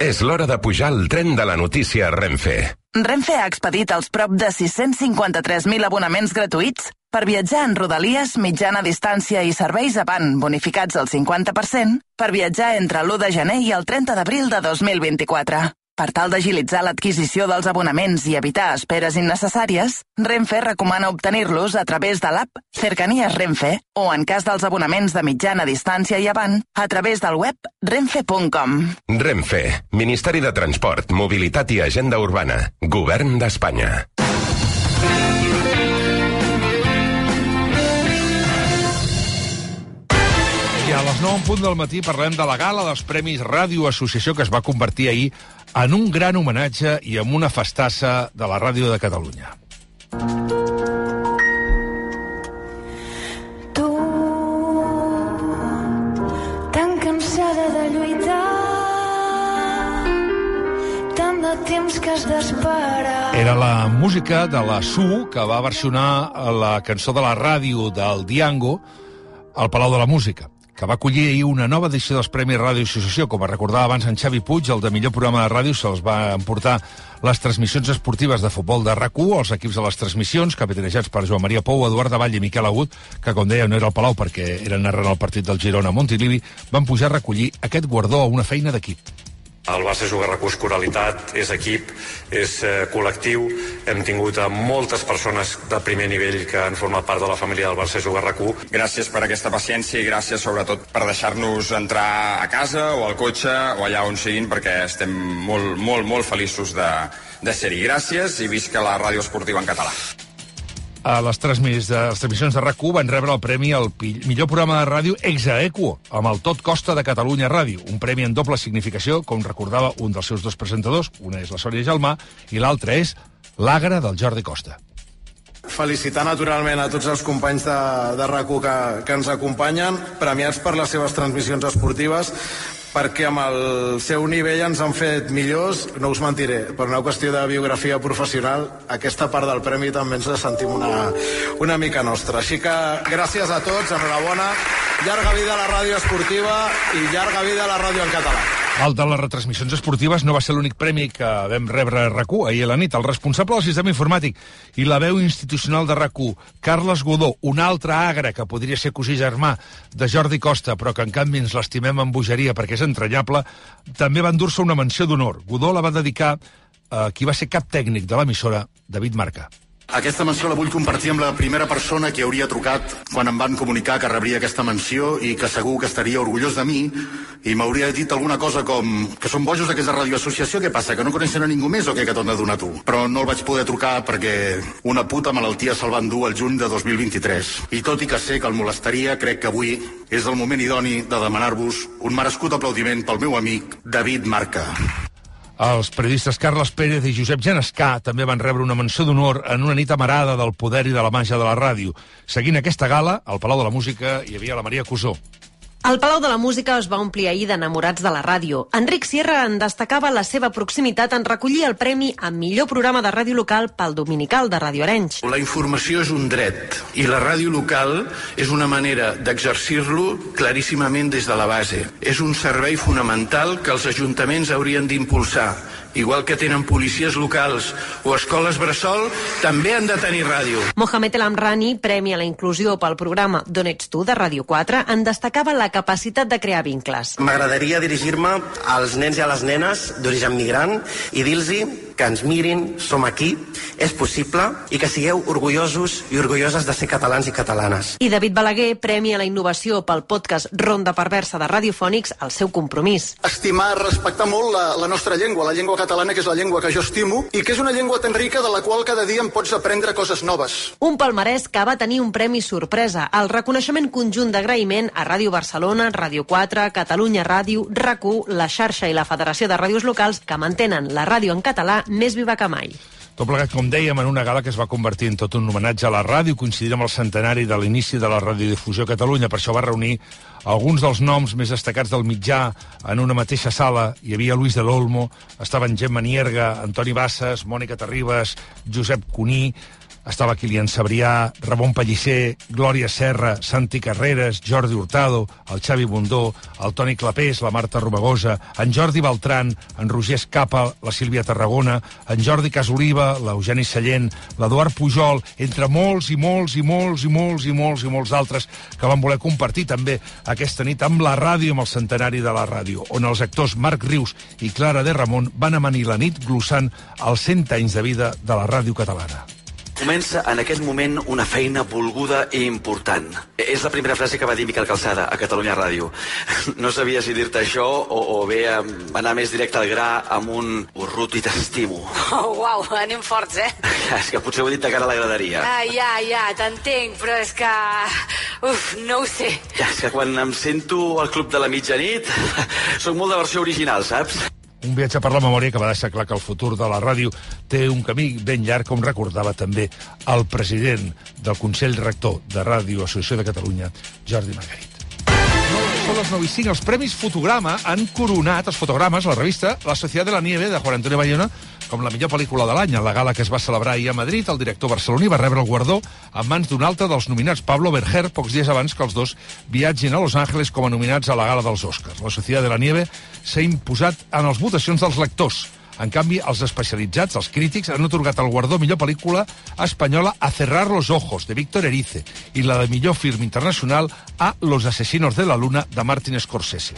És l'hora de pujar al tren de la notícia Renfe. Renfe ha expedit els prop de 653.000 abonaments gratuïts per viatjar en rodalies, mitjana distància i serveis avant bonificats al 50% per viatjar entre l'1 de gener i el 30 d'abril de 2024. Per tal d'agilitzar l'adquisició dels abonaments i evitar esperes innecessàries, Renfe recomana obtenir-los a través de l'app Cercanies Renfe o, en cas dels abonaments de mitjana distància i avant, a través del web renfe.com. Renfe, Ministeri de Transport, Mobilitat i Agenda Urbana, Govern d'Espanya. I a les 9 en punt del matí parlem de la gala dels Premis Ràdio Associació que es va convertir ahir en un gran homenatge i amb una festassa de la ràdio de Catalunya. Tu, tan cansada de lluitar, tant de temps que has d'esperar. Era la música de la Su que va versionar la cançó de la ràdio del Diango al Palau de la Música que va acollir ahir una nova edició dels Premis Ràdio Associació. Com recordava abans en Xavi Puig, el de millor programa de ràdio se'ls va emportar les transmissions esportives de futbol de rac els equips de les transmissions, capitanejats per Joan Maria Pou, Eduard Davall i Miquel Agut, que, com deia, no era el Palau perquè eren narrant el partit del Girona a Montilivi, van pujar a recollir aquest guardó a una feina d'equip. El Barça juga recurs coralitat, és equip, és eh, col·lectiu. Hem tingut a moltes persones de primer nivell que han format part de la família del Barça juga RAC1. Gràcies per aquesta paciència i gràcies sobretot per deixar-nos entrar a casa o al cotxe o allà on siguin perquè estem molt, molt, molt feliços de, de ser-hi. Gràcies i visca la ràdio esportiva en català. A les, transmis, de, les transmissions de RAC1 van rebre el premi al millor programa de ràdio ex aequo, amb el Tot Costa de Catalunya Ràdio, un premi en doble significació, com recordava un dels seus dos presentadors, una és la Sònia Gelmà i l'altra és l'Agra del Jordi Costa. Felicitar naturalment a tots els companys de, de rac que, que ens acompanyen, premiats per les seves transmissions esportives, perquè amb el seu nivell ens han fet millors, no us mentiré, per una qüestió de biografia professional, aquesta part del premi també ens la sentim una, una mica nostra. Així que gràcies a tots, enhorabona, llarga vida a la ràdio esportiva i llarga vida a la ràdio en català. El de les retransmissions esportives no va ser l'únic premi que vam rebre a RAC1 ahir a la nit. El responsable del sistema informàtic i la veu institucional de RAC1, Carles Godó, un altre agre que podria ser cosí germà de Jordi Costa, però que en canvi ens l'estimem amb bogeria perquè és entranyable, també va endur-se una menció d'honor. Godó la va dedicar a qui va ser cap tècnic de l'emissora, David Marca. Aquesta menció la vull compartir amb la primera persona que hauria trucat quan em van comunicar que rebria aquesta menció i que segur que estaria orgullós de mi i m'hauria dit alguna cosa com que són bojos aquests de Radio Associació, què passa, que no coneixen a ningú més o què que t'ho de donar tu? Però no el vaig poder trucar perquè una puta malaltia se'l van dur al juny de 2023. I tot i que sé que el molestaria, crec que avui és el moment idoni de demanar-vos un merescut aplaudiment pel meu amic David Marca. Els periodistes Carles Pérez i Josep Genescà també van rebre una menció d'honor en una nit amarada del poder i de la màgia de la ràdio. Seguint aquesta gala, al Palau de la Música hi havia la Maria Cusó. El Palau de la Música es va omplir ahir d'enamorats de la ràdio. Enric Sierra en destacava la seva proximitat en recollir el premi a millor programa de ràdio local pel Dominical de Radio Arenys. La informació és un dret i la ràdio local és una manera d'exercir-lo claríssimament des de la base. És un servei fonamental que els ajuntaments haurien d'impulsar. Igual que tenen policies locals o escoles bressol, també han de tenir ràdio. Mohamed El Amrani, Premi a la Inclusió pel programa D'on ets tu, de Ràdio 4, en destacava la capacitat de crear vincles. M'agradaria dirigir-me als nens i a les nenes d'origen migrant i dir-los que ens mirin, som aquí, és possible i que sigueu orgullosos i orgulloses de ser catalans i catalanes. I David Balaguer, Premi a la Innovació pel podcast Ronda Perversa de Radiofònics, el seu compromís. Estimar, respectar molt la, la nostra llengua, la llengua catalana, que és la llengua que jo estimo, i que és una llengua tan rica de la qual cada dia en pots aprendre coses noves. Un palmarès que va tenir un premi sorpresa, el reconeixement conjunt d'agraïment a Ràdio Barcelona, Ràdio 4, Catalunya Ràdio, RAC1, la xarxa i la Federació de Ràdios Locals que mantenen la ràdio en català més viva que mai. Tot plegat, com dèiem, en una gala que es va convertir en tot un homenatge a la ràdio, coincidint amb el centenari de l'inici de la radiodifusió a Catalunya. Per això va reunir alguns dels noms més destacats del mitjà en una mateixa sala. Hi havia Luis de l'Olmo, estaven Gemma Nierga, Antoni Bassas, Mònica Terribas, Josep Cuní, estava Kilian Sabrià, Ramon Pellicer, Glòria Serra, Santi Carreras, Jordi Hurtado, el Xavi Bundó, el Toni Clapés, la Marta Romagosa, en Jordi Beltran, en Roger Escapa, la Sílvia Tarragona, en Jordi Casoliva, l'Eugeni Sallent, l'Eduard Pujol, entre molts i molts i molts i molts i molts i molts d'altres que van voler compartir també aquesta nit amb la ràdio, amb el centenari de la ràdio, on els actors Marc Rius i Clara de Ramon van amanir la nit glossant els 100 anys de vida de la ràdio catalana. Comença en aquest moment una feina volguda i important. És la primera frase que va dir Miquel Calçada a Catalunya Ràdio. No sabia si dir-te això o, o bé anar més directe al gra amb un urrut i t'estimo. Oh, uau, anem forts, eh? És que potser ho he dit de cara a la graderia. Ah, ja, ja, t'entenc, però és que... Uf, no ho sé. Ja, és que quan em sento al Club de la Mitjanit, sóc molt de versió original, saps? Un viatge per la memòria que va deixar clar que el futur de la ràdio té un camí ben llarg, com recordava també el president del Consell Rector de Ràdio Associació de Catalunya, Jordi Margarit. Són les 9 i 5. Els Premis Fotograma han coronat els fotogrames, la revista La Societat de la Nieve, de Juan Antonio Bayona, com la millor pel·lícula de l'any. En la gala que es va celebrar ahir a Madrid, el director barceloní va rebre el guardó en mans d'un altre dels nominats, Pablo Berger, pocs dies abans que els dos viatgin a Los Angeles com a nominats a la gala dels Oscars. La Societat de la Nieve s'ha imposat en les votacions dels lectors. En canvi, els especialitzats, els crítics, han otorgat el guardó millor pel·lícula espanyola A cerrar los ojos, de Víctor Erice, i la de millor film internacional a Los asesinos de la luna, de Martin Scorsese.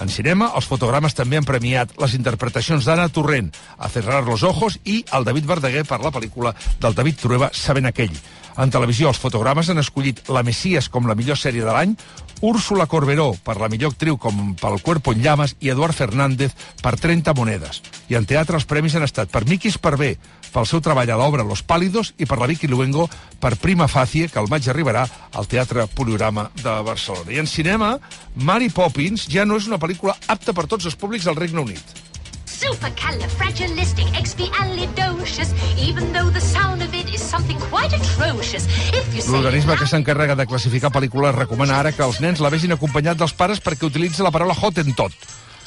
En cinema, els fotogrames també han premiat les interpretacions d'Anna Torrent, A cerrar los ojos, i el David Verdaguer per la pel·lícula del David Trueba, Sabent aquell. En televisió, els fotogrames han escollit La Messias com la millor sèrie de l'any, Úrsula Corberó per la millor actriu com pel Cuerpo en llamas i Eduard Fernández per 30 monedes. I en teatre els premis han estat per Miquis Parvé, pel seu treball a l'obra Los Pálidos i per la Vicky Luengo per Prima Facie, que al maig arribarà al Teatre Poliorama de Barcelona. I en cinema, Mary Poppins ja no és una pel·lícula apta per tots els públics del Regne Unit. Supercalifragilisticexpialidocious, even though the sound of it is something quite atrocious. If you say L'organisme que s'encarrega de classificar pel·lícules recomana ara que els nens la vegin acompanyat dels pares perquè utilitza la paraula Hottentot,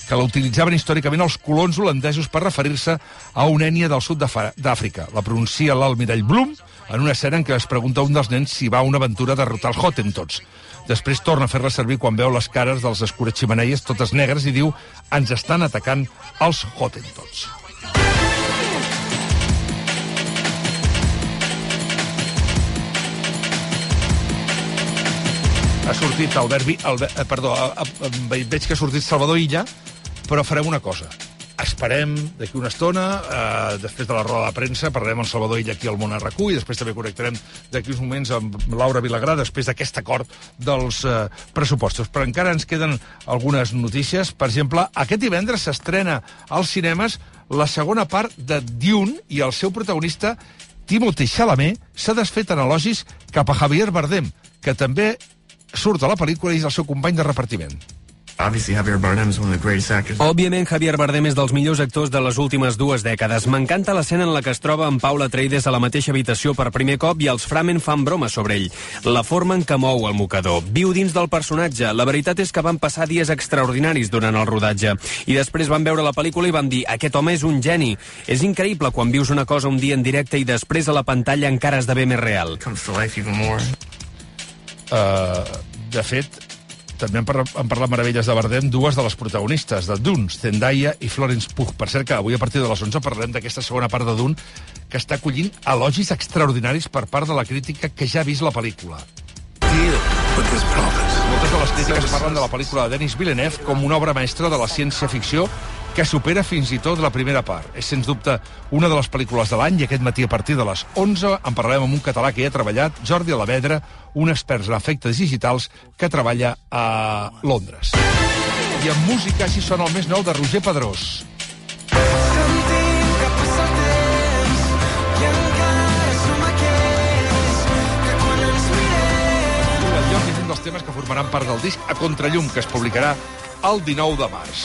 que la utilitzaven històricament els colons holandesos per referir-se a una ènia del sud d'Àfrica. La pronuncia l'almirall Blum en una escena en què es pregunta un dels nens si va a una aventura a derrotar els Hottentots. Després torna a fer-la servir quan veu les cares dels escures ximeneies totes negres i diu ens estan atacant els Hottentots. Ha sortit Albert... Albert eh, perdó, eh, eh, veig que ha sortit Salvador Illa, però farem una cosa. Esperem d'aquí una estona, eh, després de la roda de premsa, parlarem amb Salvador Illa aquí al Món RQ i després també connectarem d'aquí uns moments amb Laura Vilagrà després d'aquest acord dels eh, pressupostos. Però encara ens queden algunes notícies. Per exemple, aquest divendres s'estrena als cinemes la segona part de Dune i el seu protagonista, Timothy Chalamet, s'ha desfet en elogis cap a Javier Bardem, que també surt a la pel·lícula i és el seu company de repartiment. Obviously, Javier Bardem is one of the greatest actors. Òbviament, Javier Bardem és dels millors actors de les últimes dues dècades. M'encanta l'escena en la que es troba amb Paula Atreides a la mateixa habitació per primer cop i els Framen fan broma sobre ell. La forma en què mou el mocador. Viu dins del personatge. La veritat és que van passar dies extraordinaris durant el rodatge. I després van veure la pel·lícula i van dir aquest home és un geni. És increïble quan vius una cosa un dia en directe i després a la pantalla encara esdevé més real. Comes to life even more. Uh, de fet, també han, parla, han parlat meravelles de Bardem dues de les protagonistes, de Dune, Zendaya i Florence Pugh. Per cert, que avui a partir de les 11 parlarem d'aquesta segona part de Dune que està acollint elogis extraordinaris per part de la crítica que ja ha vist la pel·lícula. Moltes de les crítiques parlen de la pel·lícula de Denis Villeneuve com una obra mestra de la ciència-ficció que supera fins i tot la primera part. És, sens dubte, una de les pel·lícules de l'any i aquest matí a partir de les 11 en parlarem amb un català que hi ha treballat, Jordi Alavedra, un expert en efectes digitals que treballa a Londres. I en música, així sona el més nou de Roger Pedrós. Temes que formaran part del disc A Contrallum, que es publicarà el 19 de març.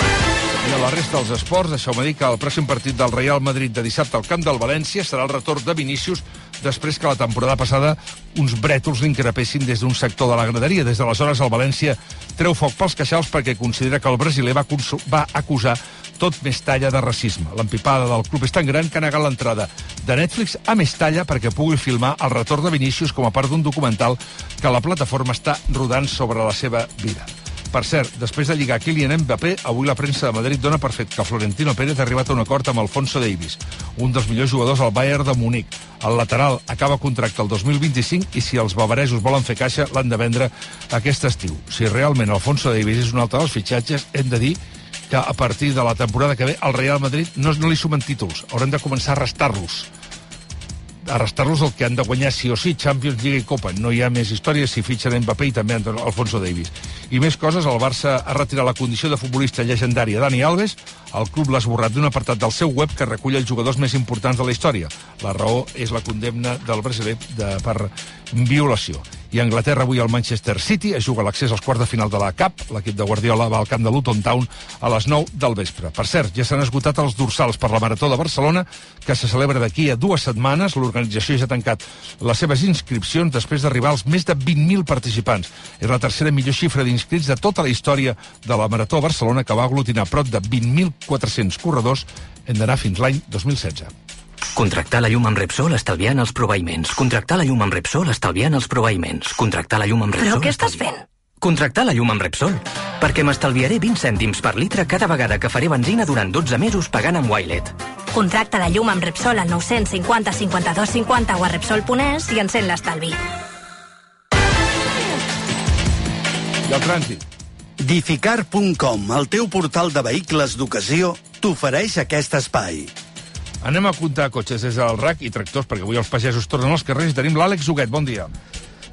I a la resta dels esports, deixeu-me dir que el pròxim partit del Real Madrid de dissabte al camp del València serà el retorn de Vinícius després que la temporada passada uns brètols l'increpessin des d'un sector de la graderia. Des d'aleshores el València treu foc pels queixals perquè considera que el brasiler va, va acusar tot Mestalla de racisme. L'empipada del club és tan gran que ha negat l'entrada de Netflix a Mestalla perquè pugui filmar el retorn de Vinícius com a part d'un documental que la plataforma està rodant sobre la seva vida. Per cert, després de lligar Kylian Mbappé, avui la premsa de Madrid dona per fet que Florentino Pérez ha arribat a un acord amb Alfonso Davis, un dels millors jugadors al Bayern de Múnich. El lateral acaba contracte el 2025 i si els bavaresos volen fer caixa l'han de vendre aquest estiu. Si realment Alfonso Davis és un altre dels fitxatges, hem de dir que a partir de la temporada que ve al Real Madrid no, no li sumen títols, haurem de començar a restar-los arrestar-los el que han de guanyar sí o sí, Champions, Lliga i Copa. No hi ha més històries si fitxen Mbappé i també Alfonso Davis. I més coses, el Barça ha retirat la condició de futbolista llegendària Dani Alves, el club l'ha esborrat d'un apartat del seu web que recull els jugadors més importants de la història. La raó és la condemna del brasiler de, per violació. I Anglaterra avui el Manchester City es juga l'accés als quarts de final de la CAP. L'equip de Guardiola va al camp de Luton Town a les 9 del vespre. Per cert, ja s'han esgotat els dorsals per la Marató de Barcelona, que se celebra d'aquí a dues setmanes. L'organització ja ha tancat les seves inscripcions després d'arribar als més de 20.000 participants. És la tercera millor xifra d'inscrits de tota la història de la Marató de Barcelona, que va aglutinar prop de 20.400 corredors. Hem d'anar fins l'any 2016. Contractar la llum amb Repsol estalviant els proveïments. Contractar la llum amb Repsol estalviant els proveïments. Contractar la llum amb Repsol... Però què estàs fent? Contractar la llum amb Repsol. Perquè m'estalviaré 20 cèntims per litre cada vegada que faré benzina durant 12 mesos pagant amb Wilet. Contracta la llum amb Repsol al 950 52 50 o a Repsol.es i encén l'estalvi. I el trànsit. Dificar.com, el teu portal de vehicles d'ocasió, t'ofereix aquest espai. Anem a comptar cotxes des del RAC i tractors, perquè avui els pagesos tornen als carrers. Tenim l'Àlex Huguet, bon dia.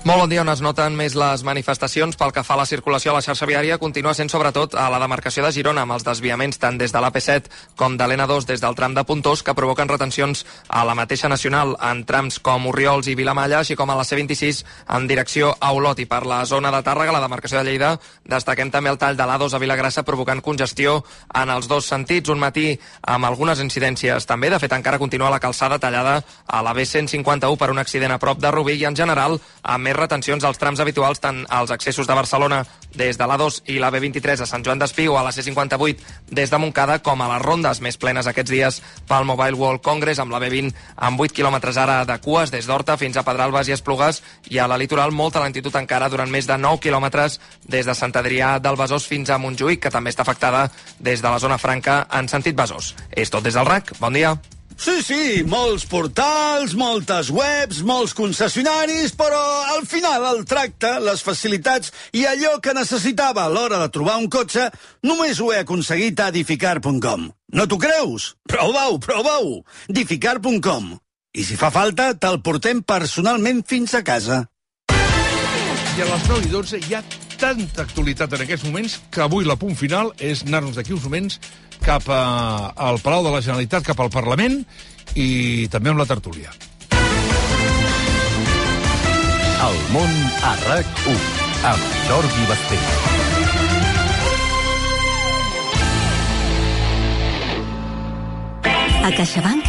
Molt bon dia, on es noten més les manifestacions pel que fa a la circulació a la xarxa viària? Continua sent sobretot a la demarcació de Girona amb els desviaments tant des de l'AP7 com de l'N2 des del tram de Puntós que provoquen retencions a la mateixa nacional en trams com Oriols i Vilamalla així com a la C26 en direcció a Olot. I per la zona de Tàrrega, la demarcació de Lleida destaquem també el tall de l'A2 a Vilagrassa provocant congestió en els dos sentits. Un matí amb algunes incidències també, de fet encara continua la calçada tallada a la B151 per un accident a prop de Rubí i en general amb més retencions als trams habituals tant als accessos de Barcelona des de l'A2 i la B23 a Sant Joan d'Espí o a la C58 des de Montcada com a les rondes més plenes aquests dies pel Mobile World Congress amb la B20 amb 8 km ara de cues des d'Horta fins a Pedralbes i Esplugues i a la litoral molta lentitud encara durant més de 9 quilòmetres des de Sant Adrià del Besòs fins a Montjuïc que també està afectada des de la zona franca en sentit Besòs. És tot des del RAC. Bon dia. Sí, sí, molts portals, moltes webs, molts concessionaris, però al final el tracte, les facilitats i allò que necessitava a l'hora de trobar un cotxe només ho he aconseguit a edificar.com. No t'ho creus? Prova-ho, prova-ho! edificar.com. I si fa falta, te'l portem personalment fins a casa. I a les 9 i 12 hi ha tanta actualitat en aquests moments que avui la punt final és anar-nos d'aquí uns moments cap a, al Palau de la Generalitat, cap al Parlament i també amb la tertúlia. El món a RAC1 amb Jordi Basté. A CaixaBank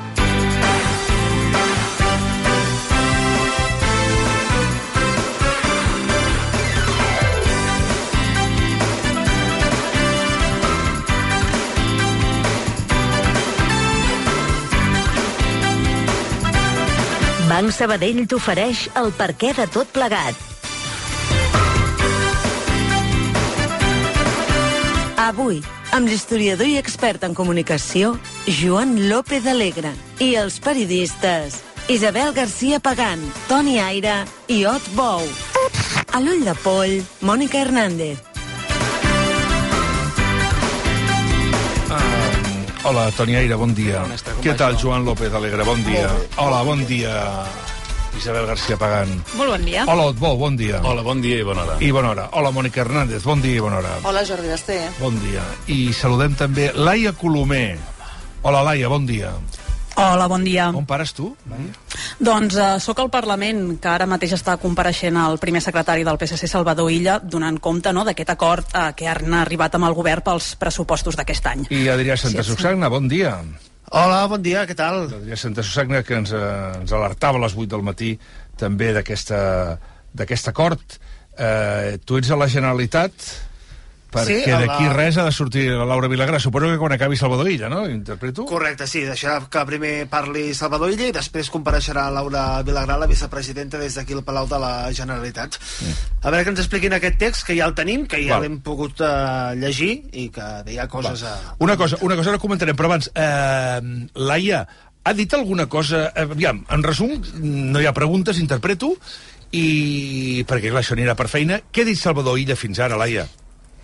Banc Sabadell t'ofereix el perquè de tot plegat. Avui, amb l'historiador i expert en comunicació, Joan López Alegre, i els periodistes Isabel García Pagán, Toni Aire i Ot Bou. A l'ull de poll, Mònica Hernández. Hola, Toni Aire, bon dia. com Què tal? Joan López Alegre? Bon dia. Hola, bon dia. Isabel García Pagán. Molt bon dia. Hola, Otbó, bon dia. Hola, bon dia i bona hora. I bona hora. Hola, Mònica Hernández, bon dia i bona hora. Hola, Jordi Basté. Bon dia. I saludem també Laia Colomer. Hola, Laia, bon dia. Hola, bon dia. On pares tu, Maria? Doncs uh, sóc al Parlament, que ara mateix està compareixent el primer secretari del PSC, Salvador Illa, donant compte no, d'aquest acord uh, que han arribat amb el govern pels pressupostos d'aquest any. I Adrià Santa Sí, sí. Bon dia. Hola, bon dia, què tal? Adrià Santa Susagna, que ens, eh, ens alertava a les 8 del matí també d'aquesta d'aquest acord. Eh, tu ets a la Generalitat perquè Sí, a la- d'aquí res ha de sortir la Laura Vilagrà. Suposo que quan acabi Salvador Illa, no? Interpreto? Correcte, sí, deixarà que primer parli Salvador Illa i després compareixerà Laura Vilagrà, la vicepresidenta, des d'aquí al Palau de la Generalitat. A veure que ens expliquin aquest text, que ja el tenim, que ja Val. l'hem pogut uh, llegir i que deia coses a... Una cosa, una cosa ara comentarem, però abans, eh, Laia, ha dit alguna cosa... Aviam, en resum, no hi ha preguntes, interpreto, i perquè clar, això anirà per feina. Què ha dit Salvador Illa fins ara, Laia?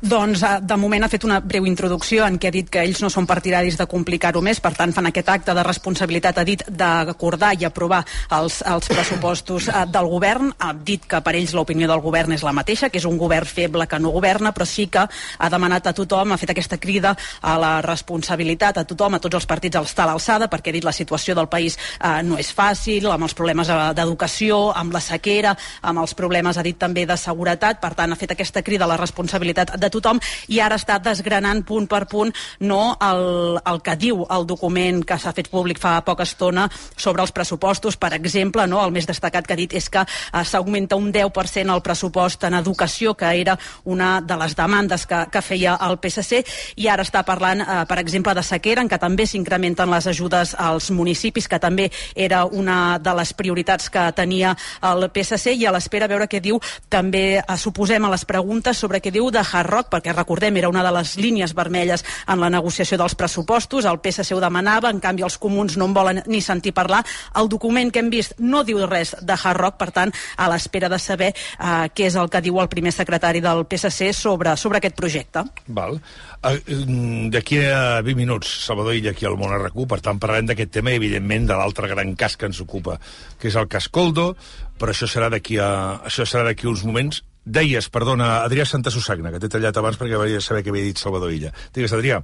Doncs eh, de moment ha fet una breu introducció en què ha dit que ells no són partidaris de complicar-ho més, per tant fan aquest acte de responsabilitat, ha dit d'acordar i aprovar els, els pressupostos eh, del govern, ha dit que per ells l'opinió del govern és la mateixa, que és un govern feble que no governa, però sí que ha demanat a tothom, ha fet aquesta crida a la responsabilitat a tothom, a tots els partits a estar a l'alçada, perquè ha dit la situació del país eh, no és fàcil, amb els problemes eh, d'educació, amb la sequera, amb els problemes, ha dit també, de seguretat, per tant ha fet aquesta crida a la responsabilitat de tothom i ara està desgranant punt per punt no el, el que diu el document que s'ha fet públic fa poca estona sobre els pressupostos. Per exemple, no, el més destacat que ha dit és que eh, s'augmenta un 10% el pressupost en educació, que era una de les demandes que, que feia el PSC, i ara està parlant, eh, per exemple, de sequera, en què també s'incrementen les ajudes als municipis, que també era una de les prioritats que tenia el PSC, i a l'espera veure què diu, també eh, suposem a les preguntes sobre què diu de Hard Rock, perquè recordem, era una de les línies vermelles en la negociació dels pressupostos, el PSC ho demanava, en canvi els comuns no en volen ni sentir parlar. El document que hem vist no diu res de Hard Rock, per tant, a l'espera de saber eh, què és el que diu el primer secretari del PSC sobre, sobre aquest projecte. Val. Eh, mm, D'aquí a 20 minuts, Salvador Illa aquí al Món RQ, per tant parlarem d'aquest tema i evidentment de l'altre gran cas que ens ocupa, que és el cas Coldo, però això serà d'aquí a, això serà d'aquí uns moments. Deies, perdona, Adrià Santa Susagna, que t'he tallat abans perquè volia saber què havia dit Salvador Illa. Digues, Adrià.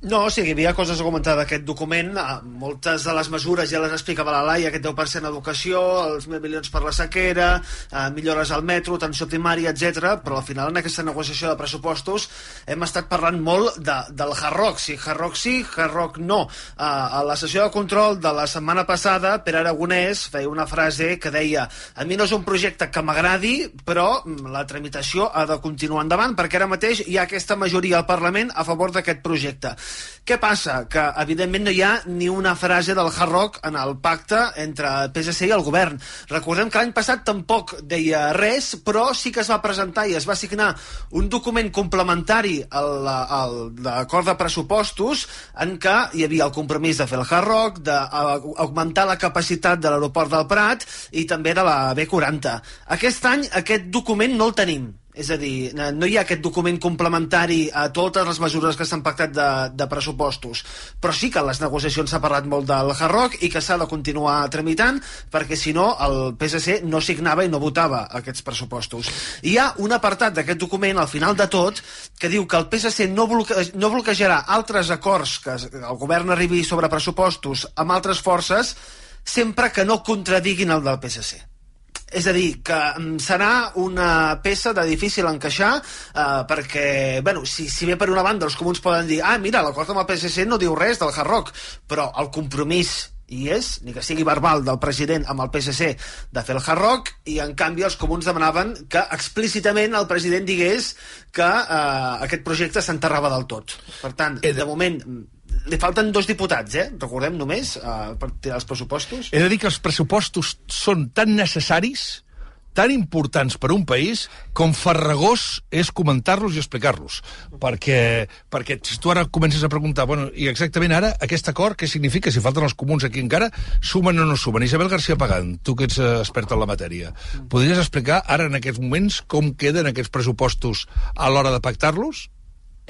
No, o sigui, hi havia coses a comentar d'aquest document. Ah, Moltes de les mesures ja les explicava la Laia, aquest 10% educació, els 1.000 milions per la sequera, eh, millores al metro, atenció primària, etc. però al final en aquesta negociació de pressupostos hem estat parlant molt de, del Hard Rock. Si Hard Rock sí, Hard Rock no. Eh, a la sessió de control de la setmana passada, Pere Aragonès feia una frase que deia a mi no és un projecte que m'agradi, però mm, la tramitació ha de continuar endavant, perquè ara mateix hi ha aquesta majoria al Parlament a favor d'aquest projecte. Què passa? Que, evidentment, no hi ha ni una frase del Hard Rock en el pacte entre PSC i el govern. Recordem que l'any passat tampoc deia res, però sí que es va presentar i es va signar un document complementari al, d'acord de pressupostos en què hi havia el compromís de fer el Hard Rock, d'augmentar la capacitat de l'aeroport del Prat i també de la B40. Aquest any aquest document no el tenim. És a dir, no hi ha aquest document complementari a totes les mesures que s'han pactat de, de pressupostos, però sí que a les negociacions s'ha parlat molt del Hard i que s'ha de continuar tramitant perquè si no el PSC no signava i no votava aquests pressupostos. Hi ha un apartat d'aquest document al final de tot que diu que el PSC no, bloque, no bloquejarà altres acords que el govern arribi sobre pressupostos amb altres forces sempre que no contradiguin el del PSC. És a dir, que mm, serà una peça de difícil encaixar eh, perquè, bueno, si, si bé per una banda els comuns poden dir ah, mira, l'acord amb el PSC no diu res del Hard Rock, però el compromís hi és, ni que sigui verbal del president amb el PSC de fer el Hard Rock i en canvi els comuns demanaven que explícitament el president digués que eh, aquest projecte s'enterrava del tot. Per tant, de moment li falten dos diputats, eh? Recordem només, eh, per tirar els pressupostos. He de dir que els pressupostos són tan necessaris, tan importants per un país, com farragós és comentar-los i explicar-los. Perquè, perquè si tu ara comences a preguntar, bueno, i exactament ara, aquest acord, què significa? Si falten els comuns aquí encara, sumen o no sumen? Isabel García Pagant, tu que ets eh, experta en la matèria, podries explicar ara, en aquests moments, com queden aquests pressupostos a l'hora de pactar-los?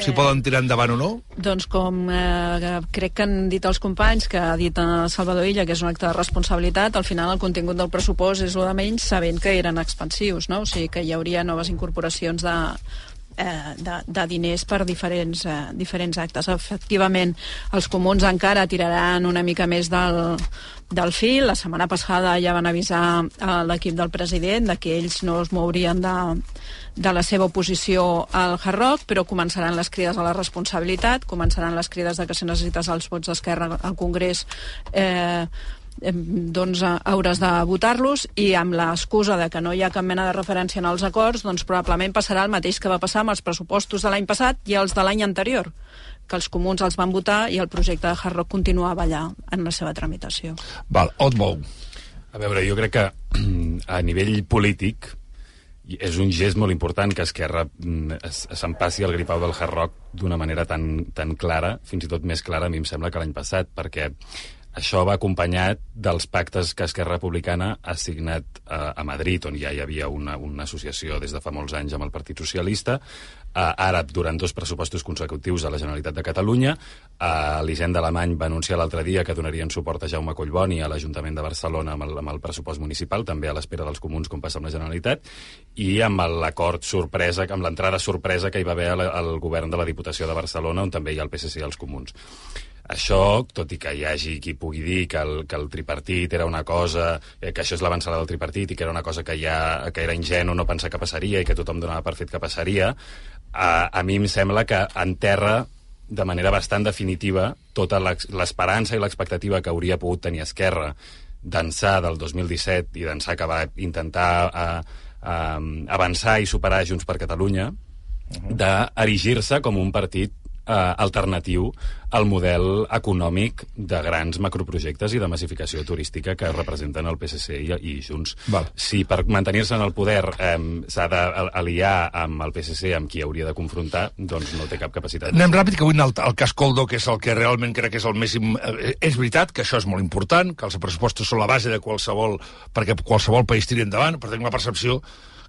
Si Eh, poden tirar endavant o no? Doncs com eh, crec que han dit els companys, que ha dit eh, Salvador Illa, que és un acte de responsabilitat, al final el contingut del pressupost és el de menys sabent que eren expansius, no? O sigui que hi hauria noves incorporacions de, eh, de, de diners per diferents, eh, diferents actes. Efectivament, els comuns encara tiraran una mica més del, del fil. La setmana passada ja van avisar a l'equip del president de que ells no es mourien de, de la seva oposició al Hard Rock, però començaran les crides a la responsabilitat, començaran les crides de que si necessites els vots d'Esquerra al Congrés eh, doncs hauràs de votar-los i amb l'excusa de que no hi ha cap mena de referència en els acords, doncs probablement passarà el mateix que va passar amb els pressupostos de l'any passat i els de l'any anterior que els comuns els van votar i el projecte de Hard Rock continuava allà en la seva tramitació. Val, Otbou. A veure, jo crec que a nivell polític és un gest molt important que Esquerra mm, s'empassi el gripau del Hard Rock d'una manera tan, tan clara, fins i tot més clara, a mi em sembla, que l'any passat, perquè això va acompanyat dels pactes que Esquerra Republicana ha signat eh, a Madrid, on ja hi havia una, una associació des de fa molts anys amb el Partit Socialista, eh, ara, durant dos pressupostos consecutius a la Generalitat de Catalunya, eh, l'Hisenda Alemany va anunciar l'altre dia que donarien suport a Jaume Collboni a l'Ajuntament de Barcelona amb el, amb el pressupost municipal, també a l'espera dels comuns, com passa amb la Generalitat, i amb l'acord sorpresa, amb l'entrada sorpresa que hi va haver al, al govern de la Diputació de Barcelona, on també hi ha el PSC i els comuns. Això, tot i que hi hagi qui pugui dir que el, que el tripartit era una cosa, eh, que això és l'avançada del tripartit i que era una cosa que, ja, que era ingenu no pensar que passaria i que tothom donava per fet que passaria, a, a mi em sembla que enterra de manera bastant definitiva tota l'esperança i l'expectativa que hauria pogut tenir Esquerra d'ençà del 2017 i d'ençà que va intentar a, a, avançar i superar Junts per Catalunya, uh -huh. d'erigir-se com un partit eh, alternatiu al model econòmic de grans macroprojectes i de massificació turística que representen el PSC i, i Junts. Val. Si per mantenir-se en el poder eh, s'ha d'aliar amb el PSC, amb qui hauria de confrontar, doncs no té cap capacitat. Anem ràpid, que avui el, el cas Coldo, que és el que realment crec que és el més... Eh, és veritat que això és molt important, que els pressupostos són la base de qualsevol... perquè qualsevol país tiri endavant, però tinc la percepció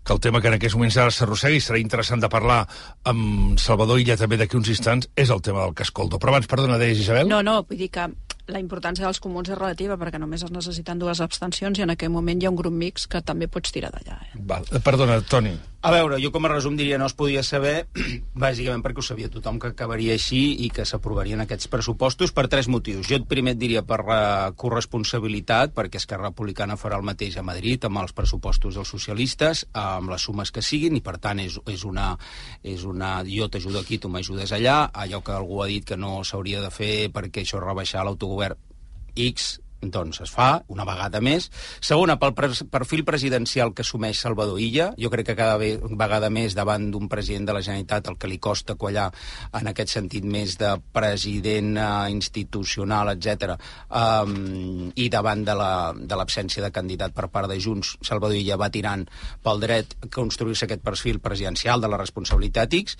que el tema que en aquests moments ara s'arrossega i serà interessant de parlar amb Salvador Illa també d'aquí uns instants, és el tema del Cascoldo. Però abans, perdona, deies, Isabel? No, no, vull dir que la importància dels comuns és relativa perquè només es necessiten dues abstencions i en aquell moment hi ha un grup mix que també pots tirar d'allà. Eh? Val. Perdona, Toni. A veure, jo com a resum diria no es podia saber, bàsicament perquè ho sabia tothom que acabaria així i que s'aprovarien aquests pressupostos per tres motius. Jo primer et diria per la corresponsabilitat, perquè Esquerra Republicana farà el mateix a Madrid amb els pressupostos dels socialistes, amb les sumes que siguin, i per tant és, és, una, és una jo t'ajudo aquí, tu m'ajudes allà, allò que algú ha dit que no s'hauria de fer perquè això rebaixar l'autogovern X doncs es fa una vegada més. Segona, pel perfil presidencial que assumeix Salvador Illa. Jo crec que cada vegada més davant d'un president de la Generalitat el que li costa quallar en aquest sentit més de president eh, institucional, etc. Um, i davant de l'absència la, de, de candidat per part de Junts, Salvador Illa va tirant pel dret construir-se aquest perfil presidencial de la responsabilitat X.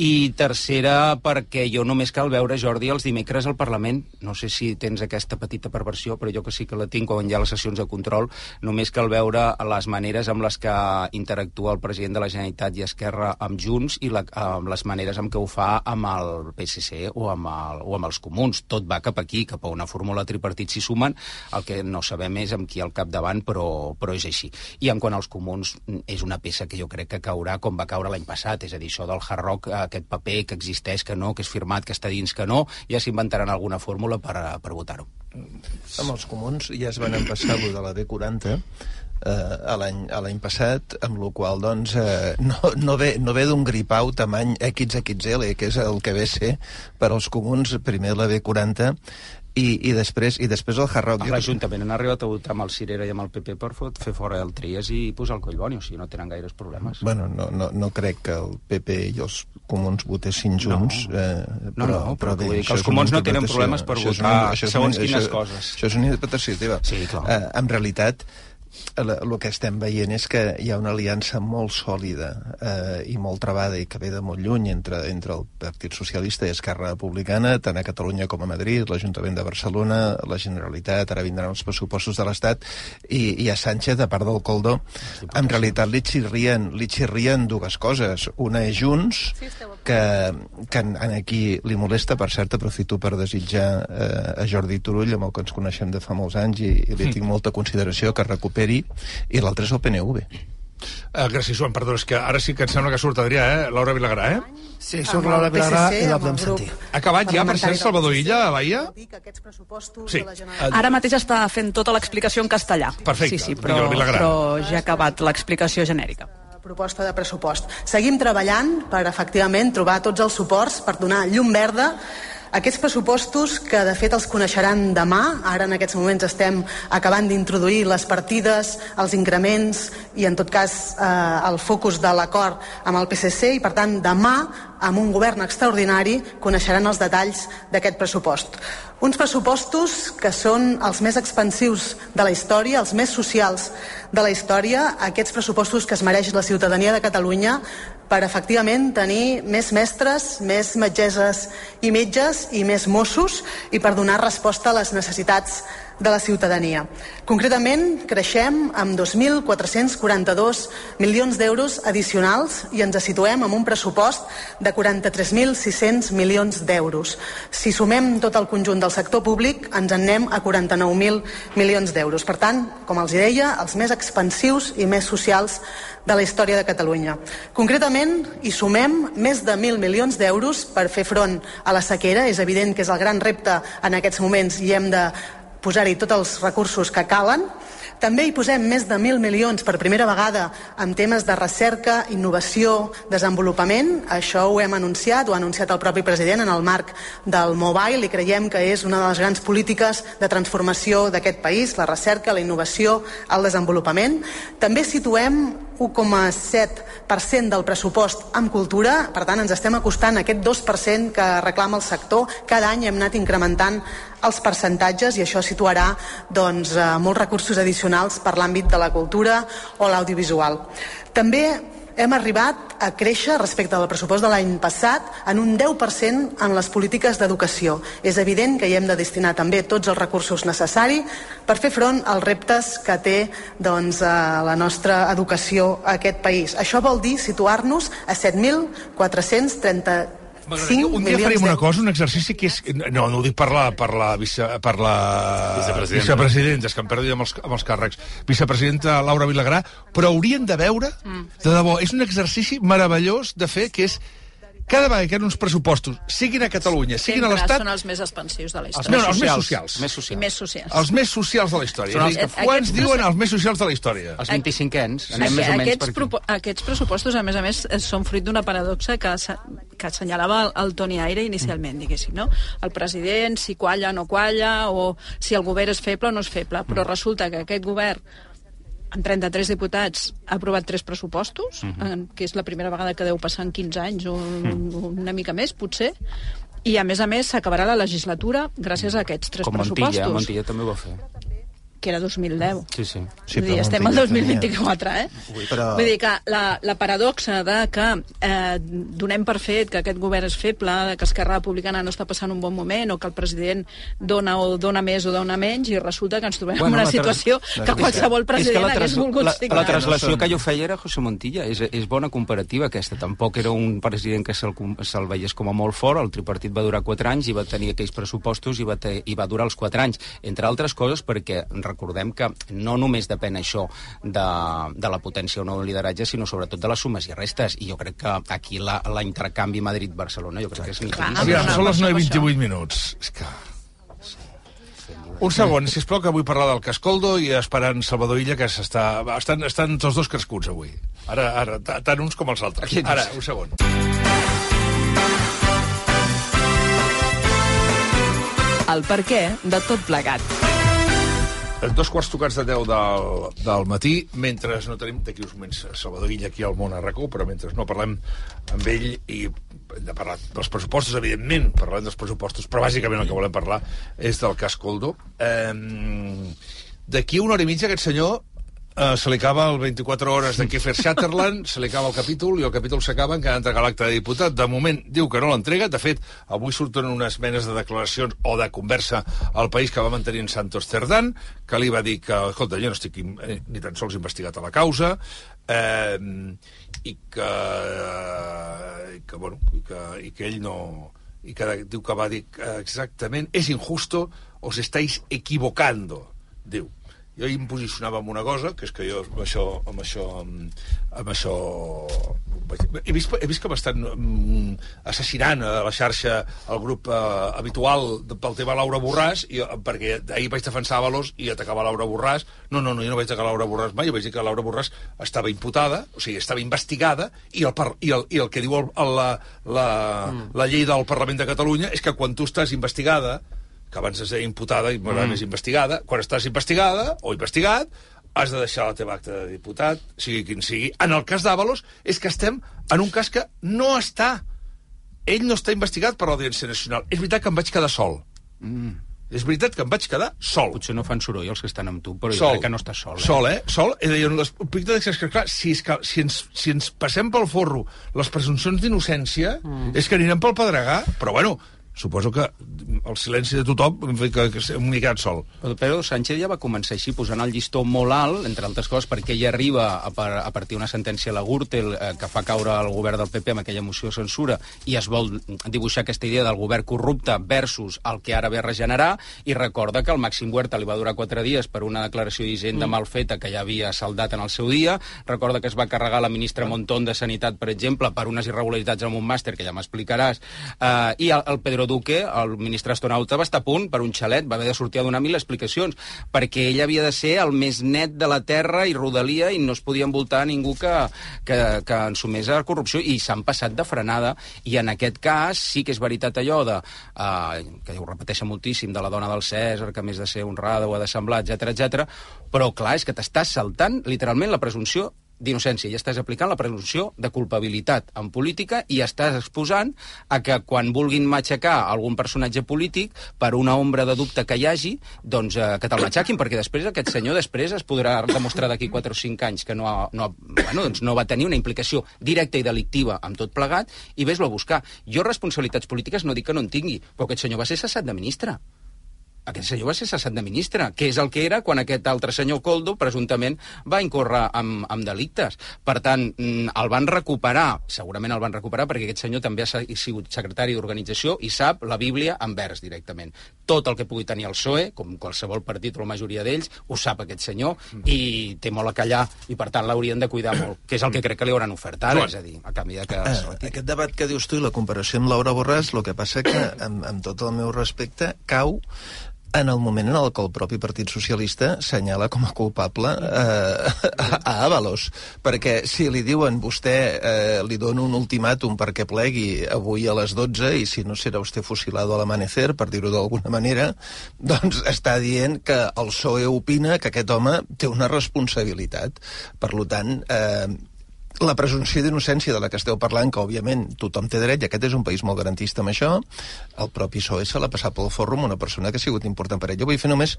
I tercera, perquè jo només cal veure Jordi els dimecres al Parlament. No sé si tens aquesta petita perversió però jo que sí que la tinc quan hi ha les sessions de control, només cal veure les maneres amb les que interactua el president de la Generalitat i Esquerra amb Junts i la, amb les maneres amb què ho fa amb el PSC o amb, el, o amb els comuns. Tot va cap aquí, cap a una fórmula tripartit s'hi sumen, el que no sabem és amb qui al capdavant, però, però és així. I en quant als comuns, és una peça que jo crec que caurà com va caure l'any passat, és a dir, això del hard rock, aquest paper que existeix, que no, que és firmat, que està dins, que no, ja s'inventaran alguna fórmula per, per votar-ho. Amb els comuns ja es van empassar lo de la B40 eh, l'any passat, amb la qual doncs, eh, no, no ve, no ve d'un gripau tamany XXL, que és el que ve ser per als comuns, primer la B40 i, i, després, i després el Hard Rock. A l'Ajuntament han arribat a votar amb el Cirera i amb el PP per fer fora el Trias i posar el Collboni, o sigui, no tenen gaires problemes. Bueno, no, no, no crec que el PP i els comuns votessin junts. No, eh, però, no, no, però, però bé, dir que els comuns no tenen problemes per votar una, segons quines això, coses. Això és una interpretació teva. Sí, clar. Eh, en realitat, el que estem veient és que hi ha una aliança molt sòlida eh, i molt trebada i que ve de molt lluny entre, entre el Partit Socialista i Esquerra Republicana, tant a Catalunya com a Madrid, l'Ajuntament de Barcelona, la Generalitat, ara vindran els pressupostos de l'Estat, i, i a Sánchez, a part del Coldo, en realitat li xirrien, li xirrien dues coses. Una és Junts, que, que en aquí li molesta, per cert, aprofito per desitjar eh, a Jordi Turull, amb el que ens coneixem de fa molts anys, i, i li tinc molta consideració que recuperi recuperi, i l'altre és el PNV Uh, gràcies, Joan. Perdó, és que ara sí que em sembla que surt Adrià, eh? Laura Vilagrà, eh? Sí, surt Laura Vilagrà i la podem sentir. Ha acabat ja, per cert, Salvador Illa, a Bahia? Sí. Ara mateix està fent tota l'explicació en castellà. Perfecte. Sí, sí, però, però ja ha acabat l'explicació genèrica. proposta de pressupost. Seguim treballant per efectivament trobar tots els suports per donar llum verda aquests pressupostos que de fet els coneixeran demà, ara en aquests moments estem acabant d'introduir les partides, els increments i en tot cas eh, el focus de l'acord amb el PSC i per tant demà amb un govern extraordinari coneixeran els detalls d'aquest pressupost. Uns pressupostos que són els més expansius de la història, els més socials de la història, aquests pressupostos que es mereix la ciutadania de Catalunya per efectivament tenir més mestres, més metgeses i metges i més Mossos i per donar resposta a les necessitats de la ciutadania. Concretament, creixem amb 2.442 milions d'euros addicionals i ens situem amb un pressupost de 43.600 milions d'euros. Si sumem tot el conjunt del sector públic, ens en anem a 49.000 milions d'euros. Per tant, com els deia, els més expansius i més socials de la història de Catalunya. Concretament, hi sumem més de 1.000 milions d'euros per fer front a la sequera. És evident que és el gran repte en aquests moments i hem de posar-hi tots els recursos que calen. També hi posem més de 1.000 milions per primera vegada en temes de recerca, innovació, desenvolupament. Això ho hem anunciat, ho ha anunciat el propi president en el marc del Mobile i creiem que és una de les grans polítiques de transformació d'aquest país, la recerca, la innovació, el desenvolupament. També situem 1,7% del pressupost en cultura, per tant ens estem acostant a aquest 2% que reclama el sector. Cada any hem anat incrementant els percentatges i això situarà doncs, eh, molts recursos addicionals per l'àmbit de la cultura o l'audiovisual. També hem arribat a créixer respecte al pressupost de l'any passat en un 10% en les polítiques d'educació. És evident que hi hem de destinar també tots els recursos necessaris per fer front als reptes que té doncs, eh, la nostra educació a aquest país. Això vol dir situar-nos a 7.430 5 un dia farem una cosa, un exercici que és... No, no ho dic per la, per la, vice, per la vicepresidenta. vicepresidenta, és que em perdo amb els, amb els càrrecs. Vicepresidenta Laura Vilagrà, però haurien de veure, de debò, és un exercici meravellós de fer, que és cada vegada que hi ha uns pressupostos, siguin a Catalunya, siguin a Sempre l'Estat, són els més expansius de la Els història. més- els més socials. Més socials. més socials. els més socials de la història. Són els que- Quants Aquests diuen els més socials de la història? Els 25ens, anem més o menys per aquests, aquí. propo- aquests pressupostos, a més a més, eh, són fruit d'una paradoxa que, que assenyalava el, el Toni Aire inicialment, diguéssim, no? El president, si qualla o no qualla, o si el govern és feble o no és feble, però resulta que aquest govern amb 33 diputats ha aprovat tres pressupostos, en, que és la primera vegada que deu passar en 15 anys o un, una mica més, potser, i a més a més s'acabarà la legislatura gràcies a aquests tres Com pressupostos, Montilla, Montilla també ho va fer. Que era 2010. Sí, sí. Sí, Vull dir, però estem al Montilla 2024, eh? Però- Vull dir que la, la paradoxa de que eh, donem per fet que aquest govern és feble, que Esquerra Republicana no està passant un bon moment, o que el president dona o dona més o dona menys, i resulta que ens trobem Bueno, en una situació que qualsevol és que president la, hagués volgut la, signar. la translació que jo feia era José Montilla. És, és bona comparativa aquesta. Tampoc era un president que se'l se'l veiés com a molt fort. El tripartit va durar 4 anys i va tenir aquells pressupostos i va, te, i va durar els 4 anys. Entre altres coses perquè recordem que no només depèn això de, de la potència o no del lideratge, sinó sobretot de les sumes i restes. I jo crec que aquí la, la intercanvi Madrid-Barcelona jo crec que és nitidíssim. Aviam, són les 9 i 28 minuts. És que... Un segon, si plau que vull parlar del Cascoldo i esperant Salvador Illa, que s'està... Estan, estan tots dos crescuts avui. Ara, ara, ta- tant uns com els altres. Ara, un segon. El per què de tot plegat. Dos quarts tocats de 10 del, del matí, mentre no tenim d'aquí uns moments Salvador Illa aquí al món a RAC1, però mentre no parlem amb ell i hem de parlar dels pressupostos, evidentment, parlem dels pressupostos, però bàsicament el que volem parlar és del cas Coldo. Eh, d'aquí una hora i mitja aquest senyor eh, se li acaba el 24 hores de Kiefer Sutherland, se li acaba el capítol i el capítol s'acaba en que ha d'entregar l'acte de diputat. De moment diu que no l'entrega, de fet, avui surten unes menes de declaracions o de conversa al país que va mantenir en Santos Cerdán, que li va dir que, escolta, jo no estic eh, ni tan sols investigat a la causa, eh, i que, i que, bueno, i que, i que ell no i que diu que va dir exactament és injusto, os estáis equivocando, diu. Jo em posicionava amb una cosa, que és que jo amb això... Amb això, amb això he vist, he vist que m'estan mm, assassinant a la xarxa el grup eh, habitual de, pel tema Laura Borràs, i, perquè ahir vaig defensar Avalos i atacava Laura Borràs. No, no, no, jo no vaig atacar Laura Borràs mai, jo vaig dir que Laura Borràs estava imputada, o sigui, estava investigada, i el, par i el, i el que diu el, el, la, la, mm. la llei del Parlament de Catalunya és que quan tu estàs investigada, que abans es deia imputada i mm. més investigada, quan estàs investigada o investigat, has de deixar la teva acta de diputat, sigui quin sigui. En el cas d'Avalos és que estem en un cas que no està. Ell no està investigat per l'Audiència Nacional. És veritat que em vaig quedar sol. Mm. És veritat que em vaig quedar sol. Potser no fan soroll els que estan amb tu, però sol. jo crec que no estàs sol. Eh? Sol, eh? Sol. I deien, les és que, clar, si, és que, si, ens, si ens passem pel forro les presumpcions d'innocència, mm. és que anirem pel pedregar. Però, bueno, suposo que el silenci de tothom que, que, que m'he quedat sol. Però Pedro Sánchez ja va començar així, posant el llistó molt alt, entre altres coses, perquè ell arriba a, par, a partir d'una sentència a la Gürtel eh, que fa caure el govern del PP amb aquella moció de censura i es vol dibuixar aquesta idea del govern corrupte versus el que ara ve a regenerar i recorda que el Màxim Huerta li va durar quatre dies per una declaració d'Hisenda mm. mal feta que ja havia saldat en el seu dia, recorda que es va carregar la ministra Montón de Sanitat, per exemple, per unes irregularitats amb un màster, que ja m'explicaràs, eh, i el, el Pedro Duque, el ministre astronauta, va estar a punt per un xalet, va haver de sortir a donar mil explicacions, perquè ell havia de ser el més net de la terra i rodalia i no es podia envoltar ningú que, que, que ensumés a corrupció, i s'han passat de frenada, i en aquest cas sí que és veritat allò de, eh, que ho repeteixen moltíssim, de la dona del César, que més de ser honrada ho ha de semblar, etc etc. però clar, és que t'estàs saltant literalment la presumpció d'innocència i estàs aplicant la presumpció de culpabilitat en política i estàs exposant a que quan vulguin matxacar algun personatge polític per una ombra de dubte que hi hagi, doncs eh, que te'l matxaquin, perquè després aquest senyor després es podrà demostrar d'aquí 4 o 5 anys que no, ha, no, ha, bueno, doncs no va tenir una implicació directa i delictiva amb tot plegat i ves-lo a buscar. Jo responsabilitats polítiques no dic que no en tingui, però aquest senyor va ser cessat de ministre aquest senyor va ser cessat de ministre, que és el que era quan aquest altre senyor Coldo presumptament va incórrer amb, amb delictes. Per tant, mm, el van recuperar, segurament el van recuperar perquè aquest senyor també ha sigut secretari d'organització i sap la Bíblia en vers directament. Tot el que pugui tenir el PSOE, com qualsevol partit o la majoria d'ells, ho sap aquest senyor i té molt a callar i per tant l'haurien de cuidar molt, que és el que crec que li hauran ofert ara, és a dir, a canvi de que... Uh, aquest debat que dius tu i la comparació amb Laura Borràs, el que passa que, amb, amb tot el meu respecte, cau en el moment en el que el propi Partit Socialista senyala com a culpable eh, a, a Avalos. Perquè si li diuen vostè eh, li dona un ultimàtum perquè plegui avui a les 12 i si no serà vostè fusilado al amanecer, per dir-ho d'alguna manera, doncs està dient que el PSOE opina que aquest home té una responsabilitat. Per tant, eh, la presumpció d'innocència de la que esteu parlant, que òbviament tothom té dret, i aquest és un país molt garantista amb això, el propi PSOE se l'ha passat pel forro amb una persona que ha sigut important per ell. Jo vull fer només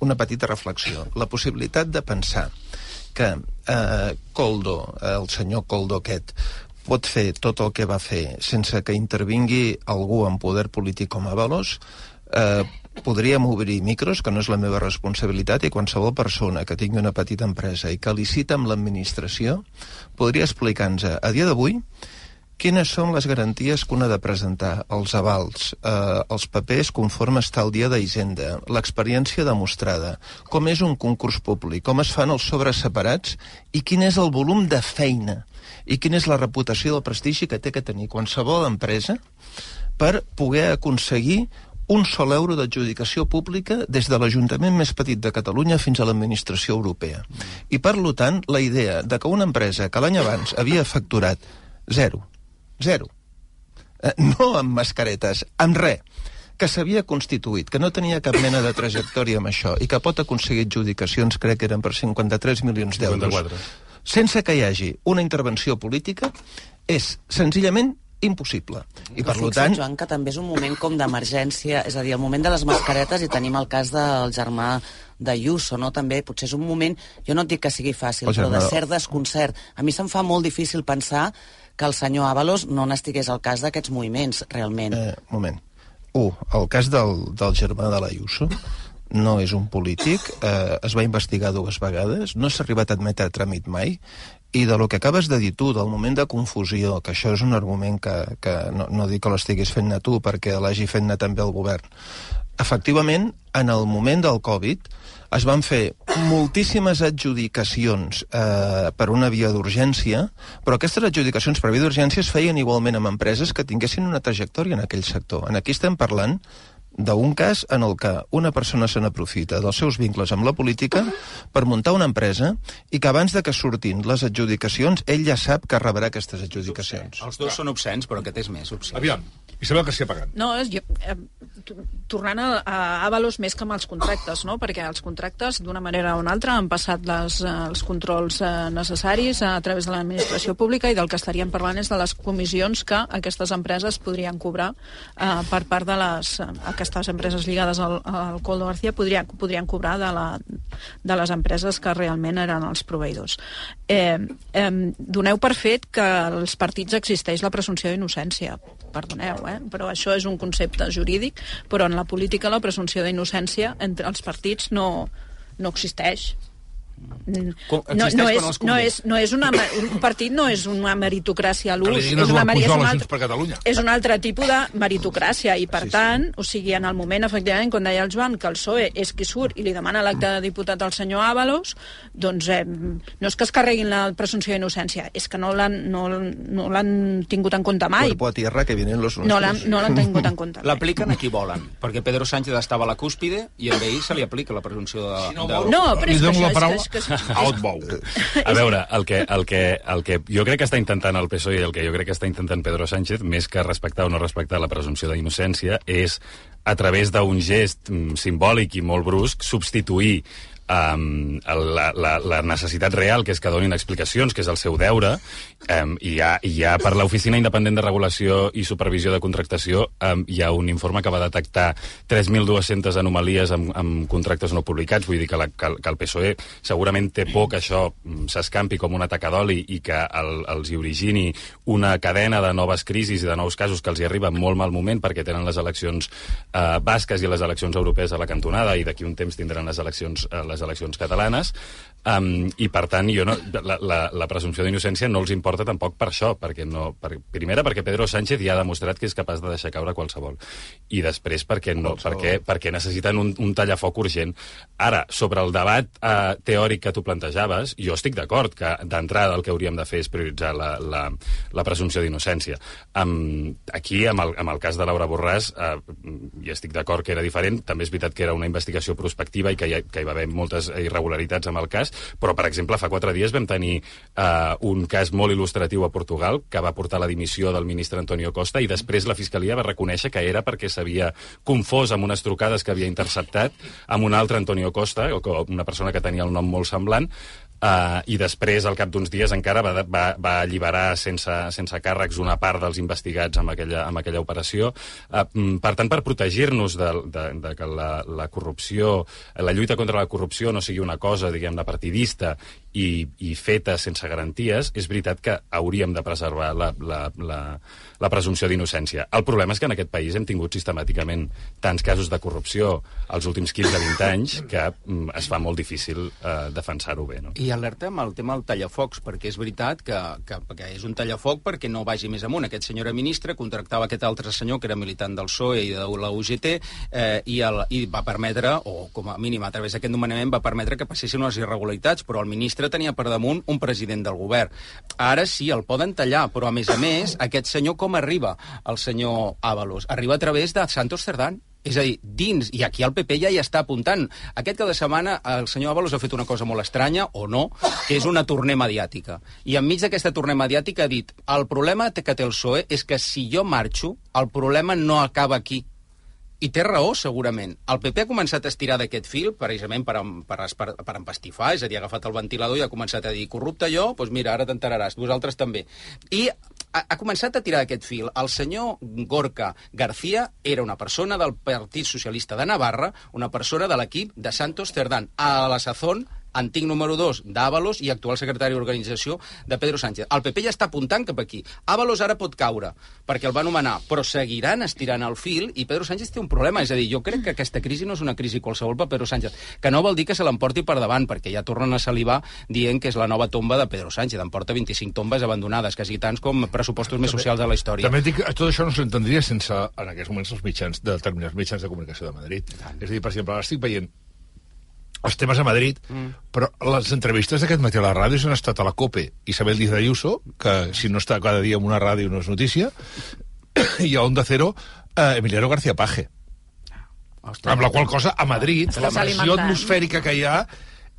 una petita reflexió. La possibilitat de pensar que eh, Coldo, el senyor Coldo aquest, pot fer tot el que va fer sense que intervingui algú en poder polític com Avalos, eh, podríem obrir micros, que no és la meva responsabilitat, i qualsevol persona que tingui una petita empresa i que licita amb l'administració podria explicar-nos a dia d'avui quines són les garanties que un ha de presentar, els avals, eh, els papers conforme està el dia d'Hisenda, l'experiència demostrada, com és un concurs públic, com es fan els sobres separats i quin és el volum de feina i quina és la reputació del prestigi que té que tenir qualsevol empresa per poder aconseguir un sol euro d'adjudicació pública des de l'Ajuntament més petit de Catalunya fins a l'administració europea. I, per tant, la idea de que una empresa que l'any abans havia facturat zero, zero, eh, no amb mascaretes, amb res, que s'havia constituït, que no tenia cap mena de trajectòria amb això i que pot aconseguir adjudicacions, crec que eren per 53 milions d'euros, sense que hi hagi una intervenció política, és senzillament impossible. I per tant... Joan, que també és un moment com d'emergència, és a dir, el moment de les mascaretes, i tenim el cas del germà de Yuso, no? També potser és un moment, jo no et dic que sigui fàcil, però de cert desconcert. A mi se'm fa molt difícil pensar que el senyor Avalos no n'estigués al cas d'aquests moviments, realment. Eh, moment. Un, el cas del, del germà de la Yuso no és un polític, eh, es va investigar dues vegades, no s'ha arribat a admetre a tràmit mai, I de lo que acabes de dir tu, del moment de confusió, que això és un argument que, que no, no dic que l'estiguis fent-ne tu, perquè l'hagi fet-ne també el govern. Efectivament, en el moment del Covid, es van fer moltíssimes adjudicacions eh, per una via d'urgència, però aquestes adjudicacions per via d'urgència es feien igualment amb empreses que tinguessin una trajectòria en aquell sector. En aquí estem parlant d'un cas en el que una persona se n'aprofita dels seus vincles amb la política per muntar una empresa i que abans de que surtin les adjudicacions ell ja sap que rebrà aquestes adjudicacions. Els dos són obscens, però aquest és més obscè. Aviam, Isabel García Pagant. No, és, jo, eh, tornant a, a Avalos més que amb els contractes, no? perquè els contractes, d'una manera o una altra, han passat les, eh, els controls eh, necessaris a través de l'administració pública i del que estaríem parlant és de les comissions que aquestes empreses podrien cobrar eh, per part de les... Eh, aquestes empreses lligades al, al Coldo García podrien, podrien cobrar de, la, de les empreses que realment eren els proveïdors. Eh, eh, doneu per fet que als partits existeix la presumpció d'innocència. Perdoneu, eh? Però això és un concepte jurídic, però en la política la presumpció d'innocència entre els partits no, no existeix. No, no, és, no, és, no és una, un partit no és una meritocràcia a l'ús, és, una, Eduard meri- és, un altre, Junts per Catalunya. és un altre tipus de meritocràcia i per sí, tant, o sigui, en el moment efectivament quan deia el Joan que el PSOE és qui surt i li demana l'acte de diputat al senyor Ábalos doncs eh, no és que es carreguin la presumpció d'innocència, és que no l'han no, no l'han tingut en compte mai. Cuerpo a tierra que vienen los no l'han no tingut en compte. L'apliquen a qui volen, perquè Pedro Sánchez estava a la cúspide i a ell se li aplica la presumpció de... Si no, vol- No, però és que això és és que- a veure, el que, el, que, el que jo crec que està intentant el PSOE i el que jo crec que està intentant Pedro Sánchez, més que respectar o no respectar la presumpció d'innocència, és, a través d'un gest mm, simbòlic i molt brusc, substituir um, la, la, la necessitat real, que és que donin explicacions, que és el seu deure, um, hi ha, hi ha per l'Oficina Independent de Regulació i Supervisió de Contractació um, hi ha un informe que va detectar 3.200 anomalies amb, amb contractes no publicats, vull dir que, la, que, que el PSOE segurament té por que això mm, s'escampi com un atac d'oli i que el, els hi origini una cadena de noves crisis i de nous casos que els hi arriba en molt mal moment perquè tenen les eleccions eh, basques i les eleccions europees a la cantonada i d'aquí un temps tindran les eleccions, eh, les eleccions catalanes um, i per tant jo no, la, la, la presumpció d'innocència no els importa tampoc per això perquè no, per, primera perquè Pedro Sánchez ja ha demostrat que és capaç de deixar caure qualsevol. I després perquè, no, perquè, perquè necessiten un, un tallafoc urgent? Ara, sobre el debat eh, teòric que tu plantejaves jo estic d'acord que d'entrada el que hauríem de fer és prioritzar la, la, la presumpció d'innocència. Um, aquí amb el, amb el cas de Laura Borràs eh, hi estic d'acord que era diferent. També és veritat que era una investigació prospectiva i que hi, que hi va haver moltes irregularitats amb el cas però per exemple fa quatre dies vam tenir eh, un cas molt il·lustratiu a Portugal que va portar la dimissió del ministre Antonio Costa i després la Fiscalia va reconèixer que era perquè s'havia confós amb unes trucades que havia interceptat amb un altre Antonio Costa, o una persona que tenia el nom molt semblant, Uh, i després, al cap d'uns dies, encara va, va, va alliberar sense, sense càrrecs una part dels investigats amb aquella, amb aquella operació. Uh, per tant, per protegir-nos de, de, de que la, la corrupció, la lluita contra la corrupció no sigui una cosa, diguem-ne, partidista i, i feta sense garanties, és veritat que hauríem de preservar la, la, la, la presumpció d'innocència. El problema és que en aquest país hem tingut sistemàticament tants casos de corrupció els últims 15-20 anys que mm, es fa molt difícil eh, defensar-ho bé. No? I alerta amb el tema del tallafocs, perquè és veritat que, que, que és un tallafoc perquè no vagi més amunt. Aquest senyor ministre, contractava aquest altre senyor, que era militant del PSOE i de la UGT, eh, i, el, i va permetre, o com a mínim a través d'aquest nomenament, va permetre que passessin unes irregularitats, però el ministre tenia per damunt un president del govern. Ara sí, el poden tallar, però a més a més, aquest senyor com arriba, el senyor Ábalos? Arriba a través de Santos Cerdán, és a dir, dins, i aquí el PP ja hi està apuntant. Aquest cada setmana el senyor Ábalos ha fet una cosa molt estranya, o no, que és una torner mediàtica. I enmig d'aquesta torner mediàtica ha dit el problema que té el PSOE és que si jo marxo, el problema no acaba aquí. I té raó, segurament. El PP ha començat a estirar d'aquest fil, precisament per, per, per, per empastifar, és a dir, ha agafat el ventilador i ha començat a dir corrupte jo, doncs mira, ara t'enteraràs, vosaltres també. I ha, ha començat a tirar aquest fil. El senyor Gorka García era una persona del Partit Socialista de Navarra, una persona de l'equip de Santos Cerdán. A la sazón antic número 2 d'Avalos i actual secretari d'organització de Pedro Sánchez. El PP ja està apuntant cap aquí. Avalos ara pot caure, perquè el va nomenar, però seguiran estirant el fil i Pedro Sánchez té un problema. És a dir, jo crec que aquesta crisi no és una crisi qualsevol per Pedro Sánchez, que no vol dir que se l'emporti per davant, perquè ja tornen a salivar dient que és la nova tomba de Pedro Sánchez. Em porta 25 tombes abandonades, quasi tants com pressupostos més socials de la història. També dic que tot això no s'entendria sense, en aquests moments, els mitjans, de determinats mitjans de comunicació de Madrid. És a dir, per exemple, ara estic veient els temes a Madrid, mm. però les entrevistes d'aquest matí a la ràdio han estat a la COPE Isabel Díaz Ayuso, que si no està cada dia en una ràdio no és notícia, i a Onda Cero eh, Emiliano García Paje. Ostres, amb la qual cosa, a Madrid, la pressió atmosfèrica que hi ha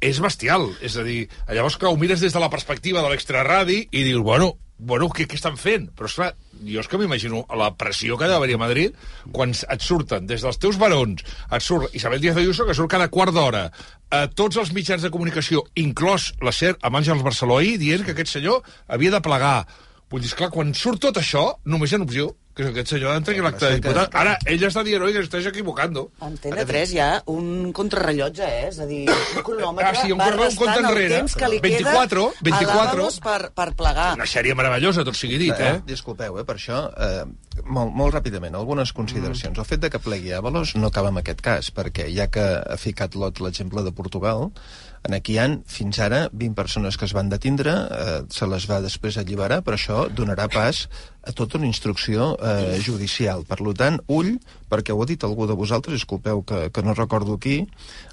és bestial. És a dir, llavors que ho mires des de la perspectiva de l'extraradi i dius, bueno, bueno, què, què estan fent? Però, esclar, jo és que m'imagino la pressió que ha d'haver a Madrid quan et surten des dels teus barons, et surt Isabel Díaz Ayuso, que surt cada quart d'hora, a tots els mitjans de comunicació, inclòs la SER amb Àngels Barceló dient que aquest senyor havia de plegar. Vull dir, esclar, quan surt tot això, només hi ha una opció, que aquest senyor ha d'entrar l'acte de diputat. Ara, ell està dient, oi, que estàs equivocando. Antena 3 hi ha un contrarrellotge, eh? És a dir, un cronòmetre Ah, sí, un va corre- un restant compte el enrere. temps que li 24, queda 24. a l'Avalos per, per plegar. Una sèrie meravellosa, tot sigui dit, eh? Disculpeu, eh, per això, eh, molt, molt ràpidament, algunes consideracions. El fet de que plegui Avalos no acaba en aquest cas, perquè ja que ha ficat l'Ot l'exemple de Portugal, en aquí hi ha, fins ara, 20 persones que es van detindre, eh, se les va després alliberar, però això donarà pas a tota una instrucció eh, judicial. Per tant, ull, perquè ho ha dit algú de vosaltres, disculpeu que, que no recordo qui,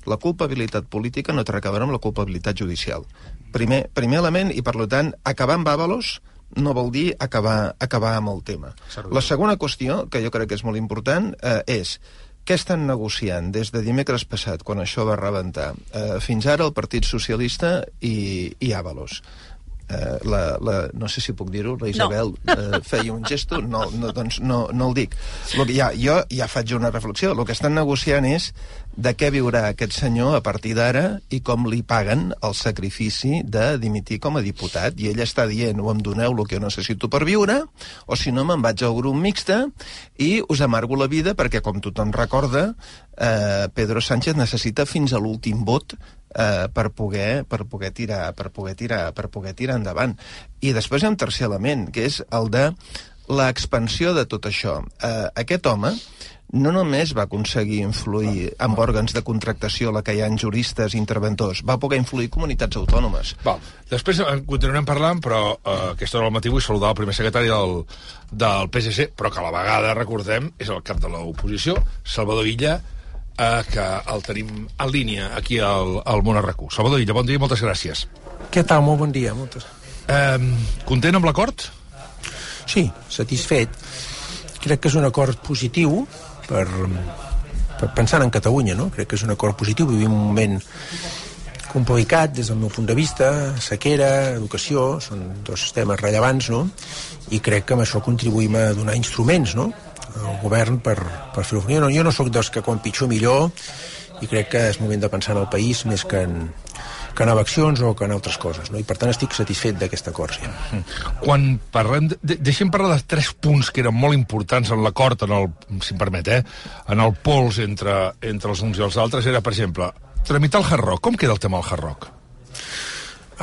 la culpabilitat política no té res a veure amb la culpabilitat judicial. Primer, primer element, i per tant, acabar amb Avalos no vol dir acabar, acabar amb el tema. La segona qüestió, que jo crec que és molt important, eh, és què estan negociant des de dimecres passat, quan això va rebentar, eh, fins ara el Partit Socialista i, i Avalos? Eh, la, la, no sé si puc dir-ho, la Isabel no. eh, feia un gesto, no, no, doncs no, no el dic. Lo que ja, jo ja faig una reflexió. El que estan negociant és de què viurà aquest senyor a partir d'ara i com li paguen el sacrifici de dimitir com a diputat. I ell està dient, o em doneu el que jo necessito per viure, o si no me'n vaig al grup mixte i us amargo la vida perquè, com tothom recorda, eh, Pedro Sánchez necessita fins a l'últim vot eh, per poder per poder tirar per poder tirar per poder tirar endavant i després hi ha un tercer element que és el de l'expansió de tot això eh, aquest home no només va aconseguir influir amb òrgans de contractació la que hi ha juristes i interventors, va poder influir comunitats autònomes. Val. Després en continuarem parlant, però eh, aquesta hora al matí vull saludar el primer secretari del, del PSC, però que a la vegada, recordem, és el cap de l'oposició, Salvador Illa, eh, que el tenim en línia aquí al, al Món RQ. Salvador Illa, bon dia i moltes gràcies. Què tal? Molt bon dia. Moltes. Eh, content amb l'acord? Sí, satisfet. Crec que és un acord positiu per, per pensar en Catalunya, no? Crec que és un acord positiu. Vivim un moment complicat des del meu punt de vista, sequera, educació, són dos temes rellevants, no? I crec que amb això contribuïm a donar instruments, no? Al govern per, per fer-ho. Jo no, jo no sóc dels que quan pitjor millor i crec que és moment de pensar en el país més que en, que en eleccions o que en altres coses, no? i per tant estic satisfet d'aquest acord. Sí. Quan parlem... De, deixem parlar de tres punts que eren molt importants en l'acord, en el, si em permet, eh, en el pols entre, entre els uns i els altres, era, per exemple, tramitar el Hard Rock. Com queda el tema del Hard Rock?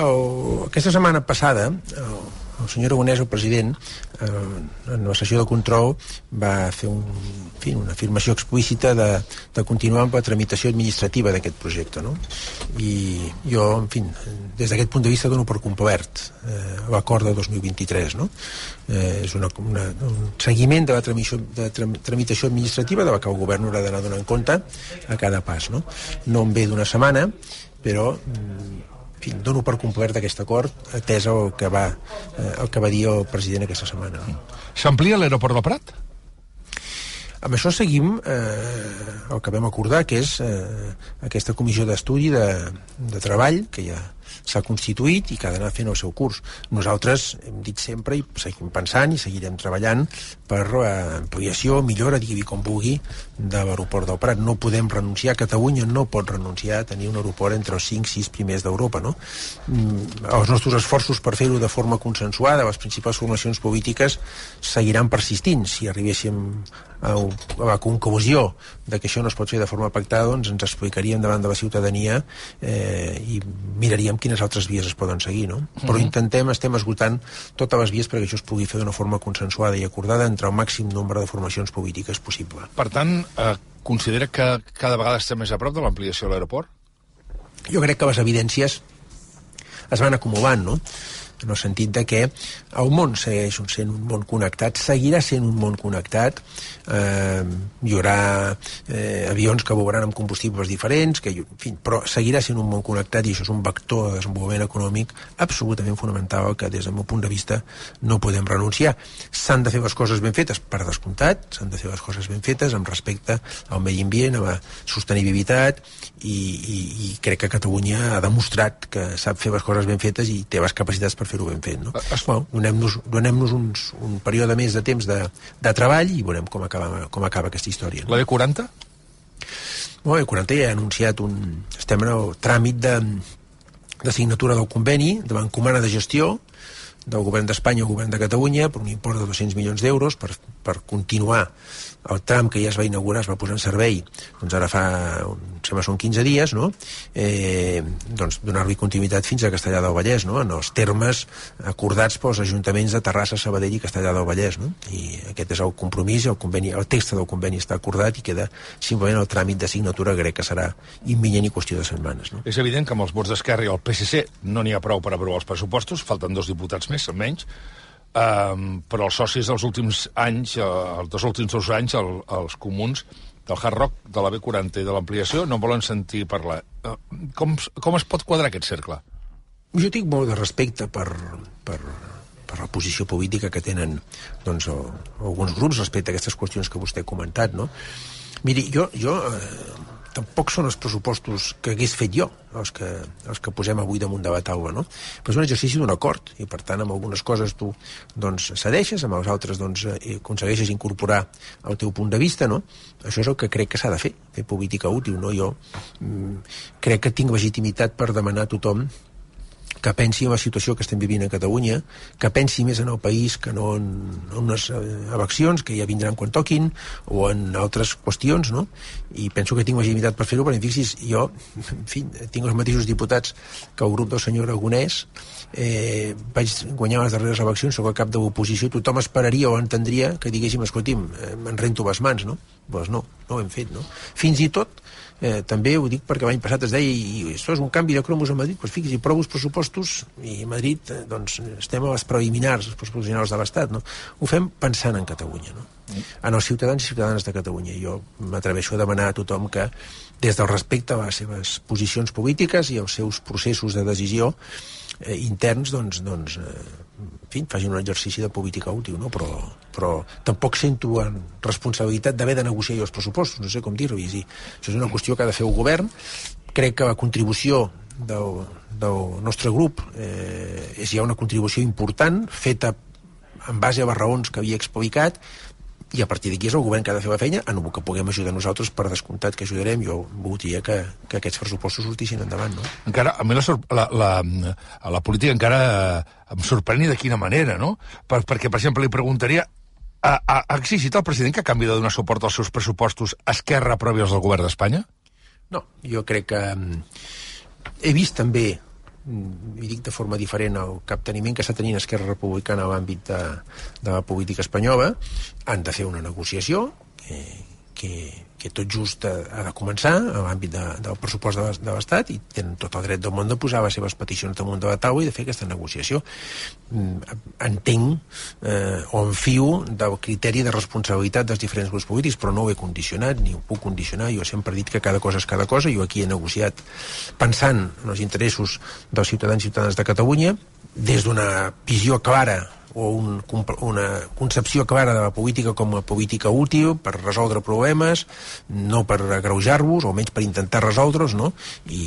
El, aquesta setmana passada, el, el senyor Aragonès, el president, eh, en la sessió de control va fer un, en fi, una afirmació explícita de, de continuar amb la tramitació administrativa d'aquest projecte. No? I jo, en fi, des d'aquest punt de vista dono per complert eh, l'acord de 2023. No? Eh, és una, una, un seguiment de la tramitació, de tram, tramitació administrativa de la que el govern haurà d'anar donant compte a cada pas. No, no em ve d'una setmana, però mm, fi, dono per complert aquest acord, atès el que, va, eh, el que va dir el president aquesta setmana. S'amplia l'aeroport del Prat? Amb això seguim eh, el que vam acordar, que és eh, aquesta comissió d'estudi de, de treball, que ja s'ha constituït i que ha d'anar fent el seu curs. Nosaltres hem dit sempre i seguim pensant i seguirem treballant per eh, ampliació, millora, digui com vulgui, de l'aeroport del Prat. No podem renunciar, Catalunya no pot renunciar a tenir un aeroport entre els 5-6 primers d'Europa. No? Mm, els nostres esforços per fer-ho de forma consensuada, les principals formacions polítiques seguiran persistint. Si arribéssim a, a la conclusió de que això no es pot fer de forma pactada, doncs ens explicaríem davant de la ciutadania eh, i miraríem quines altres vies es poden seguir, no? Però Mhm. intentem, estem esgotant totes les vies perquè això es pugui fer d'una forma consensuada i acordada entre el màxim nombre de formacions polítiques possible. Per tant, eh, considera que cada vegada estem més a prop de l'ampliació de l'aeroport? Jo crec que les evidències es van acumulant, no? En el sentit de que el món segueix sent un món connectat, seguirà sent un món connectat, eh, hi haurà eh, avions que volaran amb combustibles diferents, que, en fi, però seguirà sent un món connectat i això és un vector de desenvolupament econòmic absolutament fonamental que des del meu punt de vista no podem renunciar. S'han de fer les coses ben fetes, per descomptat, s'han de fer les coses ben fetes amb respecte al medi ambient, a la sostenibilitat i, i, i crec que Catalunya ha demostrat que sap fer les coses ben fetes i té les capacitats per fer-ho ben fet. No? Bueno, Donem-nos donem uns, un període més de temps de, de treball i veurem com acaba, com acaba aquesta història. No? La B40? Bueno, el 40 ja ha anunciat un... Estem en el tràmit de, de signatura del conveni de l'encomana de gestió del govern d'Espanya al govern de Catalunya per un import de 200 milions d'euros per, per continuar el tram que ja es va inaugurar, es va posar en servei doncs ara fa, em sembla són 15 dies no? eh, doncs donar-li continuïtat fins a Castellà del Vallès no? en els termes acordats pels ajuntaments de Terrassa, Sabadell i Castellà del Vallès no? i aquest és el compromís el, conveni, el text del conveni està acordat i queda simplement el tràmit de signatura crec que serà imminent i qüestió de setmanes no? És evident que amb els vots d'Esquerra i el PSC no n'hi ha prou per aprovar els pressupostos, falten dos diputats més, almenys, um, però els socis dels últims anys, uh, els dos últims dos anys, el, els comuns del Hard Rock, de la B40 i de l'ampliació, no volen sentir parlar. Uh, com, com es pot quadrar aquest cercle? Jo tinc molt de respecte per, per, per la posició política que tenen doncs, o, alguns grups respecte a aquestes qüestions que vostè ha comentat, no? Miri, jo, jo eh, tampoc són els pressupostos que hagués fet jo, els que, els que posem avui damunt de la taula, no? Però és un exercici d'un acord, i per tant, amb algunes coses tu doncs, cedeixes, amb les altres doncs, eh, aconsegueixes incorporar el teu punt de vista, no? Això és el que crec que s'ha de fer, fer política útil, no? Jo mm, crec que tinc legitimitat per demanar a tothom que pensi en la situació que estem vivint a Catalunya, que pensi més en el país que no en, en unes eh, eleccions que ja vindran quan toquin, o en altres qüestions, no? I penso que tinc legitimitat per fer-ho, perquè fixis, jo, en fi, tinc els mateixos diputats que el grup del senyor Aragonès, eh, vaig guanyar les darreres eleccions, sóc el cap de l'oposició, tothom esperaria o entendria que diguéssim, escolti'm, eh, me'n rento les mans, no? Doncs no, no ho hem fet, no? Fins i tot, eh, també ho dic perquè l'any passat es deia i, i això és un canvi de cromos a Madrid, doncs fixi's, prou els pressupostos i a Madrid eh, doncs, estem a les preliminars, els pressupostos de l'Estat, no? Ho fem pensant en Catalunya, no? En els ciutadans i ciutadanes de Catalunya. Jo m'atreveixo a demanar a tothom que, des del respecte a les seves posicions polítiques i als seus processos de decisió eh, interns, doncs, doncs eh, en fi, facin un exercici de política útil, no? però, però tampoc sento en responsabilitat d'haver de negociar jo els pressupostos, no sé com dir-ho, i sí, això és una qüestió que ha de fer el govern, crec que la contribució del, del nostre grup eh, és ja una contribució important, feta en base a les raons que havia explicat, i a partir d'aquí és el govern que ha de fer la feina en el que puguem ajudar nosaltres, per descomptat que ajudarem jo voldria que, que aquests pressupostos sortissin endavant no? Encara, a mi la, la, la, la política encara em sorprèn de quina manera, no? Per, perquè, per exemple, li preguntaria ha, ha, exigit el president que a canvi de donar suport als seus pressupostos Esquerra aprovi els del govern d'Espanya? No, jo crec que mm, he vist també mm, i dic de forma diferent el capteniment que està tenint Esquerra Republicana a l'àmbit de, de la política espanyola han de fer una negociació eh, que, que tot just ha, ha de començar a l'àmbit de, del pressupost de, de l'Estat i tenen tot el dret del món de posar les seves peticions damunt de la taula i de fer aquesta negociació. Mm, entenc eh, o enfio del criteri de responsabilitat dels diferents grups polítics però no ho he condicionat ni ho puc condicionar. Jo sempre he dit que cada cosa és cada cosa jo aquí he negociat pensant en els interessos dels ciutadans i ciutadanes de Catalunya des d'una visió clara o un, una concepció clara de la política com a política útil per resoldre problemes, no per agreujar-vos, o almenys per intentar resoldre'ls, no? I,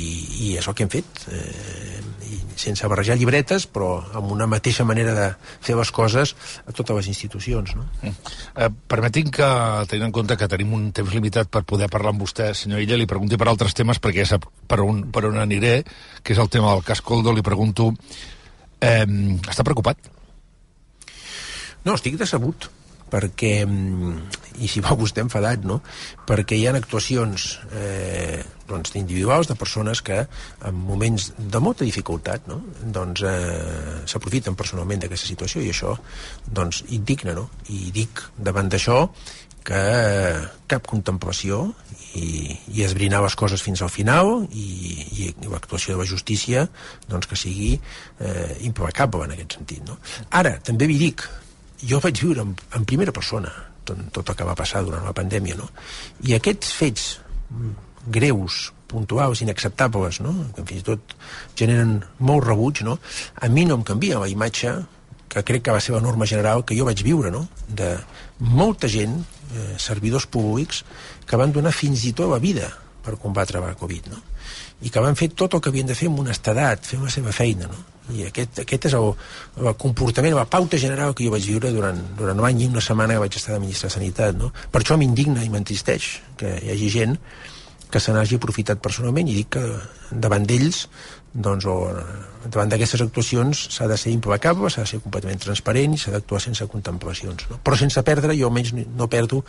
I és el que hem fet. Eh, I sense barrejar llibretes, però amb una mateixa manera de fer les coses a totes les institucions. No? Mm. Eh, permetin que, tenint en compte que tenim un temps limitat per poder parlar amb vostè, senyor Illa, li pregunti per altres temes, perquè ja sap per on, per on aniré, que és el tema del cas Coldo, li pregunto, eh, està preocupat? No, estic decebut perquè, mm, i si va vostè enfadat, no? perquè hi ha actuacions eh, doncs, individuals de persones que en moments de molta dificultat no? doncs, eh, s'aprofiten personalment d'aquesta situació i això doncs, indigna. No? I dic davant d'això que eh, cap contemplació i, i esbrinar les coses fins al final i, i, l'actuació de la justícia doncs, que sigui eh, impecable en aquest sentit. No? Ara, també vi dic, jo vaig viure en, en primera persona tot, tot el que va passar durant la pandèmia, no? I aquests fets greus, puntuals, inacceptables, no? que fins i tot generen molt rebuig, no? a mi no em canvia la imatge que crec que va ser la norma general que jo vaig viure, no? de molta gent, eh, servidors públics, que van donar fins i tot la vida per combatre la Covid, no? i que van fer tot el que havien de fer amb honestedat, fer la seva feina, no? I aquest, aquest és el, el comportament, la pauta general que jo vaig viure durant, durant un any i una setmana que vaig estar de ministre de Sanitat, no? Per això m'indigna i m'entristeix que hi hagi gent que se n'hagi aprofitat personalment i dic que davant d'ells doncs, o davant d'aquestes actuacions s'ha de ser implacable, s'ha de ser completament transparent i s'ha d'actuar sense contemplacions. No? Però sense perdre, jo almenys no perdo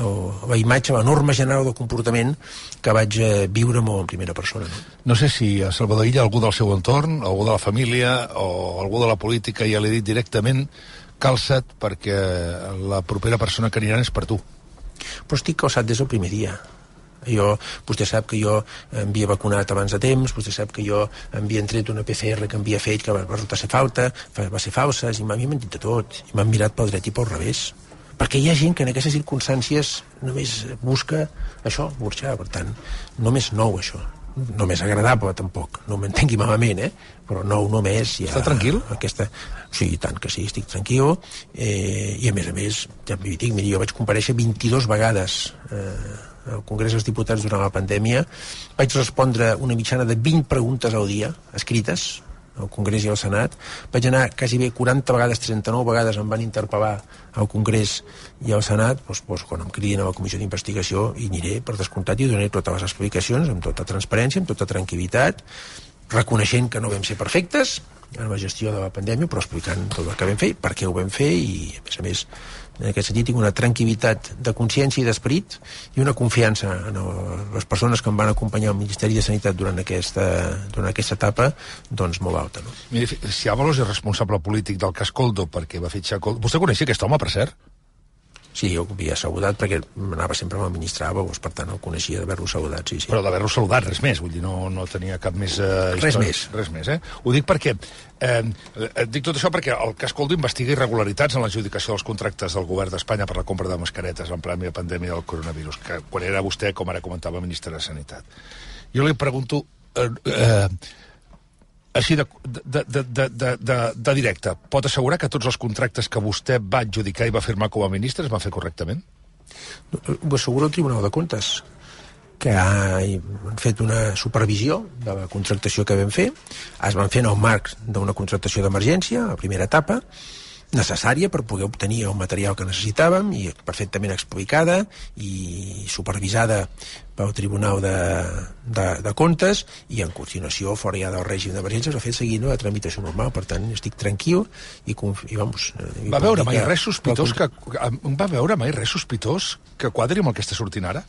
o, la imatge, la norma general del comportament que vaig eh, viure molt en primera persona. No? No sé si a Salvador Illa, algú del seu entorn, algú de la família o algú de la política ja l'he dit directament, calça't perquè la propera persona que aniran és per tu. Però estic calçat des del primer dia jo, vostè sap que jo em havia vacunat abans de temps, vostè sap que jo em havia tret una PCR que em havia fet que va resultar ser falta, va ser falsa, i m'havien mentit de tot, i m'han mirat pel dret i pel revés. Perquè hi ha gent que en aquestes circumstàncies només busca això, burxar, per tant, només nou això no més agradable tampoc, no m'entengui malament eh? però nou només ja, Està tranquil? Aquesta... Sí, tant que sí, estic tranquil eh, i a més a més ja m'hi dic, miri, jo vaig compareixer 22 vegades eh, al Congrés dels Diputats durant la pandèmia. Vaig respondre una mitjana de 20 preguntes al dia, escrites, al Congrés i al Senat. Vaig anar quasi bé 40 vegades, 39 vegades em van interpel·lar al Congrés i al Senat, doncs, doncs, quan em cridin a la comissió d'investigació hi aniré per descomptat i donaré totes les explicacions amb tota transparència, amb tota tranquil·litat, reconeixent que no vam ser perfectes en la gestió de la pandèmia, però explicant tot el que vam fer, per què ho vam fer i, a més a més, en aquest sentit tinc una tranquil·litat de consciència i d'esperit i una confiança en les persones que em van acompanyar al Ministeri de Sanitat durant aquesta, durant aquesta etapa doncs molt alta. No? Miri, si Avalos és responsable polític del cas Coldo perquè va fitxar. Vostè coneixia aquest home, per cert? Sí, jo havia saludat perquè anava sempre amb el ministre Avalos, per tant el coneixia d'haver-lo saludat, sí, sí. Però d'haver-lo saludat, res més, vull dir, no, no tenia cap més... Eh, res més. Res més, eh? Ho dic perquè... Eh, dic tot això perquè el cas Coldo investiga irregularitats en l'adjudicació dels contractes del govern d'Espanya per la compra de mascaretes en plena pandèmia del coronavirus, que quan era vostè, com ara comentava, ministre de Sanitat. Jo li pregunto... Eh, eh, així de, de, de, de, de, de, de directe, pot assegurar que tots els contractes que vostè va adjudicar i va firmar com a ministre es van fer correctament? Ho assegura el Tribunal de Comptes que ha fet una supervisió de la contractació que vam fer. Es van fer en el marc d'una contractació d'emergència, a primera etapa, necessària per poder obtenir el material que necessitàvem i perfectament explicada i supervisada pel Tribunal de, de, de Comptes i en continuació, fora ja del règim d'emergència, s'ha fet seguint la tramitació normal. Per tant, estic tranquil i, i vamos... I va veure mai res sospitós que, va veure mai res sospitós que quadri amb el que està sortint ara?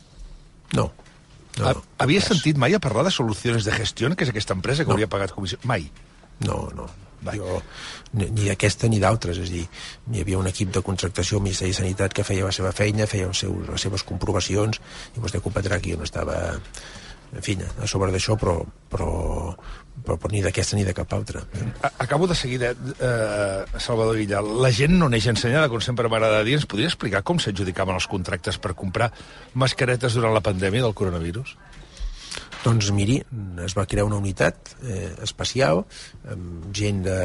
No. No, no, Havia sentit mai a parlar de solucions de gestió, que és aquesta empresa que no. hauria pagat comissió? Mai. No, no. Va. Jo, ni, ni d'aquesta ni d'altres, és a dir, hi havia un equip de contractació al Ministeri de Sanitat que feia la seva feina, feia els seus, les seves comprovacions, i vostè comprendrà que jo no estava en fi, a sobre d'això, però, però, però, però ni d'aquesta ni de cap altra. Acabo de seguida, eh, Salvador Illa. La gent no neix ensenyada, com sempre m'agrada dir. Ens podria explicar com s'adjudicaven els contractes per comprar mascaretes durant la pandèmia del coronavirus? Doncs miri, es va crear una unitat eh, especial amb gent de,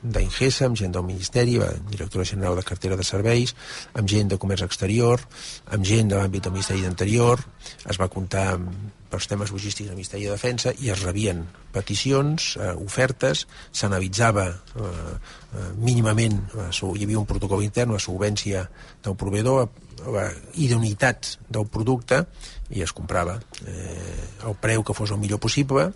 d'Ingesa, amb gent del Ministeri, la directora general de cartera de serveis, amb gent de comerç exterior, amb gent de l'àmbit del Ministeri d'Interior, es va comptar amb, pels temes logístics del Ministeri de Defensa i es rebien peticions, eh, ofertes, s'analitzava eh, eh, mínimament, la, hi havia un protocol intern, la solvència del proveïdor, la idoneïtat del producte i es comprava eh, el preu que fos el millor possible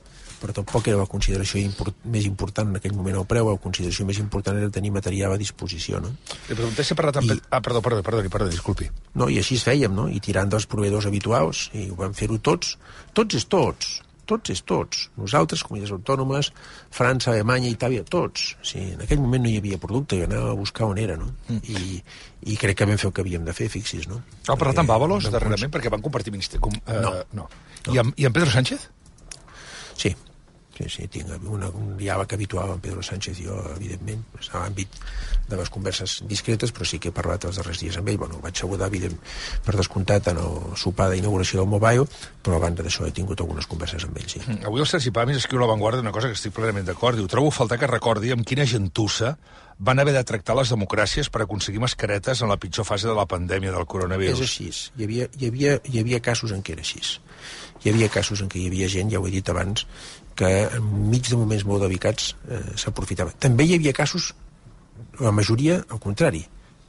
però tampoc era la consideració import, més important en aquell moment el preu, la consideració més important era tenir material a disposició, no? Li pregunté si ha parlat amb... I... Ah, perdó, perdó, perdó, perdó, disculpi. No, i així es fèiem, no? I tirant dels proveïdors habituals, i ho vam fer-ho tots. Tots és tots, tots és tots. Nosaltres, comunitats autònomes, França, Alemanya, Itàlia, tots. O sigui, en aquell moment no hi havia producte, i anava a buscar on era, no? Mm. I, I crec que vam fer el que havíem de fer, fixis, no? Ha parlat amb Bàbalos, darrerament, perquè van compartir ministeri. Com, uh, no. no. I, amb, I amb Pedro Sánchez? Sí, Sí, sí, tinc una, un diàleg habitual amb Pedro Sánchez i jo, evidentment, a l'àmbit de les converses discretes, però sí que he parlat els darrers dies amb ell. Bueno, vaig saludar, evident, per descomptat, en el sopar d'inauguració del Mobile, però a banda d'això he tingut algunes converses amb ell, sí. Mm, avui el Sergi Pamis escriu a l'avantguarda una cosa que estic plenament d'acord. Diu, trobo faltar que recordi amb quina gentussa van haver de tractar les democràcies per aconseguir mascaretes en la pitjor fase de la pandèmia del coronavirus. És així. Hi havia, hi havia, hi havia casos en què era així. Hi havia casos en què hi havia gent, ja ho he dit abans, que enmig de moments molt delicats eh, s'aprofitava. També hi havia casos, la majoria, al contrari,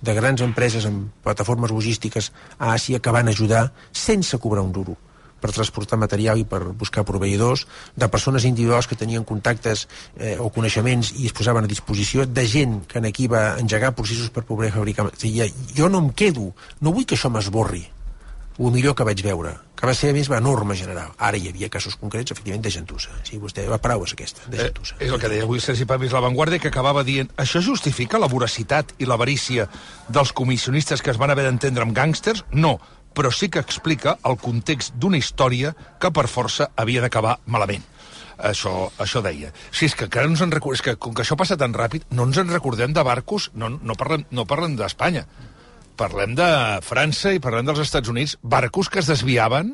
de grans empreses amb plataformes logístiques a Àsia que van ajudar sense cobrar un duro per transportar material i per buscar proveïdors, de persones individuals que tenien contactes eh, o coneixements i es posaven a disposició, de gent que en aquí va engegar processos per poder fabricar... O sigui, jo no em quedo, no vull que això m'esborri, el millor que vaig veure, que va ser, a més, la norma general. Ara hi havia casos concrets, efectivament, de gentussa. Sí, vostè, la paraula és aquesta, de gentussa. Eh, és el que deia avui Sergi Pamis La Vanguardia, que acabava dient això justifica la voracitat i l'avarícia dels comissionistes que es van haver d'entendre amb gàngsters? No, però sí que explica el context d'una història que per força havia d'acabar malament això, això deia. Si és que encara no ens en recordem, és que com que això passa tan ràpid, no ens en recordem de barcos, no, no parlem, no parlem d'Espanya parlem de França i parlem dels Estats Units, barcos que es desviaven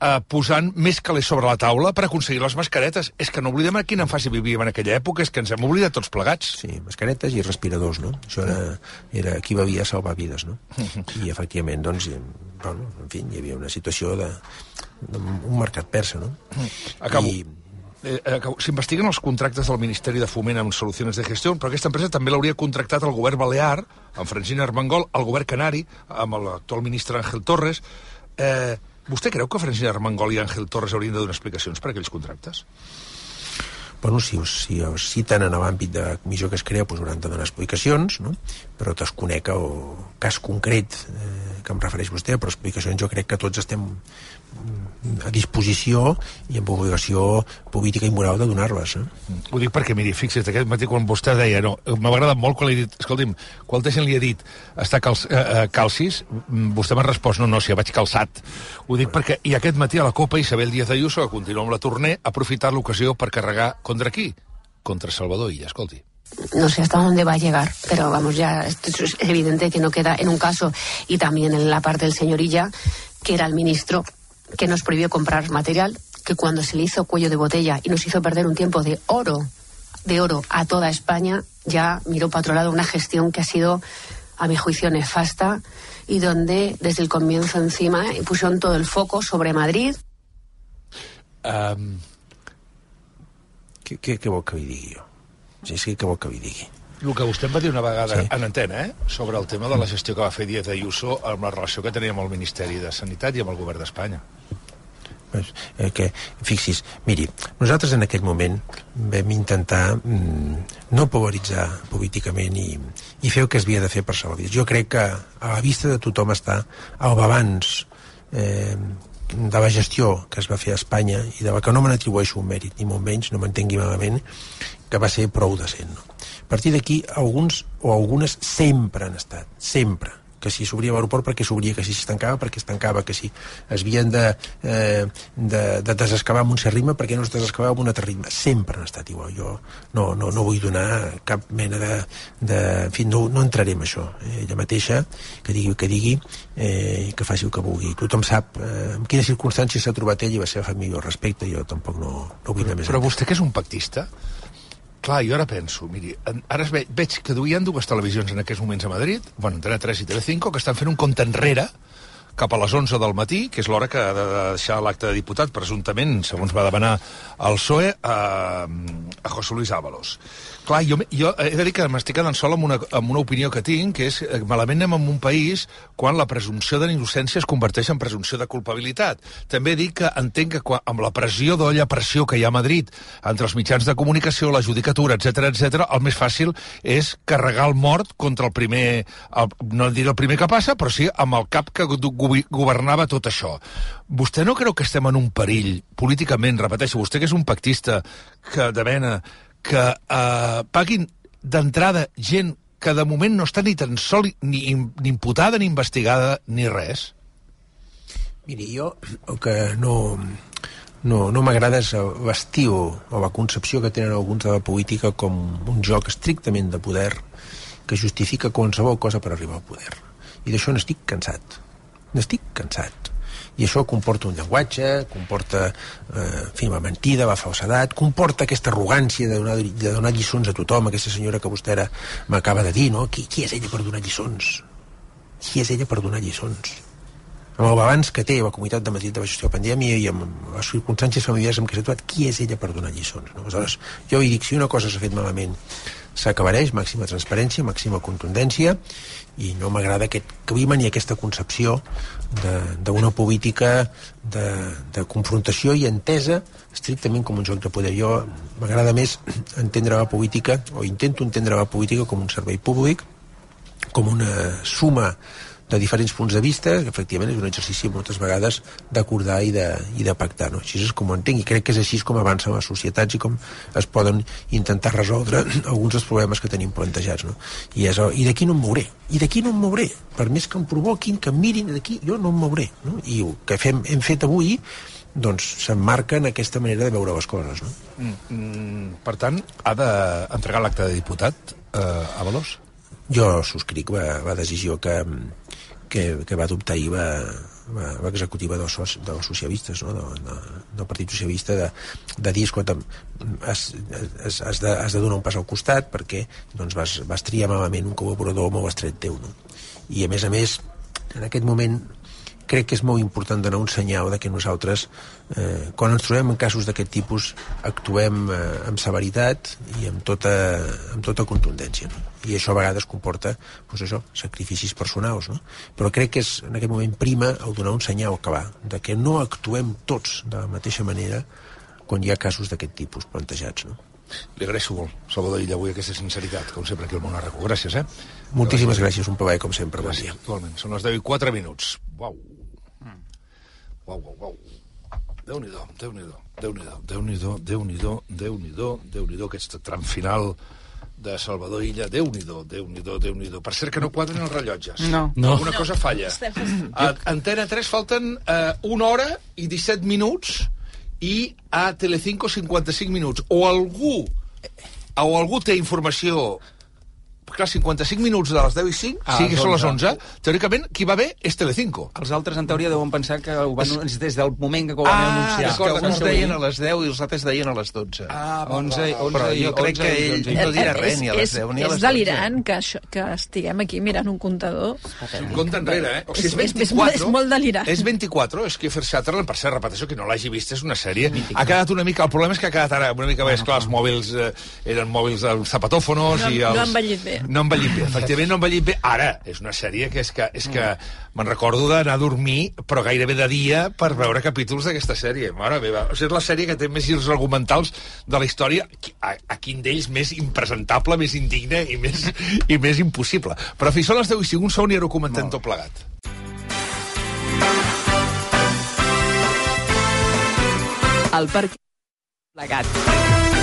eh, posant més calés sobre la taula per aconseguir les mascaretes. És que no oblidem a quina fase vivíem en aquella època, és que ens hem oblidat tots plegats. Sí, mascaretes i respiradors, no? Això era, era qui bevia salvar vides, no? I, efectivament, doncs, bueno, en fi, hi havia una situació de, de un mercat persa, no? Acabo. I, eh, eh s'investiguen els contractes del Ministeri de Foment amb solucions de gestió, però aquesta empresa també l'hauria contractat el govern balear, amb Francina Armengol, el govern canari, amb l'actual ministre Ángel Torres. Eh, vostè creu que Francina Armengol i Ángel Torres haurien de donar explicacions per aquells contractes? bueno, si si us citen en l'àmbit de comissió que es crea, doncs hauran de donar explicacions, no? però desconec el cas concret eh, que em refereix vostè, però explicacions jo crec que tots estem a disposició i amb obligació política i moral de donar-les. Eh? Ho dic perquè, miri, fixa't, aquest matí quan vostè deia, no, m'ha agradat molt quan li he dit, escolti'm, quanta gent li ha dit està cal, eh, eh, calcis, mm, vostè m'ha respost, no, no, si ja vaig calçat. Ho dic perquè, i aquest matí a la Copa Isabel Díaz Ayuso, que continua amb la torner, ha aprofitat l'ocasió per carregar contra qui? Contra Salvador Illa, escolti no sé hasta dónde va a llegar, pero vamos, ya es evidente que no queda en un caso y también en la parte del señor Illa, que era el ministro que nos prohibió comprar material, que cuando se le hizo cuello de botella y nos hizo perder un tiempo de oro, de oro a toda España, ya miró para otro lado una gestión que ha sido, a mi juicio, nefasta y donde desde el comienzo encima pusieron todo el foco sobre Madrid. Digui jo? Sí, sí, li digui? El que vostè em va dir una vegada sí. en antena, eh? sobre el tema de la gestió que va fer Díaz Ayuso amb la relació que tenia amb el Ministeri de Sanitat i amb el govern d'Espanya. Pues, eh, que, fixis, miri, nosaltres en aquell moment vam intentar mm, no polaritzar políticament i, i fer el que es havia de fer per salvar Jo crec que a la vista de tothom està el balanç eh, de la gestió que es va fer a Espanya i de la que no me n'atribueixo un mèrit, ni molt menys, no m'entengui malament, que va ser prou decent. No? A partir d'aquí, alguns o algunes sempre han estat, sempre, que si s'obria l'aeroport perquè s'obria, que si es tancava perquè es tancava, que si es havien de, eh, de, de desescavar amb un cert ritme perquè no es desescavava amb un altre ritme. Sempre han estat igual. Jo no, no, no vull donar cap mena de... de en fi, no, no entraré en això. Eh, ella mateixa, que digui el que digui, eh, que faci el que vulgui. Tothom sap eh, en quines circumstàncies s'ha trobat ell i va ser la família al respecte. Jo tampoc no, no vull anar més Però vostè que és un pactista, clar, jo ara penso, miri, ara ve, veig que duien dues televisions en aquests moments a Madrid, bueno, Antena 3 i Telecinco, que estan fent un compte enrere cap a les 11 del matí, que és l'hora que ha de deixar l'acte de diputat, presumptament, segons va demanar el PSOE, a, a José Luis Ábalos. Clar, jo, jo he de dir que m'estic quedant sol amb una, amb una opinió que tinc, que és que malament anem en un país quan la presumpció d'innocència es converteix en presumpció de culpabilitat. També dic que entenc que quan, amb la pressió d'olla pressió que hi ha a Madrid entre els mitjans de comunicació, la judicatura, etc etc, el més fàcil és carregar el mort contra el primer, el, no diré el primer que passa, però sí amb el cap que governava tot això. Vostè no creu que estem en un perill, políticament, repeteixo, vostè que és un pactista que de mena, que eh, paguin d'entrada gent que de moment no està ni tan sol ni, ni imputada, ni investigada, ni res? Miri, jo el que no, no, no m'agrada és l'estiu o la concepció que tenen alguns de la política com un joc estrictament de poder que justifica qualsevol cosa per arribar al poder. I d'això n'estic cansat. N'estic cansat. I això comporta un llenguatge, comporta eh, en fi, mentida, la falsedat, comporta aquesta arrogància de donar, de donar lliçons a tothom, aquesta senyora que vostè m'acaba de dir, no? Qui, qui és ella per donar lliçons? Qui és ella per donar lliçons? Amb el balanç que té la Comunitat de Madrid de la gestió de pandèmia i amb les circumstàncies familiars amb què s'ha trobat, qui és ella per donar lliçons? No? Aleshores, jo li dic, si una cosa s'ha fet malament, s'acabareix, màxima transparència, màxima contundència, i no m'agrada aquest clima ni aquesta concepció d'una política de, de confrontació i entesa estrictament com un joc de poder. Jo m'agrada més entendre la política, o intento entendre la política com un servei públic, com una suma de diferents punts de vista, que efectivament és un exercici moltes vegades d'acordar i, de, i de pactar. No? Així és com ho entenc, i crec que és així com avancen les societats i com es poden intentar resoldre alguns dels problemes que tenim plantejats. No? I, és, I d'aquí no em mouré, i d'aquí no em mouré, per més que em provoquin, que em mirin d'aquí, jo no em mouré. No? I el que fem, hem fet avui doncs s'emmarca en aquesta manera de veure les coses. No? Mm, mm, per tant, ha d'entregar l'acte de diputat eh, a Valós? Jo subscric la, la decisió que, que, que va adoptar ahir va, va, va executiva dels, dels socialistes, no? de, de, del Partit Socialista, de, de dir, escolta, has, has, has, de, has de donar un pas al costat perquè doncs, vas, vas triar malament un col·laborador molt estret teu. No? I a més a més, en aquest moment crec que és molt important donar un senyal de que nosaltres, eh, quan ens trobem en casos d'aquest tipus, actuem eh, amb severitat i amb tota, amb tota contundència. No? I això a vegades comporta doncs això, sacrificis personals. No? Però crec que és en aquest moment prima el donar un senyal clar de que no actuem tots de la mateixa manera quan hi ha casos d'aquest tipus plantejats. No? Li agraeixo molt, Salvador Illa, avui aquesta sinceritat, com sempre aquí al Món Arracó. Gràcies, eh? Moltíssimes gràcies, un plaer com sempre. Bon dia. Igualment, són les 10 i 4 minuts. Uau. Uau, uau, uau. Déu-n'hi-do, Déu-n'hi-do, Déu-n'hi-do, Déu-n'hi-do, Déu-n'hi-do, Déu-n'hi-do, Déu-n'hi-do, aquest tram final de Salvador Illa, Déu-n'hi-do, Déu-n'hi-do, Déu-n'hi-do. Per cert que no quadren els rellotges. No. no. No. Alguna cosa falla. A Antena 3 falten eh, una hora i 17 minuts i a Telecinco 55 minuts. O algú o algú té informació clar, 55 minuts de les 10 i 5, Ah, sí que són les 11. 11, teòricament, qui va bé és Telecinco. Els altres, en teoria, deuen pensar que ho van, des del moment que ho van Ah, anunciar. és que alguns deien a les 10 i els altres deien a les 12. Ah, 11, 11 Però jo crec 11 que ell 11 i no dirà És- res ni a les és, 10 ni a és les 12. delirant que, això, que estiguem aquí mirant un comptador. Compte enrere, eh? O sigui, és És- és- 24. és molt delirant. És 24, és que Fer Sutherland, per cert, repeteixo, que no l'hagi vist, és una sèrie. Ha quedat una mica... El problema és que ha quedat ara una mica més, clar, els mòbils eh, eren mòbils dels zapatòfonos No- i els... no ha envellit bé. No envellit bé, efectivament no envellit bé. Ara, és una sèrie que és que, és que me'n recordo d'anar a dormir, però gairebé de dia, per veure capítols d'aquesta sèrie. Mare meva, o sigui, és la sèrie que té més girs argumentals de la història, a, a quin d'ells més impresentable, més indigne i més, i més impossible. Però fins són les 10 i 5, un segon i ara ho comentem tot plegat. El parc plegat.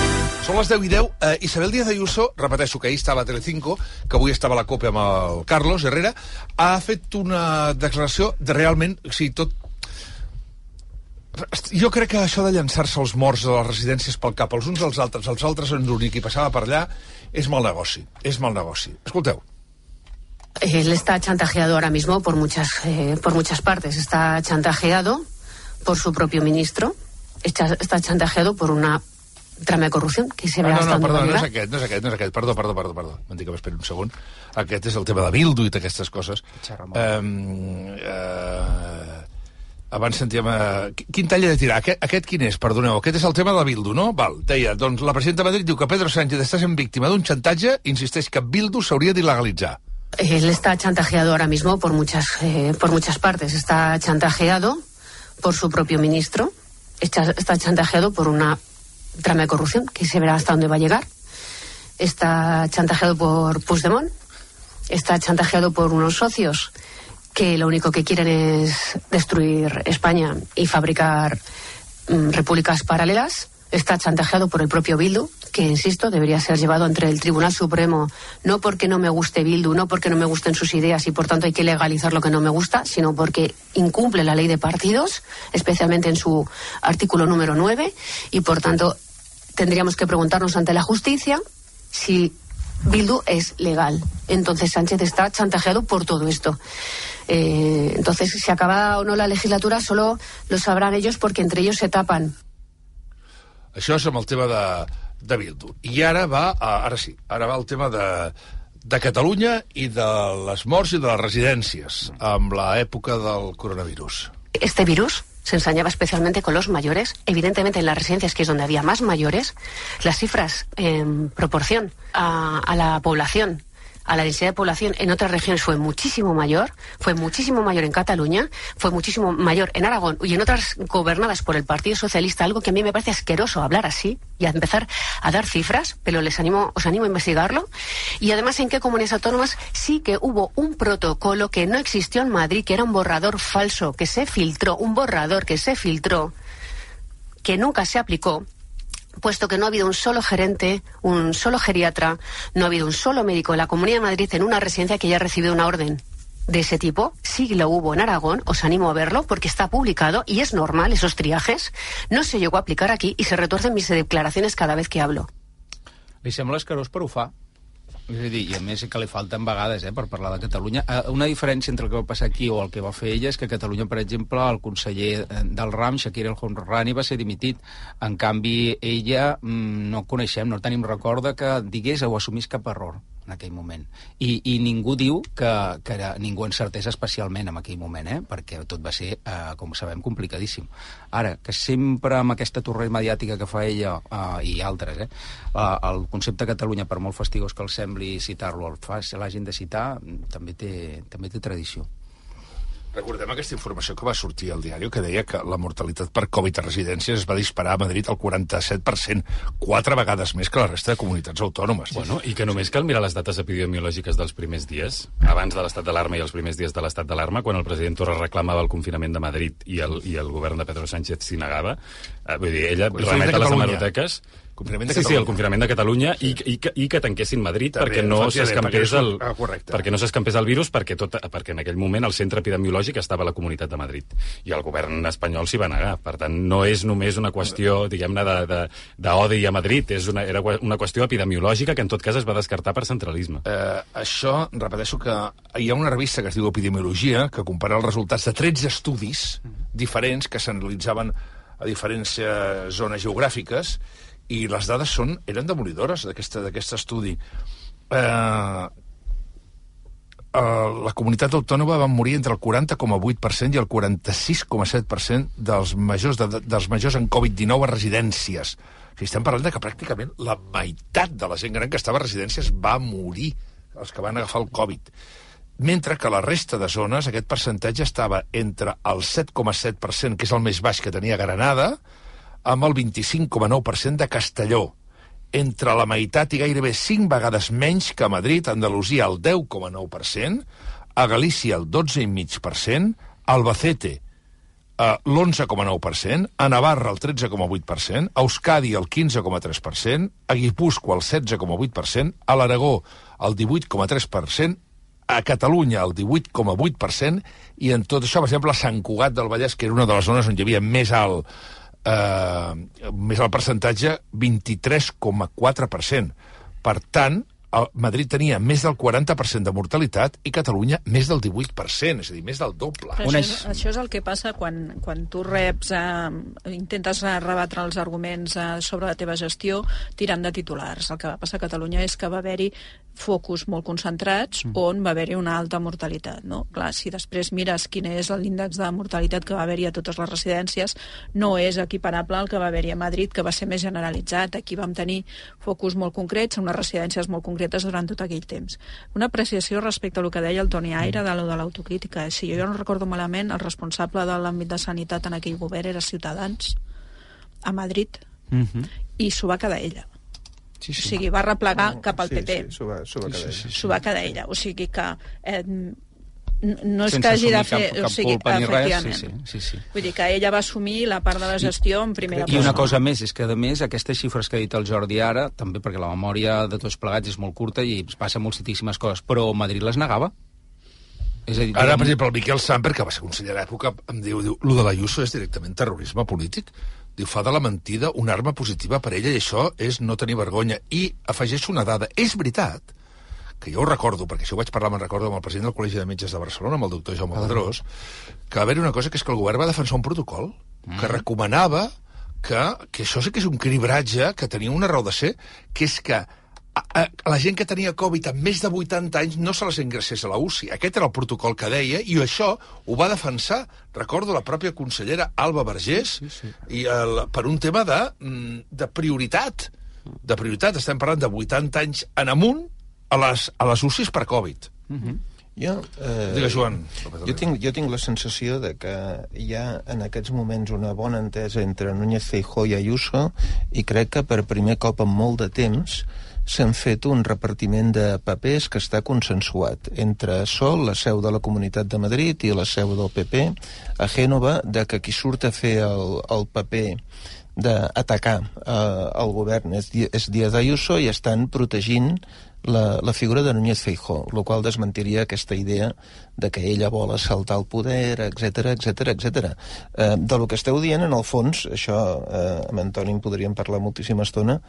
Són les 10 i 10. Eh, Isabel Díaz Ayuso, repeteixo que ahir estava a Telecinco, que avui estava a la COPE amb el Carlos Herrera, ha fet una declaració de realment... O sigui, tot... Jo crec que això de llançar-se els morts de les residències pel cap els uns als altres, els altres en l'únic i passava per allà, és mal negoci. És mal negoci. Escolteu. Él está chantajeado ahora mismo por muchas, eh, por muchas partes. Está chantajeado por su propio ministro, está chantajeado por una trama de corrupción que se ve Ah, no, no, perdó, no és aquest, no és aquest, no és aquest. Perdó, perdó, perdó, perdó. M'han dit que m'esperi un segon. Aquest és el tema de Bildu i d'aquestes coses. Um, uh, abans sentíem... Uh, quin tall he de tirar? Aquest, aquest quin és? Perdoneu, aquest és el tema de Bildu, no? Val, deia, doncs la presidenta de Madrid diu que Pedro Sánchez està sent víctima d'un xantatge i insisteix que Bildu s'hauria d'il·legalitzar. Él está chantajeado ahora mismo por muchas, eh, por muchas partes. Está chantajeado por su propio ministro, está, está chantajeado por una trama de corrupción que se verá hasta dónde va a llegar. Está chantajeado por Puigdemont, está chantajeado por unos socios que lo único que quieren es destruir España y fabricar mm, repúblicas paralelas. Está chantajeado por el propio Bildu, que, insisto, debería ser llevado ante el Tribunal Supremo, no porque no me guste Bildu, no porque no me gusten sus ideas y por tanto hay que legalizar lo que no me gusta, sino porque incumple la ley de partidos, especialmente en su artículo número 9, y por tanto tendríamos que preguntarnos ante la justicia si Bildu es legal. Entonces Sánchez está chantajeado por todo esto. Eh, entonces, si acaba o no la legislatura, solo lo sabrán ellos porque entre ellos se tapan. Això és amb el tema de, de Bildu. I ara va, ara sí, ara va el tema de, de Catalunya i de les morts i de les residències amb l'època del coronavirus. Este virus se ensañaba especialmente con los mayores. Evidentemente, en las residencias, que es donde había más mayores, las cifras en proporción a, a la población, a la densidad de población en otras regiones fue muchísimo mayor, fue muchísimo mayor en Cataluña, fue muchísimo mayor en Aragón y en otras gobernadas por el Partido Socialista, algo que a mí me parece asqueroso hablar así y a empezar a dar cifras, pero les animo, os animo a investigarlo. Y además en qué comunidades autónomas sí que hubo un protocolo que no existió en Madrid, que era un borrador falso, que se filtró, un borrador que se filtró, que nunca se aplicó puesto que no ha habido un solo gerente, un solo geriatra, no ha habido un solo médico en la Comunidad de Madrid en una residencia que haya recibido una orden de ese tipo. Sí lo hubo en Aragón, os animo a verlo porque está publicado y es normal esos triajes. No se llegó a aplicar aquí y se retuercen mis declaraciones cada vez que hablo. Li sembla escarós. És a dir, i a més que li falten vegades eh, per parlar de Catalunya. Eh, Una diferència entre el que va passar aquí o el que va fer ella és que a Catalunya, per exemple, el conseller eh, del RAM, Shakir El Honrani, va ser dimitit. En canvi, ella mm, no coneixem, no tenim record que digués o assumís cap error en aquell moment. I, i ningú diu que, que ningú encertés especialment en aquell moment, eh? perquè tot va ser, eh, com sabem, complicadíssim. Ara, que sempre amb aquesta torre mediàtica que fa ella eh, i altres, eh, eh, el concepte Catalunya, per molt fastigós que el sembli citar-lo, l'hagin de citar, mm, també té, també té tradició. Recordem aquesta informació que va sortir al diari que deia que la mortalitat per Covid a residències es va disparar a Madrid al 47%, quatre vegades més que la resta de comunitats autònomes. Bueno, i que només cal mirar les dates epidemiològiques dels primers dies, abans de l'estat d'alarma i els primers dies de l'estat d'alarma, quan el president Torra reclamava el confinament de Madrid i el, i el govern de Pedro Sánchez s'hi negava. Eh, vull dir, ella remet a les hemeroteques... Confinament de sí, sí, Catalunya. el confinament de Catalunya i, i, que, i que tanquessin Madrid També, perquè no s'escampés perquè el, ah, correcte. perquè no s'escampés el virus perquè, tot, perquè en aquell moment el centre epidemiològic estava a la Comunitat de Madrid i el govern espanyol s'hi va negar. Per tant, no és només una qüestió, diguem-ne, de- de- d'odi a Madrid, és una, era una qüestió epidemiològica que en tot cas es va descartar per centralisme. Eh, això, repeteixo que hi ha una revista que es diu Epidemiologia que compara els resultats de 13 estudis diferents que s'analitzaven a diferents eh, zones geogràfiques i les dades són, eren demolidores d'aquest estudi. Eh, eh, la comunitat autònoma van morir entre el 40,8% i el 46,7% dels majors, de, dels majors en Covid-19 a residències. O sigui, estem parlant de que pràcticament la meitat de la gent gran que estava a residències va morir, els que van agafar el Covid. Mentre que la resta de zones aquest percentatge estava entre el 7,7%, que és el més baix que tenia Granada, amb el 25,9% de Castelló. Entre la meitat i gairebé 5 vegades menys que a Madrid, Andalusia el 10,9%, a Galícia el 12,5%, Albacete eh, l'11,9%, a Navarra el 13,8%, a Euskadi el 15,3%, a Guipúscoa el 16,8%, a l'Aragó el 18,3%, a Catalunya el 18,8%, i en tot això, per exemple, a Sant Cugat del Vallès, que era una de les zones on hi havia més alt, eh, més alt percentatge, 23,4%. Per tant, el Madrid tenia més del 40% de mortalitat i Catalunya més del 18%, és a dir, més del doble. Això, és, això és el que passa quan, quan tu reps, eh, intentes rebatre els arguments eh, sobre la teva gestió tirant de titulars. El que va passar a Catalunya és que va haver-hi focus molt concentrats mm. on va haver-hi una alta mortalitat. No? Clar, si després mires quin és l'índex de mortalitat que va haver-hi a totes les residències, no és equiparable al que va haver-hi a Madrid, que va ser més generalitzat. Aquí vam tenir focus molt concrets, unes residències molt concretes durant tot aquell temps. Una apreciació respecte a el que deia el Toni Aire de lo de l'autocrítica. Si jo no recordo malament, el responsable de l'àmbit de sanitat en aquell govern era Ciutadans, a Madrid, Mm -hmm. i s'ho va quedar ella. Sí, sí. O sigui, va replegar cap al sí, PP. Sí, s'ho va, va quedar. sí, S'ho va quedar ella. O sigui que... Eh, no és Sense que hagi de fer... cap- cap o sigui, ni res, efectivament. sí, sí, sí, sí. Vull dir que ella va assumir la part de la gestió en primera I una cosa més, és que a més aquestes xifres que ha dit el Jordi ara, també perquè la memòria de tots plegats és molt curta i es passa moltíssimes coses, però Madrid les negava. És a dir, Ara, per exemple, el Miquel Samper, que va ser conseller a l'època, em diu, diu, lo de l'Ayuso és directament terrorisme polític. Diu, fa de la mentida una arma positiva per ella i això és no tenir vergonya. I afegeixo una dada. És veritat que jo ho recordo, perquè això ho vaig parlar, me'n recordo, amb el president del Col·legi de Metges de Barcelona, amb el doctor Jaume Pedrós, que va haver una cosa que és que el govern va defensar un protocol que recomanava que, que això sí que és un cribratge que tenia una raó de ser, que és que a, a, la gent que tenia Covid amb més de 80 anys no se les ingressés a la UCI. Aquest era el protocol que deia, i això ho va defensar, recordo, la pròpia consellera Alba Vergés, sí, sí. i el, per un tema de, mm, de prioritat. De prioritat, estem parlant de 80 anys en amunt a les, a les UCIs per Covid. Jo, eh, Digues, Joan. Jo tinc, jo tinc la sensació de que hi ha en aquests moments una bona entesa entre Núñez Feijó i Ayuso i crec que per primer cop en molt de temps s'han fet un repartiment de papers que està consensuat entre Sol, la seu de la Comunitat de Madrid, i la seu del PP, a Gènova, de que qui surt a fer el, el paper d'atacar eh, el govern és, és Díaz Ayuso i estan protegint la, la figura de Núñez Feijó, el qual desmentiria aquesta idea de que ella vol assaltar el poder, etc etc etc. Eh, de lo que esteu dient, en el fons, això eh, amb Antoni en podríem parlar moltíssima estona,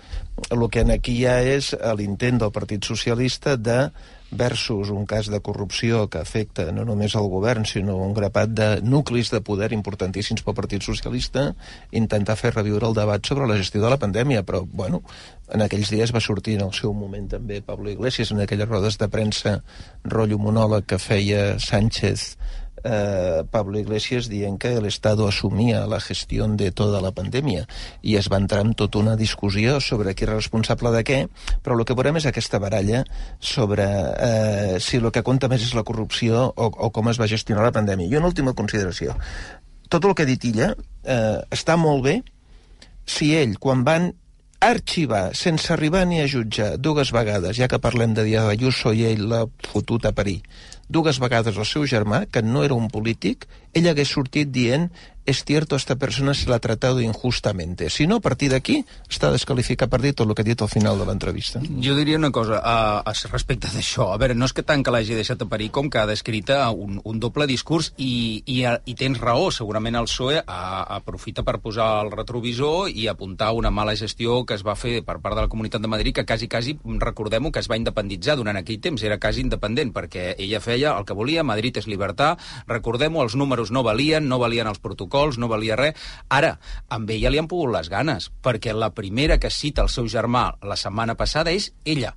el que en aquí ha és l'intent del Partit Socialista de versus un cas de corrupció que afecta no només el govern, sinó un grapat de nuclis de poder importantíssims pel Partit Socialista, intentar fer reviure el debat sobre la gestió de la pandèmia, però, bueno, en aquells dies va sortir en el seu moment també Pablo Iglesias en aquelles rodes de premsa rotllo monòleg que feia Sánchez eh, Pablo Iglesias dient que el Estado asumia la gestió de tota la pandèmia i es va entrar en tota una discussió sobre qui era responsable de què, però el que veurem és aquesta baralla sobre eh, si el que compta més és la corrupció o, o com es va gestionar la pandèmia. I una última consideració. Tot el que ha dit ella eh, està molt bé si ell, quan van arxivar, sense arribar ni a jutjar, dues vegades, ja que parlem de Díaz Ayuso i ell l'ha fotut a parir, dues vegades el seu germà, que no era un polític, ell hagués sortit dient es cierto, esta persona se la ha tratado injustamente. Si no, a partir d'aquí està descalificat per dir tot el que ha dit al final de l'entrevista. Jo diria una cosa a, a respecte d'això. A veure, no és que tant que l'hagi deixat a parir com que ha descrita un, un doble discurs i, i, i tens raó. Segurament el PSOE a, aprofita per posar el retrovisor i apuntar una mala gestió que es va fer per part de la Comunitat de Madrid que quasi, quasi, recordem-ho, que es va independitzar durant aquell temps. Era quasi independent perquè ella feia el que volia, Madrid és llibertat. Recordem-ho, els números no valien, no valien els protocols, no valia res. Ara, amb ella li han pogut les ganes, perquè la primera que cita el seu germà la setmana passada és ella.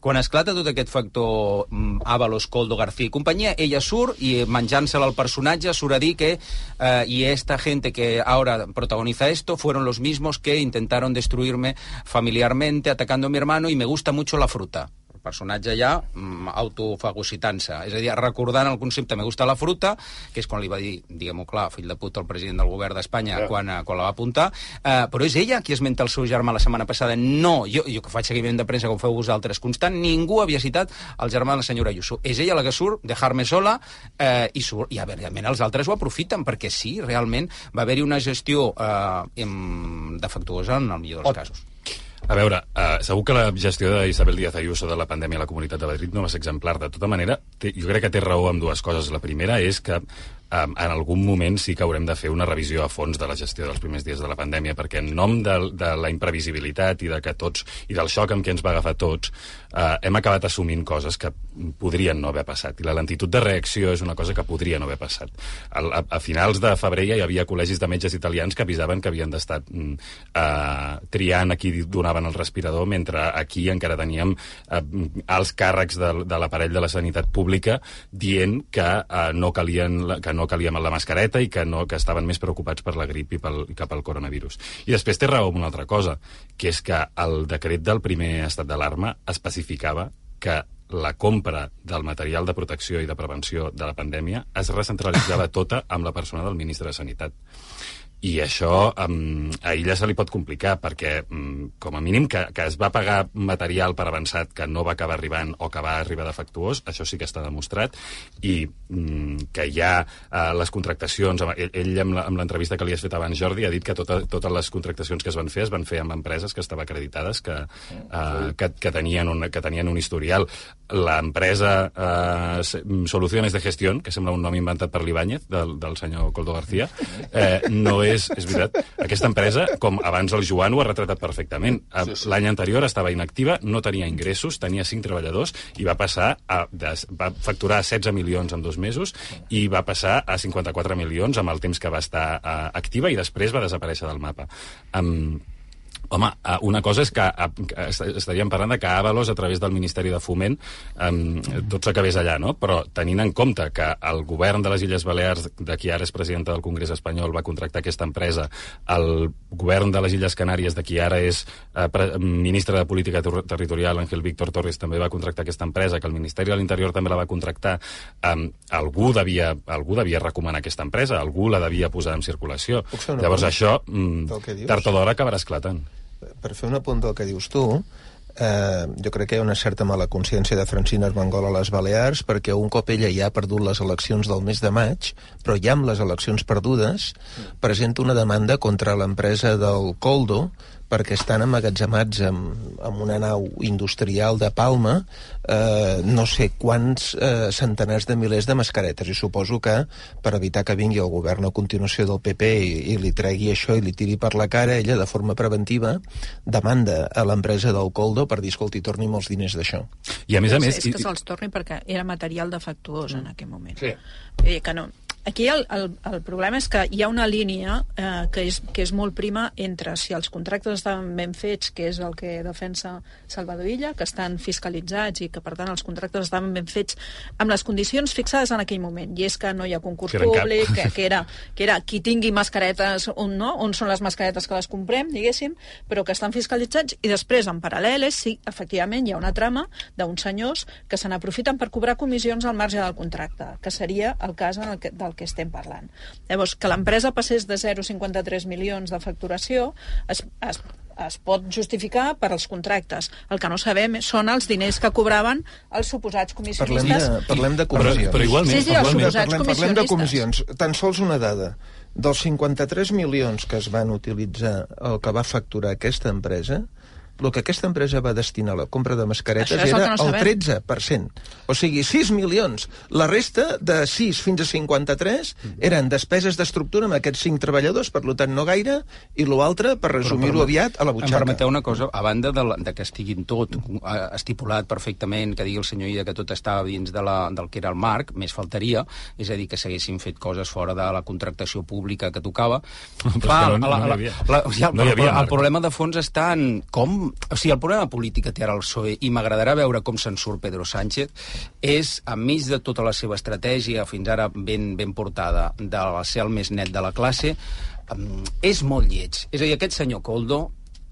Quan esclata tot aquest factor mm, Ábalos, Coldo, García i companyia, ella surt i menjant-se-la al personatge surt a dir que eh, y esta gente que ahora protagoniza esto fueron los mismos que intentaron destruirme familiarmente atacando a mi hermano y me gusta mucho la fruta el personatge ja mm, autofagocitant-se, és a dir, recordant el concepte me gusta la fruta, que és quan li va dir, diguem-ho clar, fill de puta, el president del govern d'Espanya Ja. quan, eh, quan la va apuntar, eh, però és ella qui esmenta el seu germà la setmana passada. No, jo, jo que faig seguiment de premsa com feu vosaltres constant, ningú havia citat el germà de la senyora Ayuso. És ella la que surt, dejar-me sola, eh, i surt, i a veure, realment els altres ho aprofiten, perquè sí, realment va haver-hi una gestió eh, defectuosa en el millor dels casos. A veure, uh, segur que la gestió d'Isabel Díaz Ayuso de la pandèmia a la Comunitat de Madrid no va ser exemplar. De tota manera, té, jo crec que té raó amb dues coses. La primera és que en algun moment sí que haurem de fer una revisió a fons de la gestió dels primers dies de la pandèmia, perquè en nom de, de la imprevisibilitat i de que tots i del xoc amb què ens va agafar tots, uh, hem acabat assumint coses que podrien no haver passat. I la lentitud de reacció és una cosa que podria no haver passat. Al, a, a finals de febrer ja hi havia col·legis de metges italians que avisaven que havien d'estar mm, uh, triant a qui donaven el respirador, mentre aquí encara teníem uh, alts càrrecs de, de l'aparell de la sanitat pública dient que uh, no calien que no calia la mascareta i que, no, que estaven més preocupats per la grip i pel, que pel coronavirus. I després té raó amb una altra cosa, que és que el decret del primer estat d'alarma especificava que la compra del material de protecció i de prevenció de la pandèmia es recentralitzava tota amb la persona del ministre de Sanitat. I això um, a ella se li pot complicar, perquè, um, com a mínim, que, que es va pagar material per avançat que no va acabar arribant o que va arribar defectuós, això sí que està demostrat, i um, que hi ha uh, les contractacions... Ell, ell amb l'entrevista que li has fet abans, Jordi, ha dit que tota, totes les contractacions que es van fer es van fer amb empreses que estaven acreditades, que, uh, que, que, tenien un, que tenien un historial. L'empresa uh, Soluciones de Gestión, que sembla un nom inventat per l'Ibáñez, del, del senyor Coldo García, eh, no és, és veritat, aquesta empresa, com abans el Joan ho ha retratat perfectament, sí, sí. l'any anterior estava inactiva, no tenia ingressos, tenia cinc treballadors i va passar a, de, va facturar 16 milions en dos mesos i va passar a 54 milions amb el temps que va estar uh, activa i després va desaparèixer del mapa. Um, Home, eh, una cosa és que, eh, estaríem parlant de que Avalos, a través del Ministeri de Foment, eh, tot s'acabés allà, no? Però tenint en compte que el govern de les Illes Balears, de qui ara és presidenta del Congrés espanyol, va contractar aquesta empresa, el govern de les Illes Canàries, de qui ara és eh, ministre de Política Ter- Territorial, Ángel Víctor Torres, també va contractar aquesta empresa, que el Ministeri de l'Interior també la va contractar, eh, algú, devia, algú devia recomanar aquesta empresa, algú la devia posar en circulació. Llavors això, mm, tard o d'hora acabarà esclatant. Per fer un apunt del que dius tu, eh, jo crec que hi ha una certa mala consciència de Francina Armengol a les Balears perquè un cop ella ja ha perdut les eleccions del mes de maig, però ja amb les eleccions perdudes, presenta una demanda contra l'empresa del Coldo perquè estan emmagatzemats en, en una nau industrial de Palma eh, no sé quants eh, centenars de milers de mascaretes i suposo que per evitar que vingui el govern a continuació del PP i, i li tregui això i li tiri per la cara ella de forma preventiva demanda a l'empresa del Coldo per dir, escolti, torni'm els diners d'això. I a més a És- més... És que se'ls torni perquè era material defectuós en aquell moment. Sí. Vull dir que no. Aquí el, el, el problema és que hi ha una línia eh, que, és, que és molt prima entre si els contractes estan ben fets, que és el que defensa Salvador Illa, que estan fiscalitzats i que, per tant, els contractes estan ben fets amb les condicions fixades en aquell moment. I és que no hi ha concurs Que públic, que, que, era, que era qui tingui mascaretes on, no? on són les mascaretes que les comprem, diguéssim, però que estan fiscalitzats i després, en paral·lel, és, sí, efectivament, hi ha una trama d'uns senyors que se n'aprofiten per cobrar comissions al marge del contracte, que seria el cas en el que, del que estem parlant. Llavors, que l'empresa passés de 0,53 milions de facturació es, es, es pot justificar per als contractes. El que no sabem són els diners que cobraven els suposats Parlem comissionistes. de, parlem de comissions. Però- però igualment- Sí, sí, els Parlem, suposats parlem, parlem de comissions. Tan sols una dada. Dels 53 milions que es van utilitzar, el que va facturar aquesta empresa, el que aquesta empresa va destinar a la compra de mascaretes Això és el era que no el sabem. 13%. O sigui, 6 milions. La resta, de 6 fins a 53, eren despeses d'estructura amb aquests 5 treballadors, per tant no gaire, i l'altre, per resumir-ho aviat, a la Em butxaca. permeteu una cosa, a banda de, la, de que estiguin tot eh, estipulat perfectament, que digui el senyor Ida que tot estava dins de la, del que era el marc, més faltaria, és a dir, que s'haguessin fet coses fora de la contractació pública que tocava. Però que no- no hi havia. la, o sigui, el, No hi havia el problema de fons està en com... O sigui, el problema polític que té ara el PSOE, i m'agradarà veure com se'n surt Pedro Sánchez, és, enmig de tota la seva estratègia, fins ara ben, ben portada, de ser el més net de la classe, és molt lleig. És a dir, aquest senyor Coldo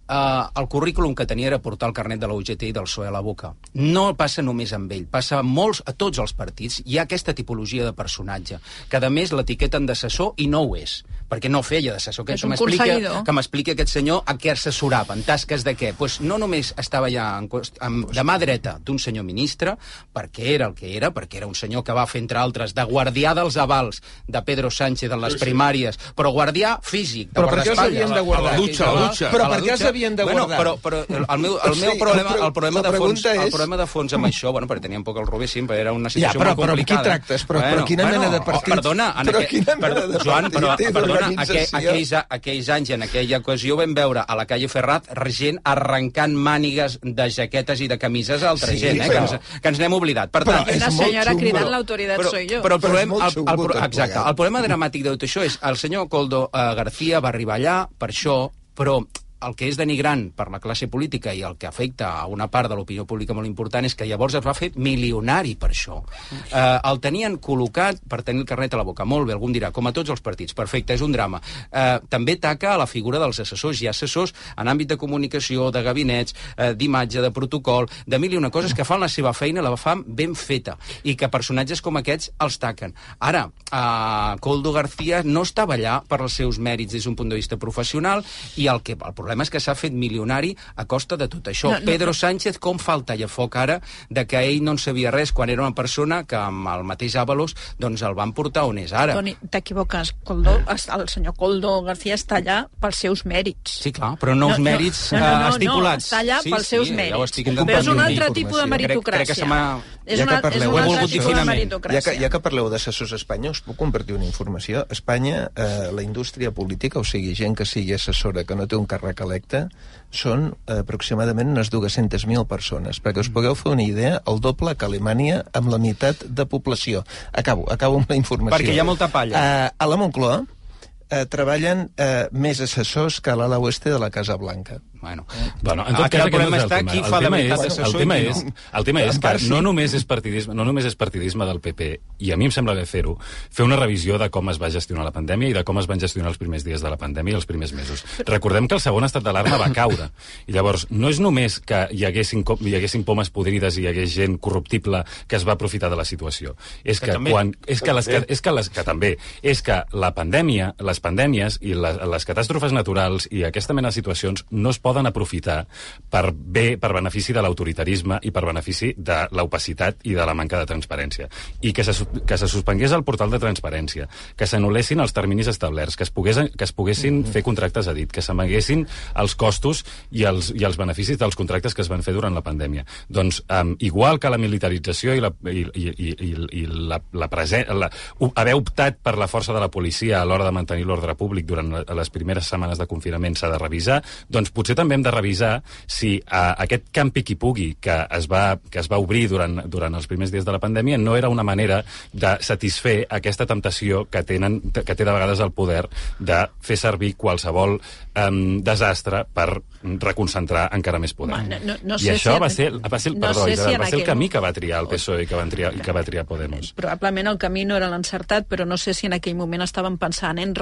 uh, el currículum que tenia era portar el carnet de la UGT i del PSOE a la boca. No passa només amb ell, passa a molts, a tots els partits. Hi ha aquesta tipologia de personatge, que a més l'etiqueten d'assessor i no ho és perquè no feia d'assessor. Que És un m'explica-. Que m'expliqui aquest senyor a què assessorava, en tasques de què. Pues no només estava ja en, amb, de mà dreta d'un senyor ministre, perquè era el que era, perquè era un senyor que va fer, entre altres, de guardià dels avals de Pedro Sánchez en les primàries, però guardià físic, de Però per què els havien de guardar? A la dutxa, a la dutxa. Però per què els havien de bueno, guardar? Però, però el, meu, el meu sigui, problema, el pro- el problema, de fons, pregunta el és- problema de fons amb això, bueno, perquè tenia un poc el Rubí, sí, però era una Ja, situació però- molt però amb qui complicada. tractes? Però- però quina mena de partit? oh, Perdona, en Però aquell- quina mena per- de Joan, però, partit i perdona, aquell, aquells, aquells anys en aquella ocasió vam veure a la calle Ferrat gent arrencant mànigues de jaquetes i de camises a altra Sí, gent, eh, però- que, ens, que ens n'hem oblidat. Per Però tant, és Una molt senyora xungo. cridant l'autoritat Però- soy yo. Però el Però molt el, el, tot exacte, el problema dramàtic de tot això és el senyor Coldo eh, García va arribar allà per això, però el que és denigrant per la classe política i el que afecta a una part de l'opinió pública molt important és que llavors es va fer milionari per això. Eh, el tenien col·locat per tenir el carnet a la boca. Molt bé, algú em dirà, com a tots els partits. Perfecte, és un drama. Eh, també taca a la figura dels assessors. Hi ha assessors en àmbit de comunicació, de gabinets, eh, d'imatge, de protocol, de mil i una coses que fan la seva feina, la fan ben feta, i que personatges com aquests els taquen. Ara, eh, Coldo García no estava allà per els seus mèrits des d'un punt de vista professional, i el, que, el problema és que s'ha fet milionari a costa de tot això. No, no, Pedro no. Sánchez, com falta ja foc ara de que ell no en sabia res quan era una persona que amb el mateix Avalos doncs el van portar on és ara. Toni, t'equivoques. Coldo, el senyor Coldo García està allà pels seus mèrits. Sí, clar, però no els mèrits eh, estipulats. No, està allà sí, pels seus sí, mèrits. Ja ho estic Però és un altre tipus de Crec- meritocràcia. Crec, que se m'ha... És una- és un ho he altre volgut tipus dir de meritocràcia. Ja que, ja que parleu d'assessors us puc compartir una informació. A Espanya, eh, la indústria política, o sigui, gent que sigui assessora, que no té un càrrec electe, són eh, aproximadament unes 200.000 persones. Perquè us pugueu fer una idea, el doble que Alemanya amb la meitat de població. Acabo, acabo amb la informació. Perquè hi ha molta palla. Eh, a la Moncloa eh, treballen eh, més assessors que a l'ala oeste de la Casa Blanca. Bueno, Bueno, en tot que cas, el problema no és està el tema. qui El fa de tema veritat és- d'assessor el tema és, no. el tema és que no només és partidisme, no només és partidisme del PP, i a mi em sembla bé fer-ho, fer una revisió de com es va gestionar la pandèmia i de com es van gestionar els primers dies de la pandèmia i els primers mesos. Recordem que el segon estat d'alarma va caure. I llavors, no és només que hi haguessin, hi haguessin pomes podrides i hi hagués gent corruptible que es va aprofitar de la situació. És Que que, també. quan, és que, les, és que, les, que també, és que la pandèmia, les pandèmies i les, les catàstrofes naturals i aquesta mena de situacions no es poden aprofitar per bé, per benefici de l'autoritarisme i per benefici de l'opacitat i de la manca de transparència. I que se, que se suspengués el portal de transparència, que s'anul·lessin els terminis establerts, que es, pogués, que es poguessin fer contractes a dit, que s'amaguessin els costos i els, i els beneficis dels contractes que es van fer durant la pandèmia. Doncs, um, igual que la militarització i, la, i, i, i, i, i la, la, presen, la haver optat per la força de la policia a l'hora de mantenir l'ordre públic durant les primeres setmanes de confinament s'ha de revisar, doncs potser també hem de revisar si uh, aquest campi qui pugui que es va, que es va obrir durant, durant els primers dies de la pandèmia no era una manera de satisfer aquesta temptació que, tenen, que té de vegades el poder de fer servir qualsevol um, desastre per reconcentrar encara més poder. Home, no- no- no I sé això si va ser, va ser, el, no perdó, sé Isabel, si va ser el camí que va triar el PSOE i que, van triar, i que va triar Podemos. Probablement el camí no era l'encertat, però no sé si en aquell moment estaven pensant en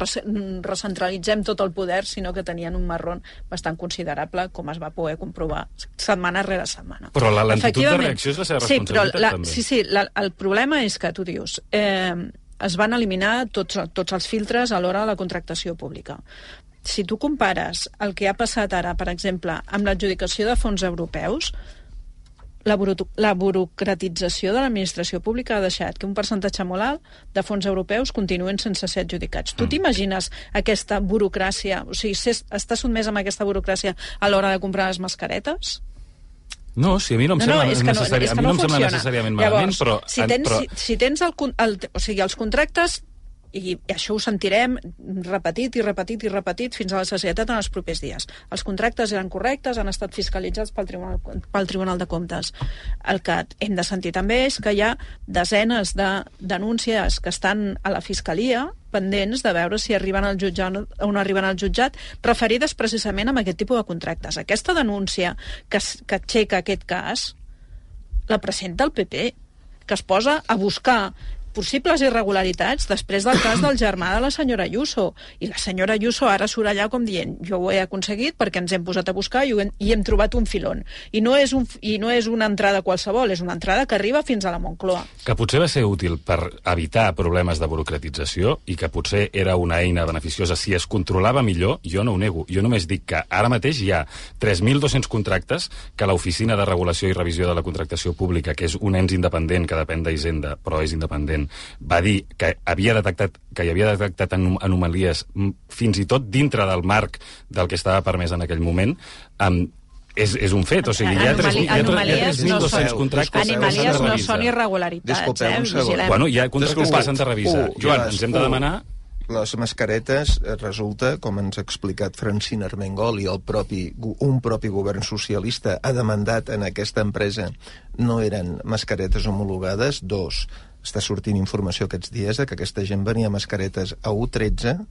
recentralitzem tot el poder, sinó que tenien un marrón bastant considerable, com es va poder comprovar setmana rere setmana. Però la lentitud de reacció és la seva sí, però responsabilitat, la, també. Sí, sí, la, el problema és que tu dius... Eh, es van eliminar tots, tots els filtres a l'hora de la contractació pública. Si tu compares el que ha passat ara, per exemple, amb l'adjudicació de fons europeus, la, buru- la burocratització de l'administració pública ha deixat que un percentatge molt alt de fons europeus continuen sense ser adjudicats. Tu t'imagines aquesta burocràcia, o sigui, ser, estar sotmès amb aquesta burocràcia a l'hora de comprar les mascaretes? No, sí, a mi no em no, no, sembla, és que no, necessari, és a que mi no, no em sembla necessàriament Llavors, malament, però... si tens, però si, si tens el, el, o sigui, els contractes i, això ho sentirem repetit i repetit i repetit fins a la societat en els propers dies. Els contractes eren correctes, han estat fiscalitzats pel Tribunal, pel Tribunal de Comptes. El que hem de sentir també és que hi ha desenes de denúncies que estan a la Fiscalia pendents de veure si arriben al jutjat o no arriben al jutjat, referides precisament a aquest tipus de contractes. Aquesta denúncia que, que aixeca aquest cas la presenta el PP, que es posa a buscar possibles irregularitats després del cas del germà de la senyora Ayuso. I la senyora Ayuso ara surt allà com dient jo ho he aconseguit perquè ens hem posat a buscar i, hem, i hem trobat un filon. I no, és un, I no és una entrada qualsevol, és una entrada que arriba fins a la Moncloa. Que potser va ser útil per evitar problemes de burocratització i que potser era una eina beneficiosa si es controlava millor, jo no ho nego. Jo només dic que ara mateix hi ha 3.200 contractes que l'Oficina de Regulació i Revisió de la Contractació Pública, que és un ens independent que depèn d'Hisenda, però és independent, va dir que havia detectat que hi havia detectat anom anomalies fins i tot dintre del marc del que estava permès en aquell moment, amb és, és un fet, o sigui, hi ha 3.200 no contractes Anomalies no són irregularitats, Disculpeu, eh? un segon. Bueno, hi ha contractes que s'han de revisar. U, Joan, ens hem de demanar Les mascaretes, eh, resulta, com ens ha explicat Francina Armengol i el propi, un propi govern socialista ha demandat en aquesta empresa, no eren mascaretes homologades. Dos, està sortint informació aquests dies de que aquesta gent venia mascaretes a 1,13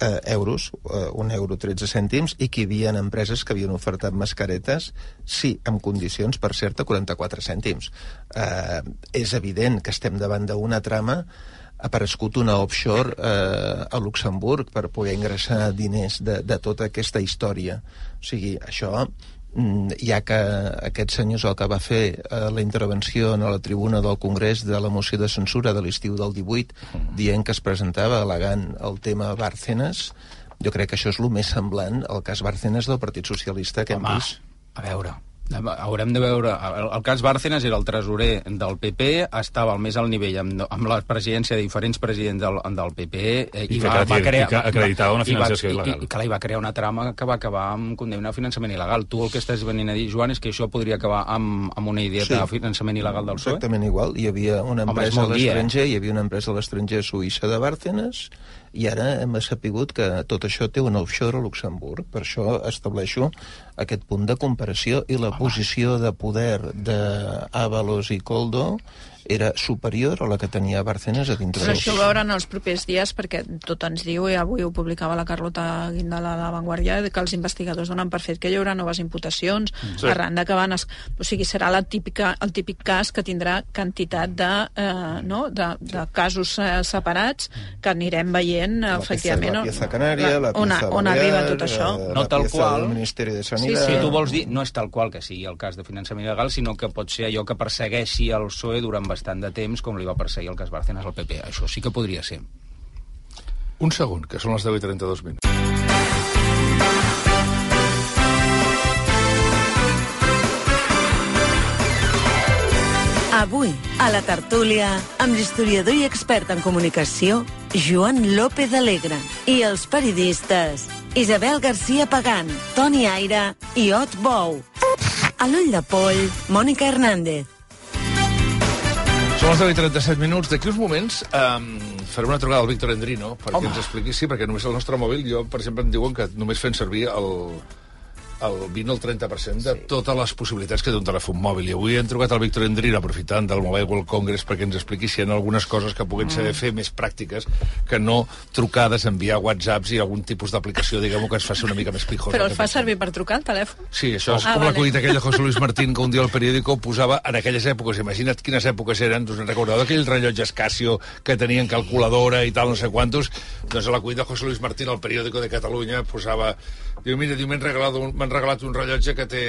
eh, euros, eh, un euro 13 cèntims, i que hi havia empreses que havien ofertat mascaretes, sí, amb condicions, per cert, a 44 cèntims. Eh, és evident que estem davant d'una trama ha aparegut una offshore eh, a Luxemburg per poder ingressar diners de, de tota aquesta història. O sigui, això ja que aquest senyor és el que va fer eh, la intervenció a la tribuna del Congrés de la moció de censura de l'estiu del 18, dient que es presentava al·legant el tema Bárcenas, jo crec que això és el més semblant al cas Bárcenas del Partit Socialista que hem Home, vist. a veure, haurem de veure... El, el cas Bárcenas era el tresorer del PP, estava al més alt nivell amb, amb la presidència de diferents presidents del, del PP eh, I que acredi- i que acreditava una i va- financiació i- il·legal. I, i, clar, i va crear una trama que va acabar amb condemnar a finançament il·legal. Tu el que estàs venint a dir, Joan, és que això podria acabar amb, amb una idea Sí. de finançament il·legal del PSOE? Exactament igual. Hi havia una Home, empresa a molt dir, eh? l'estranger, hi havia una empresa a l'estranger suïssa de Bárcenas, i ara hem sapigut que tot això té un offshore a Luxemburg. Per això estableixo aquest punt de comparació i la posició de poder d'Avalos i Coldo era superior a la que tenia Bárcenas a dintre Però això ho veuran els propers dies perquè tot ens diu, i avui ho publicava la Carlota Guindala de La Vanguardia, que els investigadors donen per fet que hi haurà noves imputacions Sí. sí. arran de que van... Es... O sigui, serà la típica, el típic cas que tindrà quantitat de, eh, no? de, de casos eh, separats que anirem veient, La efectivament, pieza- la on- pieza canaria, la on, pieza on balear, arriba tot això. eh, no la tal pieza qual. del Ministeri de Sí, Sanidad. sí, tu vols dir, no és tal qual que sigui el cas de finançament il·legal, sinó que pot ser allò que persegueixi el PSOE durant bastant de temps, com li va perseguir el cas Bárcenas al PP. Això sí que podria ser. Un segon, que són les 10 i 32 minuts. Avui, a la tertúlia, amb l'historiador i expert en comunicació, Joan López Alegre, i els periodistes Isabel García Pagán, Toni Aire i Ot Bou. A l'ull de poll, Mònica Hernández. Són les 10 i 37 minuts. D'aquí uns moments um, faré una trucada al Víctor Endrino perquè Home. ens expliqui... Sí, perquè només el nostre mòbil, jo, per exemple, em diuen que només fent servir el, el 20 o el 30% de totes les possibilitats que té un telèfon mòbil. I avui hem trucat al Víctor Endrino aprofitant del Mobile World Congress perquè ens expliqui si hi ha algunes coses que puguin ser Mm. fer més pràctiques que no trucades, enviar whatsapps i algun tipus d'aplicació, diguem-ho, que es faci una mica més pijosa. Però el fa servir per trucar al telèfon? Sí, això és Ah, com vale. la collita aquella de José Luis Martín que un dia al periòdico posava en aquelles èpoques, imagina't quines èpoques eren, us en recordeu d'aquells rellotges Casio que tenien calculadora i tal, no sé quantos, doncs a la collita de José Luis Martín al periòdico de Catalunya posava, diu, mira, diu, m'han regalat, un, m'han regalat un rellotge que té,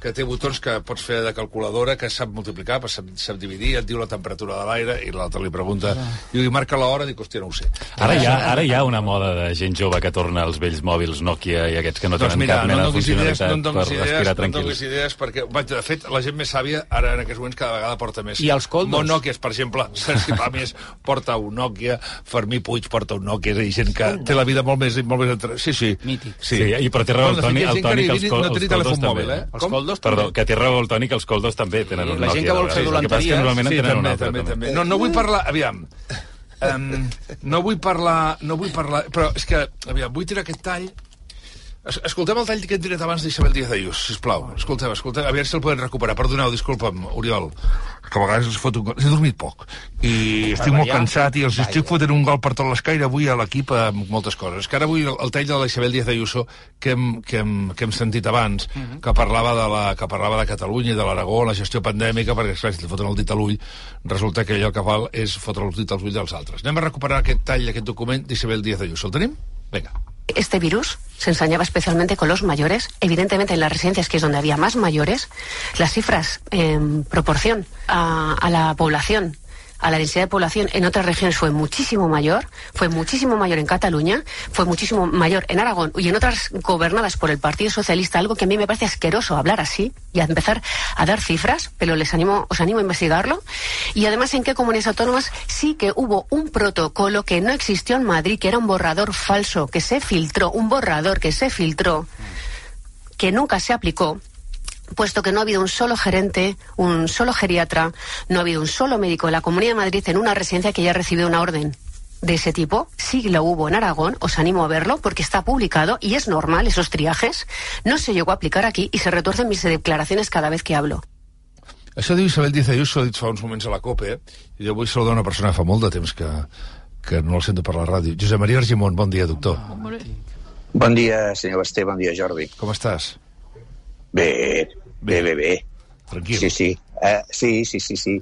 que té botons que pots fer de calculadora, que sap multiplicar, sap, sap dividir, et diu la temperatura de l'aire, i l'altre li pregunta, diu, i marca l'hora, dic, hòstia, no ho sé. Ara hi, ha, ara hi ha una moda de gent jove que torna als vells mòbils Nokia i aquests que no doncs tenen mira, cap no mena em de donis idees, funcionalitat no per idees, respirar no em tranquils. donis idees, perquè, vaig, de fet, la gent més sàvia ara en aquests moments cada vegada porta més. I els coldos? Nokias, per exemple, Sergi Pàmies porta un Nokia, Fermí Puig porta un Nokia, és a dir, gent que té la vida molt més... Molt més entre... Sí, sí. Mític. Sí, Sí, i però té raó el Toni, el que Toni ni- que els, col, no els coldos telèfon també. mòbil, eh? Els coldos Perdó, també. que té raó el Toni que els coldos també tenen Sí, un la Nokia. gent que vol fer dolenteries. normalment en Sí, tenen un també, altre. també, també. també. No, no vull parlar... Aviam. Um, no vull parlar... No vull parlar... Però és que, aviam, vull tirar aquest tall... Es, escoltem el tall que hem tirat abans d'Isabel Díaz Ayús, sisplau. Escolteu, escolteu, a veure si el podem recuperar. Perdoneu, disculpa'm, Oriol. que a vegades els fot un gol. He dormit poc i estic molt cansat i els estic fotent un gol per tot l'escaire avui a l'equip amb moltes coses. Que ara avui el, el tall de la Isabel Díaz Ayuso que hem, que hem, que hem sentit abans, uh -huh. que, parlava de la, que parlava de Catalunya i de l'Aragó, la gestió pandèmica, perquè esclar, si li foten el dit a l'ull, resulta que allò que val és fotre el dit als ulls dels altres. Anem a recuperar aquest tall, aquest document d'Isabel Díaz Ayuso. El tenim? Vinga. Este virus se ensañaba especialmente con los mayores. Evidentemente, en las residencias, que es donde había más mayores, las cifras en proporción a, a la población a la densidad de población en otras regiones fue muchísimo mayor, fue muchísimo mayor en Cataluña, fue muchísimo mayor en Aragón y en otras gobernadas por el Partido Socialista, algo que a mí me parece asqueroso hablar así y a empezar a dar cifras, pero les animo, os animo a investigarlo. Y además en qué comunidades autónomas sí que hubo un protocolo que no existió en Madrid, que era un borrador falso, que se filtró, un borrador que se filtró, que nunca se aplicó puesto que no ha habido un solo gerente, un solo geriatra, no ha habido un solo médico en la Comunidad de Madrid en una residencia que haya recibido una orden de ese tipo. Sí lo hubo en Aragón, os animo a verlo porque está publicado y es normal esos triajes. No se llegó a aplicar aquí y se retuercen mis declaraciones cada vez que hablo. Això diu Isabel Díaz Ayuso, ha dit fa uns moments a la COPE, eh? i jo vull saludar una persona que fa molt de temps que, que no el sento per la ràdio. Josep Maria Argimon, bon dia, doctor. Bon dia, senyor Basté, bon dia, Jordi. Com estàs? Bé, bé, bé, bé. Tranquil. Sí, sí. Uh, sí, sí, sí, sí.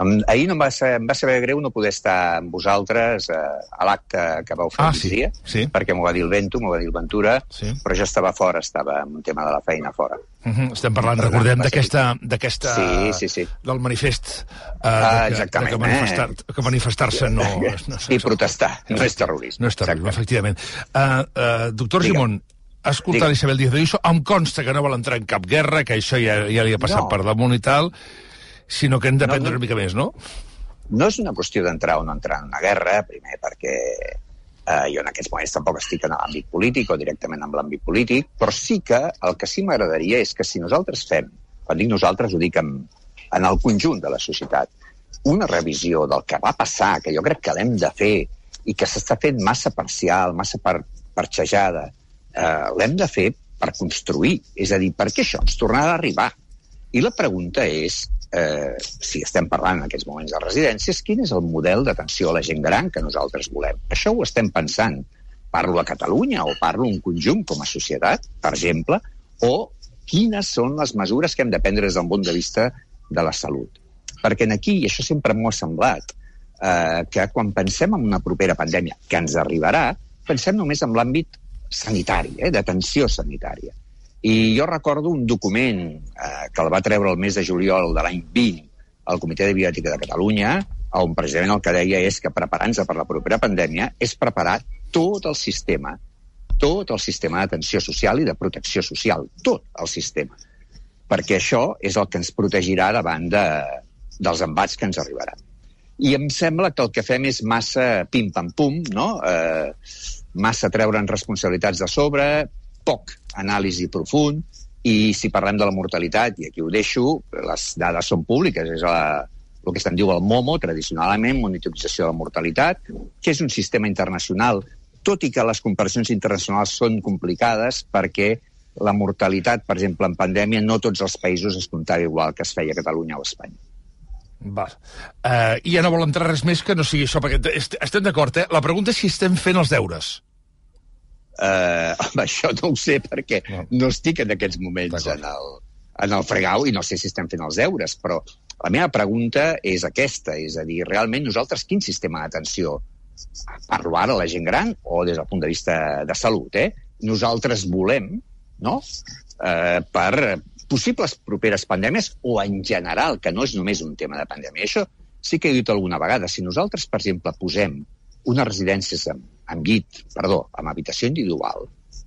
Um, ahir no em va, ser, em va saber greu no poder estar amb vosaltres uh, a l'acte que vau fer Ah, sí, dia, sí. perquè m'ho va dir el Vento, m'ho va dir el Ventura, Sí. però jo estava fora, estava amb un tema de la feina fora. Uh -huh. Estem parlant, recordem, d'aquesta... Sí, sí, sí. Del manifest. Uh, Ah, de que, exactament, De que manifestar, eh? que manifestar-se no, no... I protestar, no és terrorisme. No és terrorisme, efectivament. Uh, uh, doctor Digue'm. Escoltat Digue'm. Isabel Díaz Ayuso, em consta que no vol entrar en cap guerra, que això ja, ja li ha passat No. per damunt i tal, sinó que hem No, d'aprendre no. una mica més, no? No és una qüestió d'entrar o no entrar en una guerra, primer perquè eh, jo en aquests moments tampoc estic en l'àmbit polític o directament en l'àmbit polític, però sí que el que sí m'agradaria és que si nosaltres fem, quan dic nosaltres ho dic en, en el conjunt de la societat, una revisió del que va passar, que jo crec que l'hem de fer i que s'està fent massa parcial, massa per, parxejada, eh, l'hem de fer per construir. És a dir, per què això ens tornarà a arribar? I la pregunta és, eh, si estem parlant en aquests moments de residències, quin és el model d'atenció a la gent gran que nosaltres volem? Això ho estem pensant. Parlo a Catalunya o parlo un conjunt com a societat, per exemple, o quines són les mesures que hem de prendre des del punt de vista de la salut. Perquè en aquí, i això sempre m'ho ha semblat, eh, que quan pensem en una propera pandèmia que ens arribarà, pensem només en l'àmbit sanitari, eh, d'atenció sanitària. I jo recordo un document eh, que el va treure el mes de juliol de l'any 20 el Comitè de Biòtica de Catalunya, on precisament el que deia és que preparant-se per la propera pandèmia és preparar tot el sistema, tot el sistema d'atenció social i de protecció social, tot el sistema. Perquè això és el que ens protegirà davant de, dels embats que ens arribaran. I em sembla que el que fem és massa pim-pam-pum, no? Eh, massa treure'n responsabilitats de sobre, poc anàlisi profund, i si parlem de la mortalitat, i aquí ho deixo, les dades són públiques, és la, el que se'n diu el MOMO, tradicionalment, monitorització de la mortalitat, que és un sistema internacional, tot i que les comparacions internacionals són complicades perquè la mortalitat, per exemple, en pandèmia, no tots els països es comptava igual que es feia a Catalunya o a Espanya. Val. Uh, I ja no vol entrar res més que no sigui això, perquè est estem d'acord, eh? La pregunta és si estem fent els deures. Uh, home, això no ho sé perquè no, no estic en aquests moments en el, en el fregau i no sé si estem fent els deures, però la meva pregunta és aquesta, és a dir, realment nosaltres quin sistema d'atenció parlo ara a la gent gran o des del punt de vista de salut, eh? Nosaltres volem, no?, eh, per possibles properes pandèmies o en general, que no és només un tema de pandèmia. Això sí que he dit alguna vegada. Si nosaltres, per exemple, posem unes residències amb, amb llit, perdó, amb habitació individual,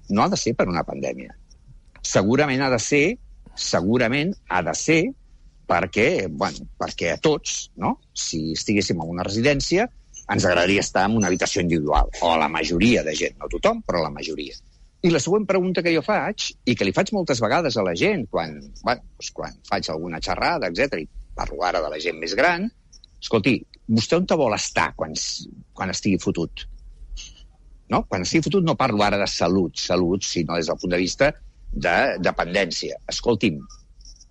no ha de ser per una pandèmia. Segurament ha de ser, segurament ha de ser perquè, bueno, perquè a tots, no? si estiguéssim en una residència, ens agradaria estar en una habitació individual, o a la majoria de gent, no tothom, però la majoria. I la següent pregunta que jo faig, i que li faig moltes vegades a la gent quan, bueno, doncs quan faig alguna xerrada, etc i parlo ara de la gent més gran, escolti, vostè on te vol estar quan, quan estigui fotut? No? Quan estigui fotut no parlo ara de salut, salut, sinó des del punt de vista de dependència. Escolti'm,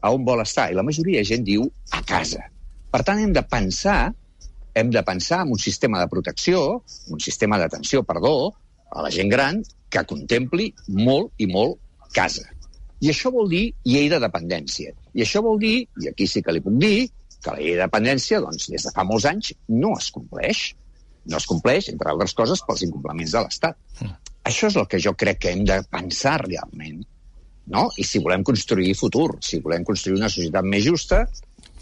a on vol estar? I la majoria de gent diu a casa. Per tant, hem de pensar hem de pensar en un sistema de protecció, un sistema d'atenció, perdó, a la gent gran que contempli molt i molt casa. I això vol dir llei de dependència. I això vol dir, i aquí sí que li puc dir, que la llei de dependència, doncs, des de fa molts anys, no es compleix. No es compleix, entre altres coses, pels incompliments de l'Estat. Mm. Això és el que jo crec que hem de pensar realment. No? I si volem construir futur, si volem construir una societat més justa,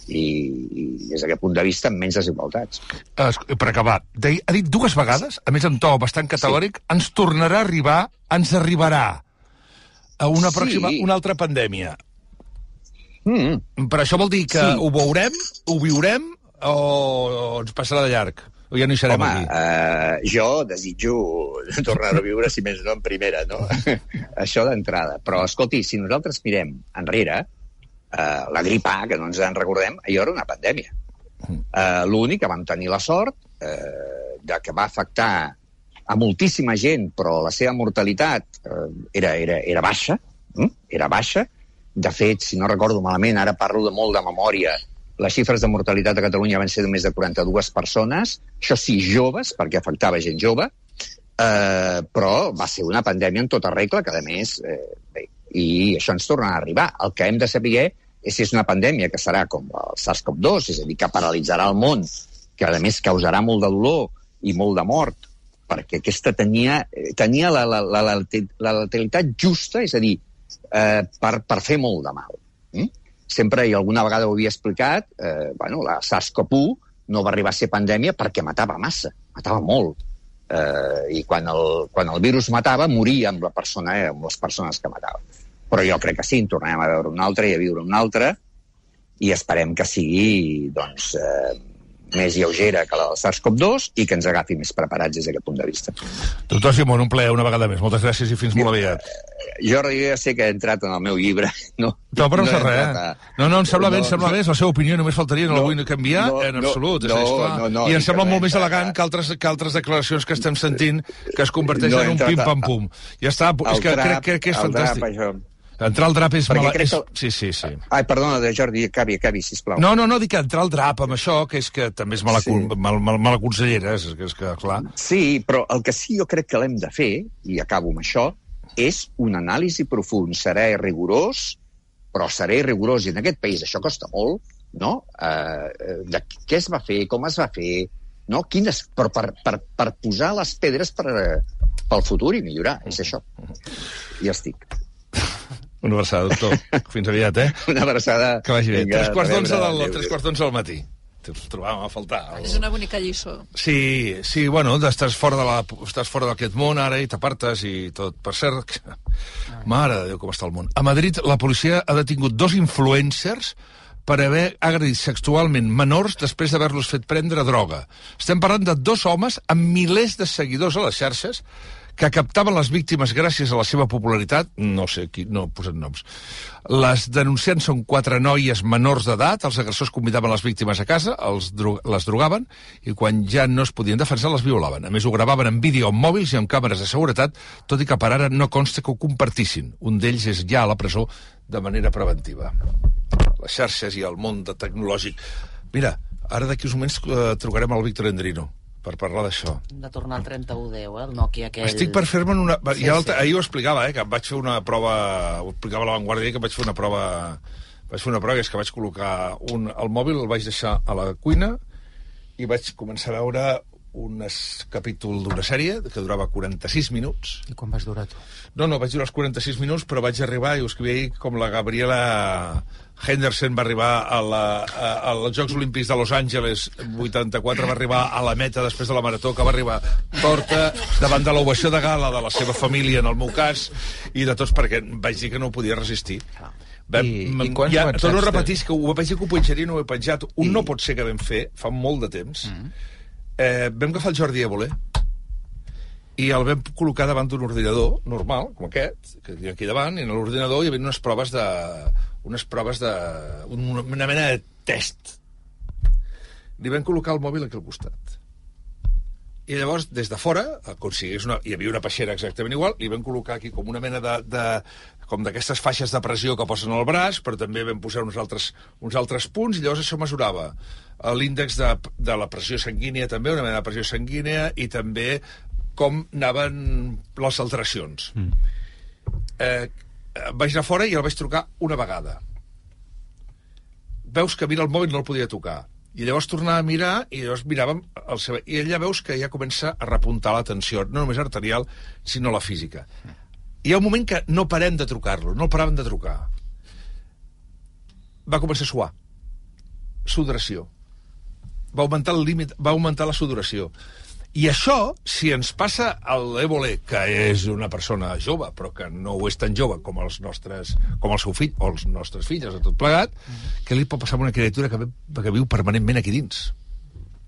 i, i des d'aquest punt de vista amb menys desigualtats. Es, per acabar, de, ha dit dues vegades, a més en to bastant categòric, sí. ens tornarà a arribar, ens arribarà a una Sí. pròxima, una altra pandèmia. Mm. Però això vol dir que Sí. ho veurem, ho viurem, o, o ens passarà de llarg? O ja no hi serem Home, aquí? eh, jo desitjo tornar a viure, si més no, en primera, no? Això d'entrada. Però, escolti, si nosaltres mirem enrere, eh, la grip A, que no ens en recordem, allò era una pandèmia. Eh, L'únic que vam tenir la sort eh, de que va afectar a moltíssima gent, però la seva mortalitat eh, era, era, era baixa, mm? era baixa. De fet, si no recordo malament, ara parlo de molt de memòria, les xifres de mortalitat a Catalunya van ser de més de 42 persones, això sí, joves, perquè afectava gent jove, eh, però va ser una pandèmia en tota regla, que a més, eh, bé, i això ens torna a arribar. El que hem de saber és si és una pandèmia que serà com el SARS-CoV-2, és a dir, que paralitzarà el món, que a més causarà molt de dolor i molt de mort, perquè aquesta tenia, eh, tenia la, la, la, la, la letalitat justa, és a dir, eh, per, per fer molt de mal. Mm? Sempre, i alguna vegada ho havia explicat, eh, bueno, la SARS-CoV-1 no va arribar a ser pandèmia perquè matava massa, matava molt. Eh, I quan el, quan el virus matava, moria amb, la persona, eh, amb les persones que matava. Però jo crec que sí, en tornarem a veure una altra i a viure una altra, i esperem que sigui doncs, eh, més lleugera que la del SARS-CoV-2 i que ens agafi més preparats des d'aquest punt de vista. Doctor Simón, un plaer una vegada més. Moltes gràcies i fins molt aviat. Jordi, jo ja sé que he entrat en el meu llibre. No, No, però no, passa res. entrat a- No, no, em sembla bé, No, em sembla no. bé, és la seva opinió, només faltaria, no, la vull canviar, no, en no, absolut, no, és clar. no, no, I em sembla molt més elegant que altres, que altres declaracions que estem sentint que es converteixen No en un pim-pam-pum. Ja està, és que crec, crec que és drap, fantàstic. això. Entrar al drap és Perquè mala... crec És... que- Sí, sí, sí. Ai, perdona, de Jordi, acabi, acabi, sisplau. No, no, no, dic que entrar al drap amb això, que és que també és mala, Sí. mal, mal, mala consellera, és, que és que, clar... Sí, però el que sí jo crec que l'hem de fer, i acabo amb això, és un anàlisi profund. Seré rigorós, però seré rigorós, i en aquest país això costa molt, no? Eh, de què es va fer, com es va fer, no? Quines, per, per, per, per posar les pedres per, eh, pel futur i millorar, és això. Ja estic. Una abraçada, doctor. Fins aviat, eh? Una abraçada. Que vagi bé. Vinga, tres quarts a d'onze del, tres quarts d'onze del matí. Ens trobàvem a faltar. El... És una bonica lliçó. Sí, sí, bueno, estàs fora de la, estàs fora d'aquest món ara i t'apartes i tot. Per cert, mare de Déu, com està el món. A Madrid, la policia ha detingut dos influencers per haver agredit sexualment menors després d'haver-los fet prendre droga. Estem parlant de dos homes amb milers de seguidors a les xarxes que captaven les víctimes gràcies a la seva popularitat, no sé qui, no posat noms. Les denunciants són quatre noies menors d'edat, els agressors convidaven les víctimes a casa, els dro les drogaven, i quan ja no es podien defensar, les violaven. A més, ho gravaven en vídeo amb mòbils i amb càmeres de seguretat, tot i que per ara no consta que ho compartissin. Un d'ells és ja a la presó de manera preventiva. Les xarxes i el món de tecnològic. Mira, ara d'aquí uns moments eh, trucarem al Víctor Endrino per parlar d'això. De tornar al 3110, eh? el Nokia aquell... Estic per fer-me'n una... Sí, ja sí. Ahir ho explicava, eh, que em vaig fer una prova... Ho explicava a la Vanguardia, que vaig fer una prova... Vaig fer una prova, que és que vaig col·locar un... El mòbil el vaig deixar a la cuina i vaig començar a veure un capítol d'una sèrie que durava 46 minuts. I quan vas durar tu? No, no, vaig durar els 46 minuts, però vaig arribar, i ho escrivia com la Gabriela Henderson va arribar a la, a, als Jocs Olímpics de Los Angeles 84, va arribar a la meta després de la marató, que va arribar torta davant de l'ovació de gala de la seva família, en el meu cas, i de tots, perquè vaig dir que no podia resistir. Vam, I- i ja, torno a repetir, que ho vaig dir que ho penjaria i no ho he penjat. Un no pot ser que vam fer, fa molt de temps. Eh, vam agafar el Jordi Évole, i el vam col·locar davant d'un ordinador normal, com aquest, que tinc aquí davant, i en l'ordinador hi havia unes proves de... unes proves de... una, mena de test. Li vam col·locar el mòbil aquí al costat. I llavors, des de fora, com si una, hi havia una peixera exactament igual, li vam col·locar aquí com una mena de, de com d'aquestes faixes de pressió que posen al braç, però també vam posar uns altres, uns altres punts, i llavors això mesurava l'índex de, de la pressió sanguínia també, una mena de pressió sanguínia, i també com anaven les alteracions. Mm. Eh, vaig anar fora i el vaig trucar una vegada. Veus que mira el mòbil no el podia tocar. I llavors tornava a mirar i llavors miràvem el seu... I ella veus que ja comença a repuntar la tensió, no només arterial, sinó la física. Hi ha un moment que no parem de trucar-lo, no el paràvem de trucar. Va començar a suar. Sudoració. Va augmentar el límit, va augmentar la sudoració. I això, si ens passa a l'Évole, que és una persona jove, però que no ho és tan jove com els nostres, com el seu fill, o els nostres filles, a tot plegat, mm -hmm. què li pot passar a una criatura que, que viu permanentment aquí dins?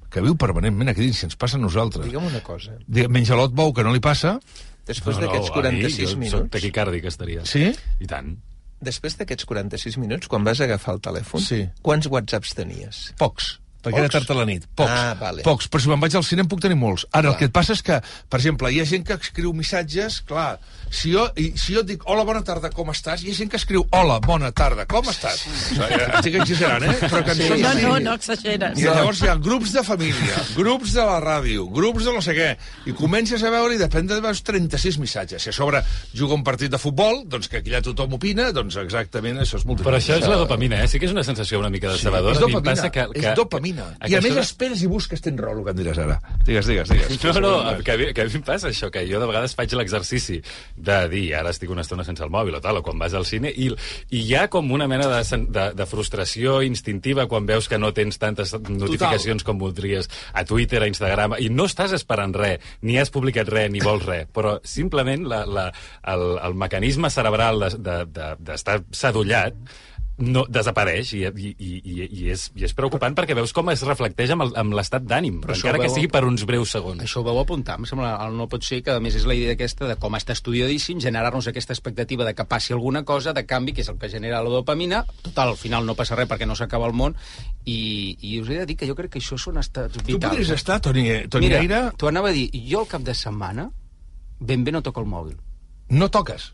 Que viu permanentment aquí dins, si ens passa a nosaltres. Digue'm una cosa. Menja l'ot bou, que no li passa... Després no, d'aquests 46 jo minuts... Soc taquicàrdic, estaria. Sí? I tant. Després d'aquests 46 minuts, quan vas agafar el telèfon, sí. quants whatsapps tenies? Pocs perquè era tard a la nit. Pocs, Ah, vale. pocs, però si me'n vaig al cine en puc tenir molts. Ara, Clar. el que et passa és que, per exemple, hi ha gent que escriu missatges, clar, si jo, i, si jo et dic hola, bona tarda, com estàs? Hi ha gent que escriu hola, bona tarda, com estàs? Sí. Estic exagerant, eh? Però que Sí, són no, no, no exageres. I llavors hi ha grups de família, grups de la ràdio, grups de no sé què, i comences a veure i depèn de veus 36 missatges. Si a sobre juga un partit de futbol, doncs que aquí ja tothom opina, doncs exactament això és molt Però això és la dopamina, eh? Sí que és una sensació una mica decebedora. és mi em dopamina, passa que, que... és dopamina. I a més esperes i busques tens raó, el que em diràs ara. Digues, digues, digues. No, no, que a, mi, que a mi em passa això, que jo de vegades faig l'exercici de dir, ara estic una estona sense el mòbil o tal, o quan vas al cine, i, i hi ha com una mena de, de, de frustració instintiva quan veus que no tens tantes notificacions com voldries a Twitter, a Instagram, i no estàs esperant res, ni has publicat res, ni vols res, però simplement la, la, el, el mecanisme cerebral d'estar de, de, d'estar sadollat no, desapareix i, i, i, i, i, és, i és preocupant perquè veus com es reflecteix amb el- amb l'estat d'ànim, encara ho que veu- sigui per uns breus segons. Això ho veu apuntar, em sembla, no pot ser, que a més és la idea aquesta de com està estudiadíssim, generar-nos aquesta expectativa de que passi alguna cosa, de canvi, que és el que genera la dopamina, total, al final no passa res perquè no s'acaba el món, i, i us he de dir que jo crec que això són estats Tu vitals. podries estar, Toni, Toni Mira, Gaire, t'ho anava a dir, jo el cap de setmana ben bé no toco el mòbil. no toques.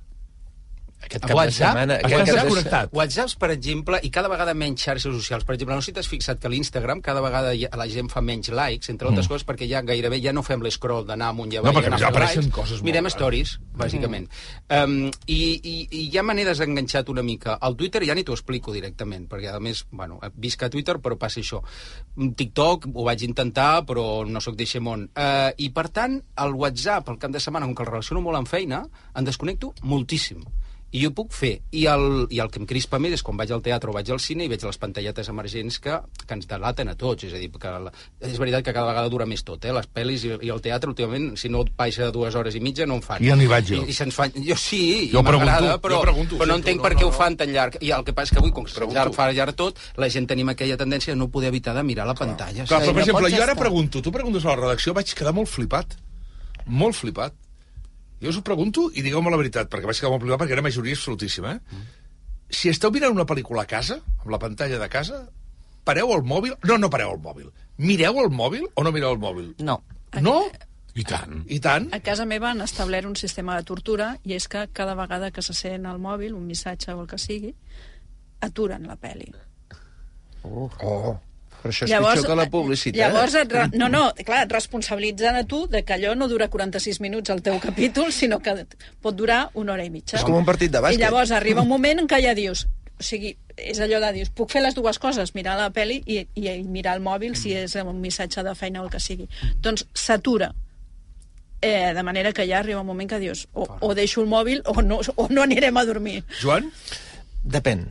Aquest cap de WhatsApp, setmana... estàs Aquest cap de... desconnectat. WhatsApps, per exemple, i cada vegada menys xarxes socials. Per exemple, no sé si t'has fixat que l'Instagram cada vegada ha- la gent fa menys likes, entre altres Mm. coses, perquè ja gairebé ja no fem l'escroll d'anar amunt i No, avall. perquè i anar ja apareixen likes. coses molt Mirem rares. stories, bàsicament. Um, i, i, I ja me n'he desenganxat una mica. Al Twitter ja ni t'ho explico directament, perquè a més, bueno, visc a Twitter, però passa això. TikTok ho vaig intentar, però no sóc d'Eixemont. Uh, I, per tant, el WhatsApp, el cap de setmana, com que el relaciono molt amb feina, en desconnecto moltíssim. I jo puc fer. I el, I el que em crispa més és quan vaig al teatre o vaig al cine i veig les pantalletes emergents que, que ens delaten a tots. És a dir, que la, és veritat que cada vegada dura més tot, eh? Les pel·lis i, i el teatre, últimament, si no et baixa de dues hores i mitja, no en fan. Ja n'hi vaig jo. I, i se'ns fan... Jo sí, Jo i m'agrada, pregunto, però, jo pregunto, però no entenc no, per què no, ho no. fan tan llarg. I el que passa és que avui, com que es llarg, fa llarg tot, la gent tenim aquella tendència de no poder evitar de mirar la pantalla. Clar, però, per no exemple, jo ara estar. pregunto, tu preguntes a la redacció, vaig quedar molt flipat. Molt flipat. Jo us ho pregunto i digueu-me la veritat, perquè vaig quedar molt flipat perquè era majoria absolutíssima, eh? Mm. Si esteu mirant una pel·lícula a casa, amb la pantalla de casa, pareu el mòbil... No, no pareu el mòbil. Mireu el mòbil o no mireu el mòbil? No. No? I tant. I tant? A casa meva han establert un sistema de tortura i és que cada vegada que se sent al mòbil, un missatge o el que sigui, aturen la pel·li. Oh. oh. Però això és pitjor que la publicitat. Llavors, et, re- no, no, clar, et responsabilitzen a tu de que allò no dura 46 minuts el teu capítol, sinó que pot durar una hora i mitja. És com un partit de bàsquet. I llavors arriba un moment en què ja dius, o sigui, és allò de dius, puc fer les dues coses, mirar la pel·li i, i, i mirar el mòbil si és un missatge de feina o el que sigui. Doncs s'atura. Eh, de manera que ja arriba un moment que dius o, o deixo el mòbil o no, o no anirem a dormir. Joan? Depèn.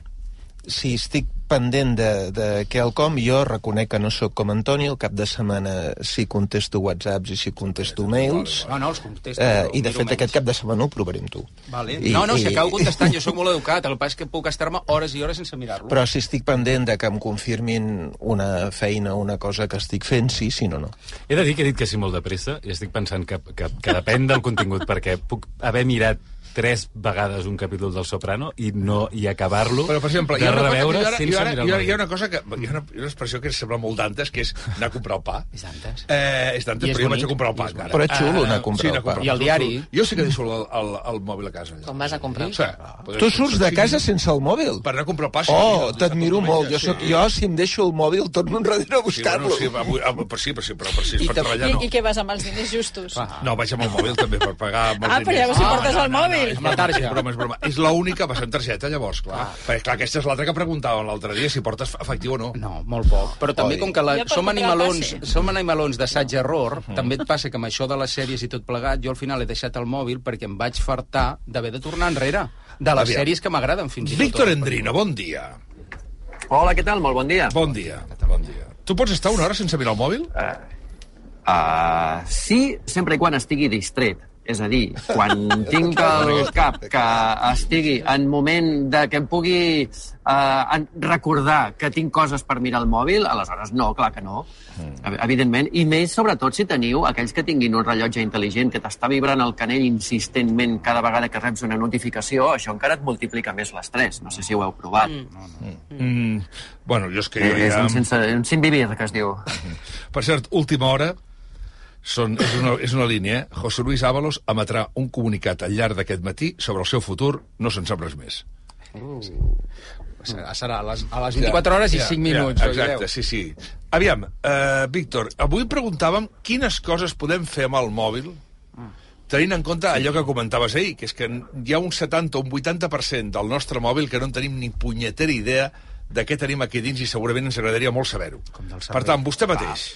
Si estic pendent de, de quelcom, jo reconec que no sóc com Antoni, el cap de setmana sí contesto whatsapps i sí contesto mails, No, no, els contesto. eh, però i de fet menys. aquest cap de setmana ho provaré amb tu. Vale. I- no, no, si i- acabo contestant, jo sóc molt educat, el és que puc estar-me hores i hores sense mirar-lo. Però si estic pendent de que em confirmin una feina una cosa que estic fent, sí, sí, no, no. He de dir que he dit que sí molt de pressa i estic pensant que, que, que depèn del contingut, perquè puc haver mirat tres vegades un capítol del Soprano i no i acabar-lo Però, per exemple, hi de ha, una cosa, reveure sense mirar el ara, hi ha una cosa que... Hi ha una, hi ha una expressió que sembla molt d'antes, que és anar a comprar el pa. És d'antes. Eh, és d'antes, però jo vaig a comprar el pa. encara. Però és xulo anar a Eh, comprar sí, el anar a pa. comprar I el diari. Jo sí que deixo el, el, el mòbil a casa. Com vas a comprar el Sí. pa? Tu surts de casa sense el mòbil? Per anar a comprar el pa. sí, Oh, t'admiro sí, molt. Jo, sí. soc, jo, si em deixo el mòbil, torno enrere a Sí, bueno, buscar-lo. sí, avui, però sí, però sí, però, però sí, I per te- treballar I, no. I què vas amb els diners justos? Ah. No, vaig amb el mòbil també per pagar amb els Ah, però diners. llavors si portes el mòbil. És Amb la broma, tarja. És broma, és broma. És l'única, va ser amb targeta, llavors, clar. Ah. Perquè, clar, aquesta és l'altra que preguntàvem l'altre dia, si portes efectiu o no. No, molt poc. Però també, Oi. com que la, per som, animalons, som animalons d'assaig-error, també et passa que amb això de les sèries i tot plegat, jo al final he deixat el mòbil perquè em vaig fartar d'haver de tornar enrere. De les Aviam. sèries que m'agraden fins i tot. Víctor Endrino, bon dia. Hola, què tal? Molt bon dia. Bon dia. Bon dia. Tu pots estar una hora sense mirar el mòbil? Uh, sí, sempre i quan estigui distret. És a dir, quan tinc el cap que estigui en moment de que em pugui uh, recordar que tinc coses per mirar el mòbil, aleshores no, clar que no. Mm. Evidentment. I més, sobretot, si teniu aquells que tinguin un rellotge intel·ligent que t'està vibrant el canell insistentment cada vegada que reps una notificació, això encara et multiplica més l'estrès. No sé si ho heu provat. Mm. Mm. Bueno, jo és que... Eh, jo és ja... un, sense, un sin vivir, que es diu. Per cert, última hora, són, és, una, és una línia, eh? José Luis Ábalos emetrà un comunicat al llarg d'aquest matí sobre el seu futur, no se'n sap res més. Serà, serà a les, a les 24 hores i 5 minuts. Ja, exacte, 10. sí, sí. Aviam, uh, Víctor, avui preguntàvem quines coses podem fer amb el mòbil tenint en compte allò que comentaves ahir, que és que hi ha un 70 o un 80% del nostre mòbil que no en tenim ni punyetera idea de què tenim aquí dins i segurament ens agradaria molt saber-ho. Per tant, vostè mateix.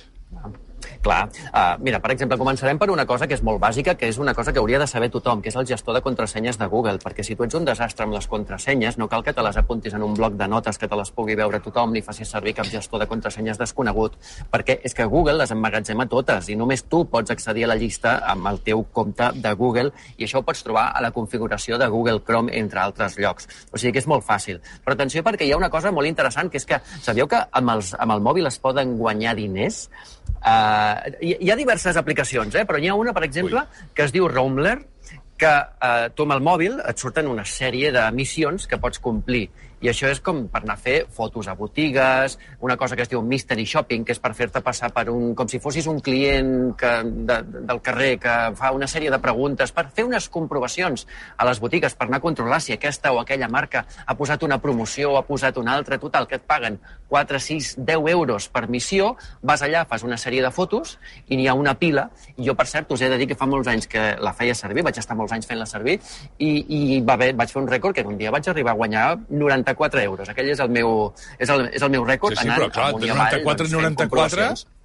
Clar. Uh, mira, per exemple, començarem per una cosa que és molt bàsica, que és una cosa que hauria de saber tothom, que és el gestor de contrasenyes de Google, perquè si tu ets un desastre amb les contrasenyes, no cal que te les apuntis en un bloc de notes que te les pugui veure tothom, ni facis servir cap gestor de contrasenyes desconegut, perquè és que Google les emmagatzema totes i només tu pots accedir a la llista amb el teu compte de Google i això ho pots trobar a la configuració de Google Chrome, entre altres llocs. O sigui que és molt fàcil. Però atenció perquè hi ha una cosa molt interessant, que és que sabíeu que amb, els, amb el mòbil es poden guanyar diners? Uh, hi, hi ha diverses aplicacions, eh? però n'hi ha una, per exemple, Ui. que es diu Roamler, que eh, tu amb el mòbil et surten una sèrie de missions que pots complir. I això és com per anar a fer fotos a botigues, una cosa que es diu mystery shopping, que és per fer-te passar per un... com si fossis un client que, de, del carrer que fa una sèrie de preguntes, per fer unes comprovacions a les botigues, per anar a controlar si aquesta o aquella marca ha posat una promoció o ha posat una altra, total, que et paguen 4, 6, 10 euros per missió, vas allà, fas una sèrie de fotos i n'hi ha una pila. I jo, per cert, us he de dir que fa molts anys que la feia servir, vaig estar molts anys fent-la servir, i, i va bé, vaig fer un rècord que un dia vaig arribar a guanyar 94 euros. Aquell és el meu, és el, és el meu rècord. Sí, sí, però clar, de i avall, 94 doncs, i fent 94...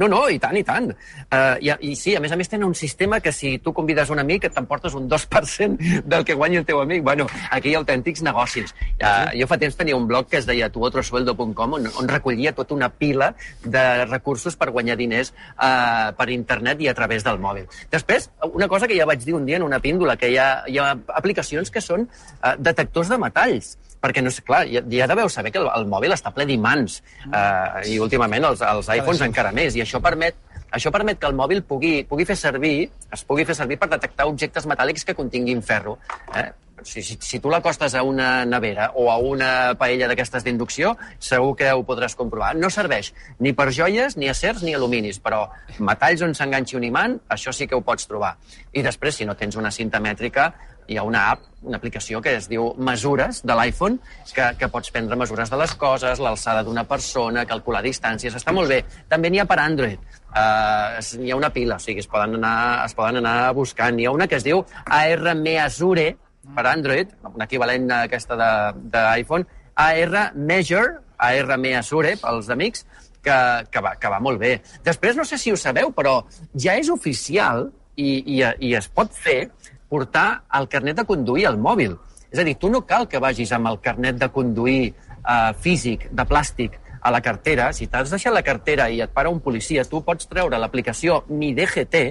No, no, i tant, i tant. Uh, i, I sí, a més a més tenen un sistema que si tu convides un amic et t'emportes un 2% del que guanya el teu amic. Bueno, aquí hi ha autèntics negocis. Uh, jo fa temps tenia un blog que es deia tuotrosueldo.com on, on recollia tota una pila de recursos per guanyar diners uh, per internet i a través del mòbil. Després, una cosa que ja vaig dir un dia en una píndola, que hi ha, hi ha aplicacions que són uh, detectors de metalls perquè, no sé, clar, ja, ja deveu saber que el, el mòbil està ple d'imants eh, i últimament els, els iPhones encara més, i això permet això permet que el mòbil pugui, pugui fer servir, es pugui fer servir per detectar objectes metàl·lics que continguin ferro. Eh? Si, si, si tu l'acostes a una nevera o a una paella d'aquestes d'inducció, segur que ho podràs comprovar. No serveix ni per joies, ni acers, ni aluminis, però metalls on s'enganxi un imant, això sí que ho pots trobar. I després, si no tens una cinta mètrica, hi ha una app, una aplicació que es diu Mesures de l'iPhone, que, que pots prendre mesures de les coses, l'alçada d'una persona, calcular distàncies, està molt bé. També n'hi ha per Android. Uh, hi ha una pila, o sigui, es poden anar, es poden anar buscant. N'hi ha una que es diu AR Measure, per Android, un equivalent a aquesta d'iPhone, AR Measure, AR Measure, pels amics, que, que, va, que va molt bé. Després, no sé si ho sabeu, però ja és oficial i, i, i es pot fer portar el carnet de conduir al mòbil. És a dir, tu no cal que vagis amb el carnet de conduir eh, físic, de plàstic, a la cartera. Si t'has deixat la cartera i et para un policia, tu pots treure l'aplicació Mi DGT,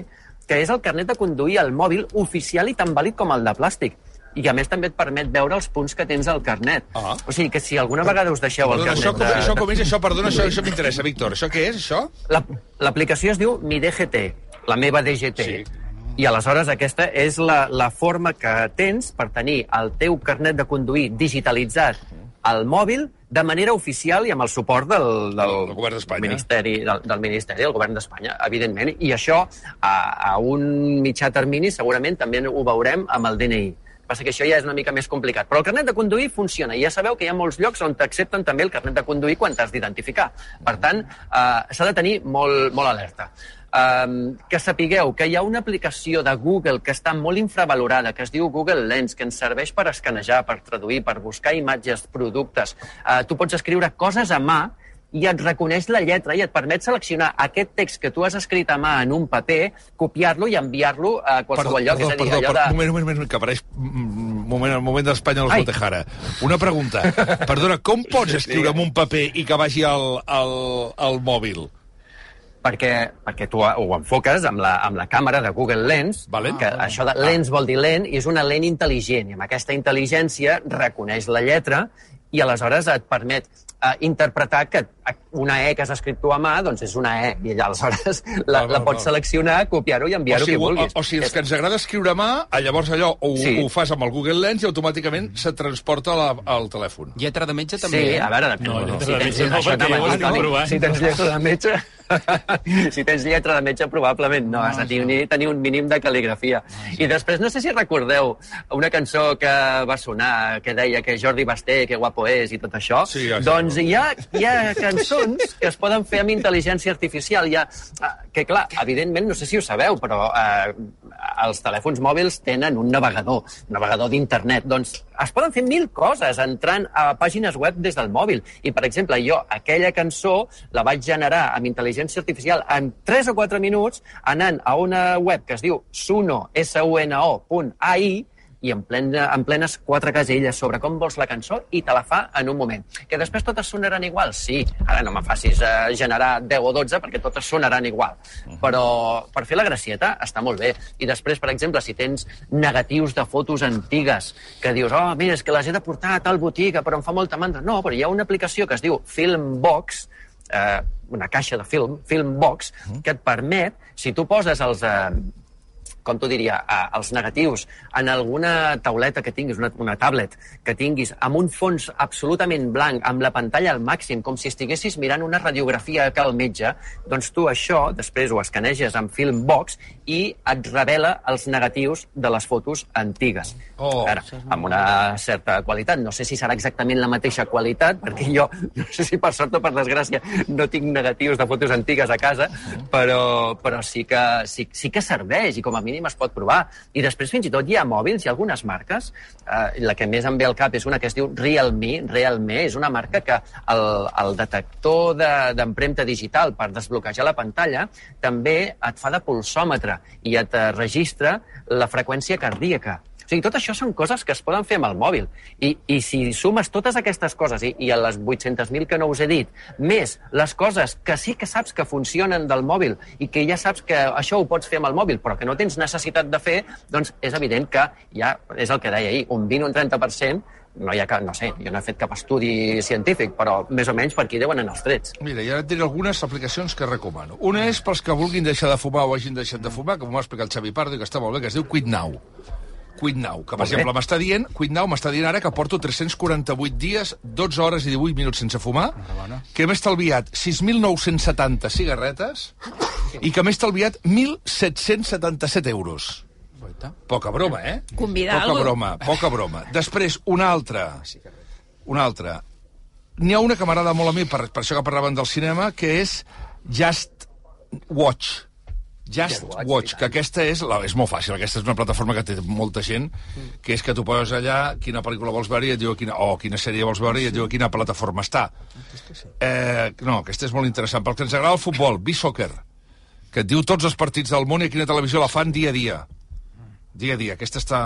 que és el carnet de conduir al mòbil oficial i tan vàlid com el de plàstic i a més també et permet veure els punts que tens al carnet. Ah. O sigui que si alguna vegada us deixeu Perdona, el això, carnet... com, de- això com és? Això, perdona, això, això m'interessa, Víctor. Això què és, això? La- L'aplicació es diu Mi DGT, la meva DGT. Sí. I aleshores aquesta és la, la forma que tens per tenir el teu carnet de conduir digitalitzat al mòbil de manera oficial i amb el suport del, del, Del govern d'Espanya. Ministeri, del, del Ministeri del Govern d'Espanya, evidentment. I això, a, a un mitjà termini, segurament també ho veurem amb el DNI. El que Passa que això ja és una mica més complicat. Però el carnet de conduir funciona. I ja sabeu que hi ha molts llocs on t'accepten també el carnet de conduir quan t'has d'identificar. Per tant, eh, s'ha de tenir molt, molt alerta. Um, que sapigueu que hi ha una aplicació de Google que està molt infravalorada, que es diu Google Lens, que ens serveix per escanejar, per traduir, per buscar imatges, productes. Uh, tu pots escriure coses a mà i et reconeix la lletra i et permet seleccionar aquest text que tu has escrit a mà en un paper, copiar-lo i enviar-lo a qualsevol lloc. és a dir, perdó, allò perdó, de... moment, un moment, que apareix mm, moment, el moment d'Espanya a les Ai. Botejara. Una pregunta. Perdona, com pots escriure en un paper i que vagi al, al, al mòbil? Perquè, perquè tu ho enfoques amb la, amb la càmera de Google Lens, vale. que Ah. això de lens vol dir lent, i és una lent intel·ligent, i amb aquesta intel·ligència reconeix la lletra i aleshores et permet uh, interpretar que una E que has escrit tu a mà, doncs és una E, i aleshores la, Val, val, la pots val. seleccionar, copiar-ho i O enviar-ho sigui, qui vulguis. o, o sigui, els que ens agrada escriure a mà, ah, llavors allò ho, Sí. ho fas amb el Google Lens i automàticament se't transporta la, al telèfon. Lletra de metge Sí, a veure, No, no, si no, tens, no, això provar. si tens lletra de metge... si tens lletra de metge, probablement no. Has de tenir, tenir un mínim de cal·ligrafia. I després, no sé si recordeu una cançó que va sonar, que deia que Jordi Basté, que guapo és i tot això. Sí, ja doncs hi ha, hi ha cançons que es poden fer amb intel·ligència artificial. Ha, ah, que clar, evidentment, no sé si ho sabeu, però eh, els telèfons mòbils tenen un navegador, un navegador d'internet. Doncs es poden fer mil coses entrant a pàgines web des del mòbil. I, per exemple, jo aquella cançó la vaig generar amb intel·ligència artificial en 3 o 4 minuts anant a una web que es diu suno, suno.ai, i en, plena, en plenes quatre caselles sobre com vols la cançó i te la fa en un moment. Que després totes sonaran igual? Sí. Ara no me facis eh, generar 10 o 12 perquè totes sonaran igual. Però per fer la gracieta està molt bé. I després, per exemple, si tens negatius de fotos antigues que dius, oh, mira, és que les he de portar a tal botiga però em fa molta mandra. No, però hi ha una aplicació que es diu Filmbox, eh, una caixa de film, Filmbox, que et permet, si tu poses els... Eh, com t'ho diria, eh, els negatius en alguna tauleta que tinguis, una, una tablet que tinguis, amb un fons absolutament blanc, amb la pantalla al màxim, com si estiguessis mirant una radiografia que al metge, doncs tu això després ho escaneges amb Filmbox i et revela els negatius de les fotos antigues. Oh. Ara, amb una certa qualitat. No sé si serà exactament la mateixa qualitat, perquè jo, no sé si per sort o per desgràcia, no tinc negatius de fotos antigues a casa, però, però sí, que, sí, sí que serveix i com a mínim es pot provar. I després fins i tot hi ha mòbils, hi ha algunes marques, eh, la que més em ve al cap és una que es diu Realme, Realme és una marca que el, el detector de- d'empremta de, digital per desbloquejar la pantalla també et fa de pulsòmetre i et registra la freqüència cardíaca. O sigui, tot això són coses que es poden fer amb el mòbil. I, i si sumes totes aquestes coses, i, i a les 800.000 que no us he dit, més les coses que sí que saps que funcionen del mòbil i que ja saps que això ho pots fer amb el mòbil, però que no tens necessitat de fer, doncs és evident que ja, és el que deia ahir, un 20 o un 30%, no hi ha cap, no sé, jo no he fet cap estudi científic, però més o menys per aquí deuen anar els trets. Mira, i ara et diré algunes aplicacions que recomano. Una és pels que vulguin deixar de fumar o hagin deixat de fumar, com m'ho va explicar el Xavi Pardo, que està molt bé, que es diu Quit Now. Quit Now, que per bé. exemple m'està dient, Quit Now m'està dient ara que porto 348 dies, 12 hores i 18 minuts sense fumar, que m'he estalviat 6.970 cigarretes i que m'he estalviat 1.777 euros. Poca broma, eh? Convidar Poca algú. broma, poca broma. Després, una altra. Una altra. N'hi ha una que m'agrada molt a mi, per, per això que parlaven del cinema, que és Just Watch. Just Watch, que aquesta és, la, és molt fàcil, aquesta és una plataforma que té molta gent, que és que tu poses allà quina pel·lícula vols veure i et diu quina, o quina sèrie vols veure i et diu a quina plataforma està. Eh, no, aquesta és molt interessant. Pel que ens agrada el futbol, B-Soccer, que et diu tots els partits del món i a quina televisió la fan dia a dia. Dia a dia. Aquesta està,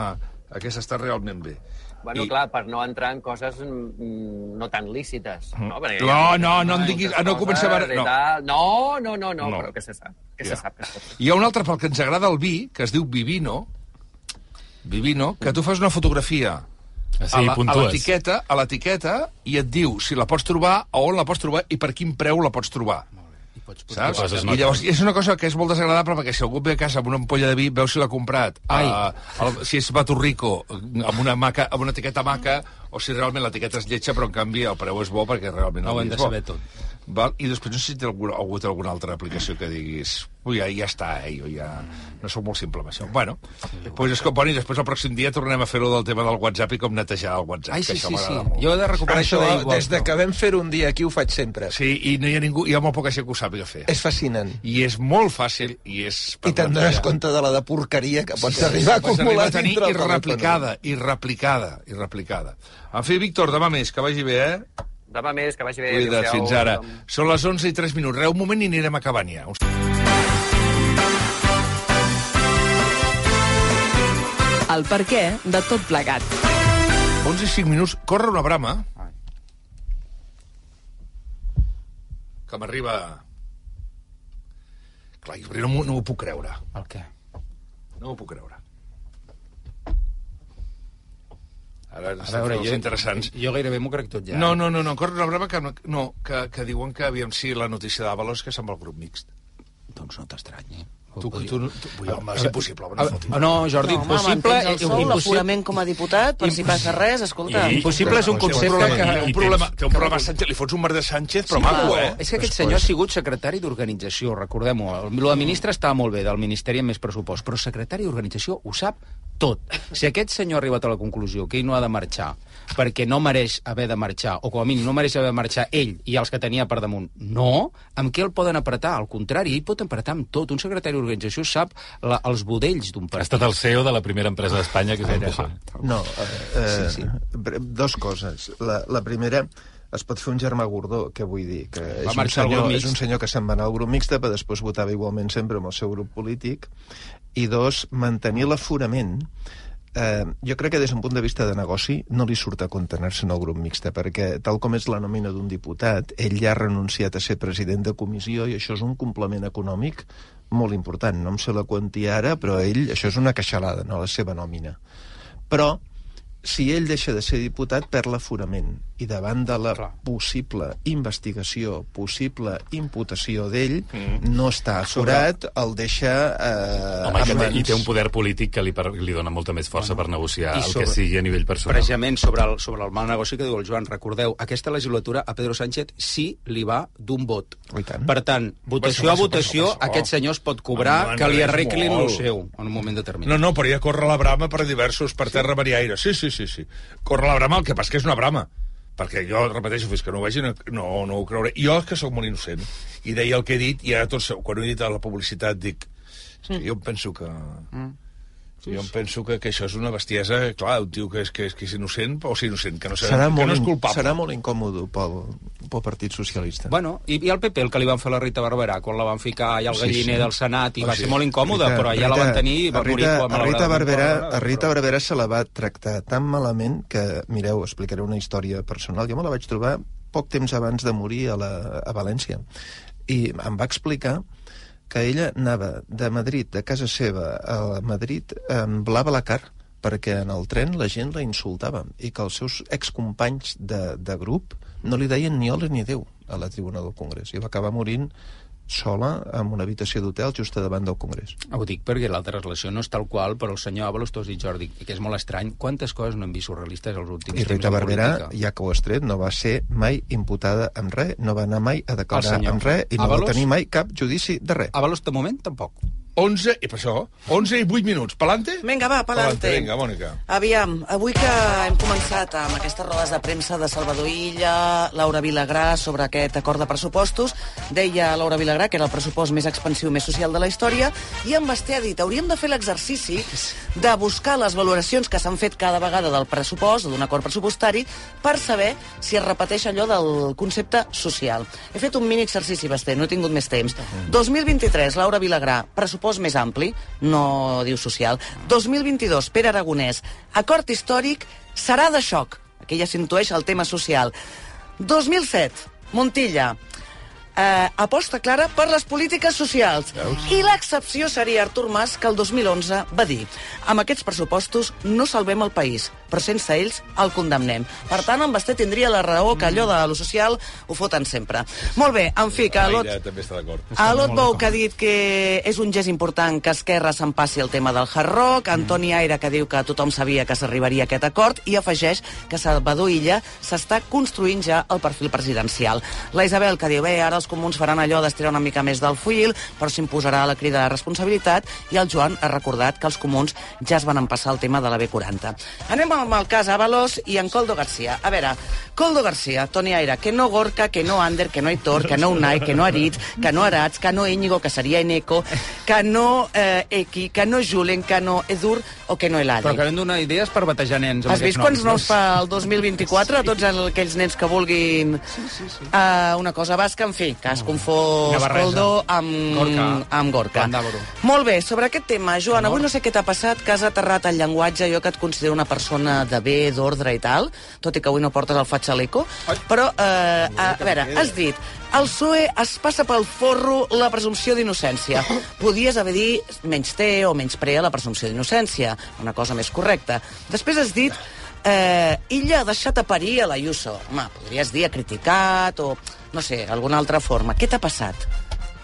aquesta està realment bé. Bueno, I- clar, per no entrar en coses mm, no tan lícites. No, Perquè No, no, no em diguis- no comencem ara- no. No, no, no, no, No. però que se sap. Que Ja. se sap que es pot fer. Hi ha un altre pel que ens agrada el vi, que es diu Vivino, Vivino, que tu fas una fotografia Ah, sí, a l'etiqueta a l'etiqueta i et diu si la pots trobar, a on la pots trobar i per quin preu la pots trobar. Saps? Coses I no- llavors, és una cosa que és molt desagradable perquè si algú ve a casa amb una ampolla de vi, veu si l'ha comprat, Ai. uh, el, si és Baturrico, amb una, maca, amb una etiqueta maca, o si realment l'etiqueta és lletja, però en canvi el preu és bo perquè realment No ho el hem vi de és bo. saber tot. Val? I després no sé si té algú, algú té alguna altra aplicació que diguis ui, ja, ja està, eh? jo ja no sóc molt simple amb això. Bueno, pues és que, bueno, i després el pròxim dia tornem a fer-ho del tema del WhatsApp i com netejar el WhatsApp. Ai, sí, que això sí, sí. molt. Jo he de recuperar això Això, d'igual. des de que vam fer un dia aquí ho faig sempre. Sí, i no hi ha ningú, hi ha molt poca gent que ho sàpiga fer. És fascinant. I és molt fàcil i és... I te'n dones compte de la de porqueria que pots arribar a Pots acumular arribar a tenir dintre i el telèfon. replicada, i replicada, i replicada. En fi, Víctor, demà més, que vagi bé, eh? Demà més, que vagi bé. Cuida't, fins ara. Són les 11 i 3 minuts. Re, un moment i anirem acabant ja. El per què de tot plegat. 11 i 5 minuts. Corre una brama. Que m'arriba... Clar, jo no, m'ho- no ho puc creure. El què? No ho puc creure. Ara A estem veure, fent els interessants. jo gairebé m'ho crec tot ja. No, no, no, no, corre una broma que, no- no, que, que diuen que, aviam si la notícia d'Avalos que se'n va al grup mixt. Doncs no t'estranyi. Tu, tu, tu, tu, tu, home, és impossible, home, Ah, no no, Jordi, No, home, impossible... mantens el impossible- l'aforament com a diputat, per si passa res, escolta. I- Impossible és un Té un concepte problema, que... té un problema, té un problema Sánchez, li fots un merder Sánchez, però Sí, maco, eh? És que aquest senyor ha sigut secretari d'organització, recordem-ho. El de ministre estava molt bé, del Ministeri amb més pressupost, però secretari d'organització ho sap tot. Si aquest senyor ha arribat a la conclusió que ell no ha de marxar perquè no mereix haver de marxar, o com a mínim no mereix haver de marxar ell i els que tenia per damunt, no, amb què el poden apretar? Al contrari, ell pot apretar amb tot. Un secretari d'organització sap la, els budells d'un Ha partit. estat el CEO de la primera empresa d'Espanya que és PSOE. No, eh, eh, sí, sí. dos coses. La, la primera, es pot fer un germà Gordó, que vull dir, que és un, senyor, és un senyor que se'n va anar al grup mixta, però després votava igualment sempre amb el seu grup polític, i dos, mantenir l'aforament Eh, jo crec que des d'un punt de vista de negoci no li surt a compte anar-se'n al grup mixta, perquè tal com és la nòmina d'un diputat, ell ja ha renunciat a ser president de comissió i això és un complement econòmic molt important. No em sé la quantia ara, però ell, això és una queixalada, no la seva nòmina. Però, si ell deixa de ser diputat, perd l'aforament. I davant de la Clar. possible investigació, possible imputació d'ell, mm. no està aforat, el deixa eh, Home, i, que té, i té un poder polític que li, per, li dona molta més força per negociar I el sobre- que sigui a nivell personal. Precisament sobre el, sobre el mal negoci que diu el Joan, recordeu, aquesta legislatura a Pedro Sánchez sí li va d'un vot. Per tant, votació a votació, aquest senyor es pot cobrar Home, que li arreglin el seu en un moment determinat. No, no, però ja corre la brama per diversos, per terra, mar i aire. Sí, sí, sí, sí. Corre la brama, el que passa que és una brama. Perquè jo, repeteixo, fins que no ho vegi, no, no, no ho creuré. Jo, que sóc molt innocent, i deia el que he dit, i ara tot, quan ho he dit a la publicitat, dic, és que jo em penso que... Mm. Jo em penso que, que això és una bestiesa, clar, un tio que és, que és, que és innocent, o sigui, innocent, que no, sé, serà, que molt, no és culpable. serà molt incòmode pel, pel Partit Socialista. Bueno, i, i el PP, el que li van fer a la Rita Barberà, quan la van ficar allà al Sí, galliner sí. del Senat, i Oh, va sí. ser molt incòmode, Rita- però allà la van Rita- tenir i va morir... Rita, quan, a Rita Barberà, a Rita Barberà se la va tractar tan malament que, mireu, explicaré una història personal. Jo me la vaig trobar poc temps abans de morir a, la, a València. I em va explicar que ella anava de Madrid, de casa seva a Madrid, amb la car perquè en el tren la gent la insultava i que els seus excompanys de, de grup no li deien ni hola ni adeu a la tribuna del Congrés. I va acabar morint sola en una habitació d'hotel just davant del Congrés. Ho dic perquè l'altra relació no és tal qual, però el senyor Avalos, tu has dit, Jordi, que és molt estrany. Quantes coses no hem vist surrealistes els últims I temps Rita en Barberà, ja que ho has tret, no va ser mai imputada amb res, no va anar mai a declarar amb res i no Ábalos? va tenir mai cap judici de res. Avalos, de moment, tampoc. 11, i per això, 11 i 8 minuts. Palante? Vinga, va, pa'lante. Vinga, Mònica. Aviam, avui que hem començat amb aquestes rodes de premsa de Salvador Illa, Laura Vilagrà, sobre aquest acord de pressupostos, deia Laura Vilagrà que era el pressupost més expansiu, més social de la història, i en Basté ha dit, hauríem de fer l'exercici de buscar les valoracions que s'han fet cada vegada del pressupost, d'un acord pressupostari, per saber si es repeteix allò del concepte social. He fet un mini exercici, Basté, no he tingut més temps. 2023, Laura Vilagrà, pressupost més ampli, no diu social. 2022, Pere Aragonès, acord històric serà de xoc. Aquí ja s'intueix el tema social. 2007, Montilla, eh, aposta clara per les polítiques socials. I l'excepció seria Artur Mas, que el 2011 va dir amb aquests pressupostos no salvem el país, però sense ells el condemnem. Per tant, en Basté tindria la raó que allò de lo social ho foten sempre. Molt bé, en fi, que Lot, Aire també està d'acord. a Lot Bou, que ha dit que és un gest important que Esquerra s'empassi el tema del hard rock, Antoni Aire, que diu que tothom sabia que s'arribaria a aquest acord, i afegeix que Salvador Illa s'està construint ja el perfil presidencial. La Isabel, que diu, bé, ara els comuns faran allò d'estirar una mica més del fuil, però s'imposarà la crida de responsabilitat, i el Joan ha recordat que els comuns ja es van empassar el tema de la B40. Anem amb el cas Avalos i en Coldo Garcia. A veure, Coldo Garcia, Toni Aire, que no Gorka, que no Ander, que no Aitor, que no Unai, que no Aritz, que no Arats, que no Íñigo, que seria Eneco, que no eh, Eki, que no Julen, que no Edur o que no Eladi. Però que hem donar idees per batejar nens. Has vist quants noms noms fa el 2024 a tots el- aquells nens que vulguin uh, una cosa basca, en fi, que es confós. Coldo amb Gorka. amb Gorka. Molt bé, sobre aquest tema, Joan, avui no sé què t'ha passat, que has aterrat el llenguatge, jo que et considero una persona de bé, d'ordre i tal, tot i que avui no portes el faig xaleco, però, eh, a, a veure, has dit el PSOE es passa pel forro la presumpció d'innocència. Podies haver dit menys té o menys prea la presumpció d'innocència, una cosa més correcta. Després has dit eh, ella ha deixat a parir a l'Ayuso. Home, podries dir ha criticat o, no sé, alguna altra forma. Què t'ha passat?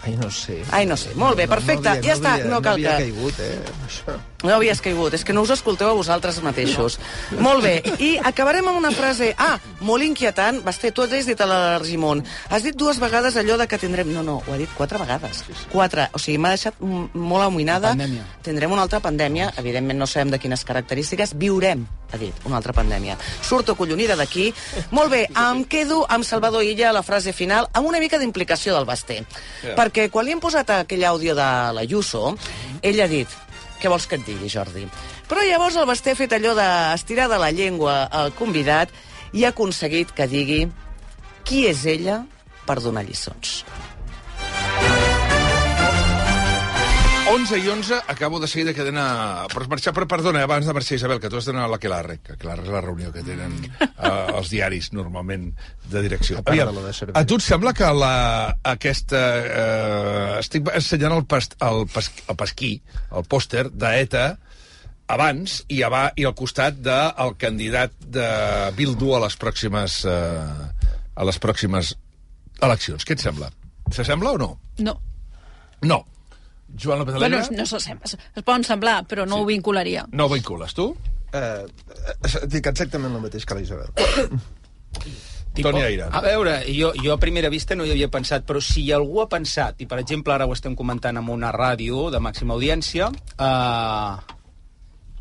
Ai, no sé. Ai, no sé. Molt bé, perfecte. No, no havia, ja està, havia, no cal no havia que... caigut, eh, això. No havies caigut, és que no us escolteu a vosaltres mateixos. Molt bé, i acabarem amb una frase... Ah, molt inquietant. Basté, tu has dit a l'Argimon. Has dit dues vegades allò de que tindrem... No, no, ho ha dit quatre vegades. Quatre. O sigui, m'ha deixat molt amoïnada. Pandèmia. Tindrem una altra pandèmia. Evidentment no sabem de quines característiques. Viurem, ha dit, una altra pandèmia. Surto collonida d'aquí. Molt bé, em quedo amb Salvador Illa a la frase final amb una mica d'implicació del Basté. Ja. Perquè quan li hem posat aquell àudio de l'Ayuso, ell ha dit què vols que et digui, Jordi? Però llavors el Basté ha fet allò d'estirar de la llengua al convidat i ha aconseguit que digui qui és ella per donar lliçons. 11 i 11, acabo de seguida que d'anar... Per marxar, però perdona, abans de marxar, Isabel, que tu has d'anar a la Quelarre, que Quelarre és la reunió que tenen uh, els diaris, normalment, de direcció. A part de Aviam, la de a tu et sembla que la, aquesta... Uh, estic ensenyant el, pas, el, pas, el pasquí, el pòster d'ETA, abans i, ava, i al costat del candidat de Bildu a les pròximes uh, a les pròximes eleccions. Què et sembla? S'assembla o no? No. No. Joan López Bueno, Alegre? no s'assembla. Es poden semblar, però no ho vincularia. No ho vincules, tu? Eh, eh, dic exactament el mateix que l'Isabel. Tipo, Toni Aire. A veure, jo, jo a primera vista no hi havia pensat, però si algú ha pensat, i per exemple ara ho estem comentant amb una ràdio de màxima audiència, eh,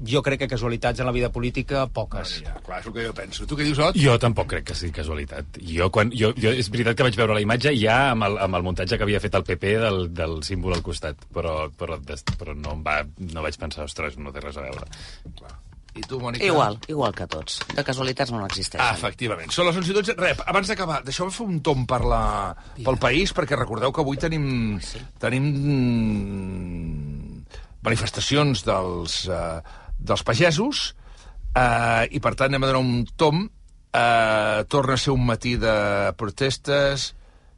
jo crec que casualitats en la vida política, poques. Ja, clar, és el que jo penso. Tu què dius, Ot? Jo tampoc crec que sigui casualitat. Jo, quan, jo, jo, és veritat que vaig veure la imatge ja amb el, amb el muntatge que havia fet el PP del, del símbol al costat, però, però, però no, em va, no vaig pensar, ostres, no té res a veure. I tu, Mònica? Igual, igual que tots. De casualitats no n'existeixen. Ah, efectivament. Són les 11 i 12. Rep, abans d'acabar, deixeu-me fer un tom per la, pel país, perquè recordeu que avui tenim, tenim mm, manifestacions dels, uh, dels pagesos, uh, i per tant anem a donar un tom. Uh, torna a ser un matí de protestes.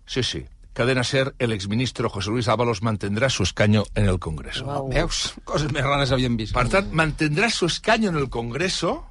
Sí, sí. Cadena Ser, el exministro José Luis Ábalos mantendrá su escaño en el Congreso. Wow. Veus? Coses més rares havíem vist. Per tant, mantendrà su escaño en el Congreso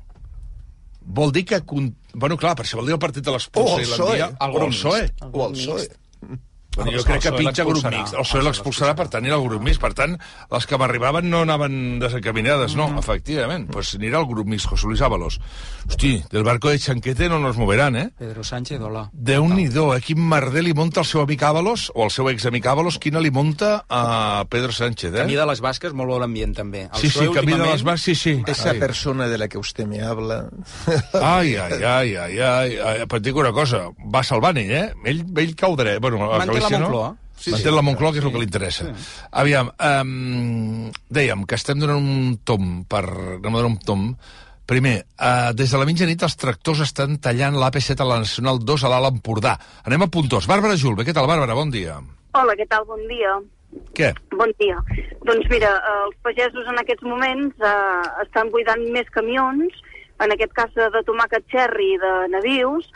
vol dir que... Con... Bueno, clar, per això vol dir el partit de l'expulsa O el i l'envia... PSOE. O el PSOE. O el PSOE. Bueno, jo crec que pitja grup mixt. El PSOE l'expulsarà per tenir el grup mixt. Per tant, les que m'arribaven no anaven desencaminades, no, efectivament. Pues anirà el grup mixt, José Luis Ábalos. Hosti, del barco de Chanquete no nos moverán, eh? Pedro Sánchez, hola. Déu-n'hi-do, eh? Quin merder li munta el seu amic Ábalos, o el seu examic Ábalos, quina li munta a Pedro Sánchez, eh? Camí de les Basques, molt bon ambient, també. El Sí, sí, camí de les Basques, sí, sí. Esa Ai. persona de la que usted me habla... Ai, ai, ai, ai, ai, ai. Però et dic una cosa, va salvant ell, eh? Ell, ell cau dret. Bueno, a Manté la Galícia, Moncloa. No? Sí, Manté sí. la Moncloa, que és el que li interessa. Aviam, um, dèiem que estem donant un tom per... Anem a donar un tom. Primer, uh, des de la mitjanit els tractors estan tallant l'AP7 a la Nacional 2 a l'Alt Empordà. Anem a Puntós. Bàrbara Julve, què tal, Bàrbara? Bon dia. Hola, què tal? Bon dia. Què? Bon dia. Doncs mira, eh, els pagesos en aquests moments eh, estan buidant més camions, en aquest cas de, de tomàquet cherry i de navius,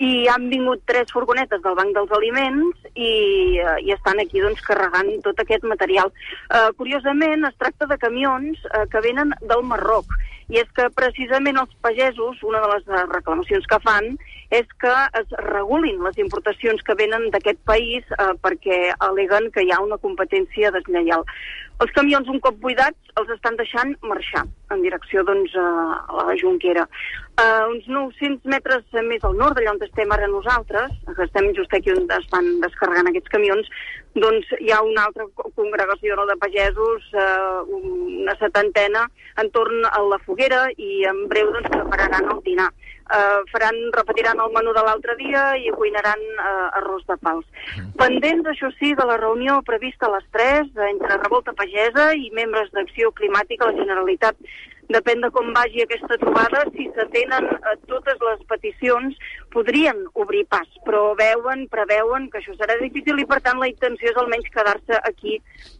i han vingut tres furgonetes del Banc dels Aliments i, uh, i estan aquí doncs, carregant tot aquest material. Uh, curiosament, es tracta de camions uh, que venen del Marroc i és que precisament els pagesos, una de les reclamacions que fan és que es regulin les importacions que venen d'aquest país eh, perquè aleguen que hi ha una competència deslleial. Els camions, un cop buidats, els estan deixant marxar en direcció doncs, a la Junquera. Uh, uns 900 metres més al nord, d'allà on estem ara nosaltres, que estem just aquí on estan descarregant aquests camions, doncs hi ha una altra congregació no, de pagesos, uh, una setantena, entorn a la foguera i en breu doncs, prepararan el dinar. Uh, faran, repetiran el menú de l'altre dia i cuinaran uh, arròs de pals. Pendents, això sí, de la reunió prevista a les 3 entre Revolta Pagesa i membres d'Acció Climàtica a la Generalitat depèn de com vagi aquesta trobada, si s'atenen a totes les peticions, podrien obrir pas, però veuen, preveuen que això serà difícil i, per tant, la intenció és almenys quedar-se aquí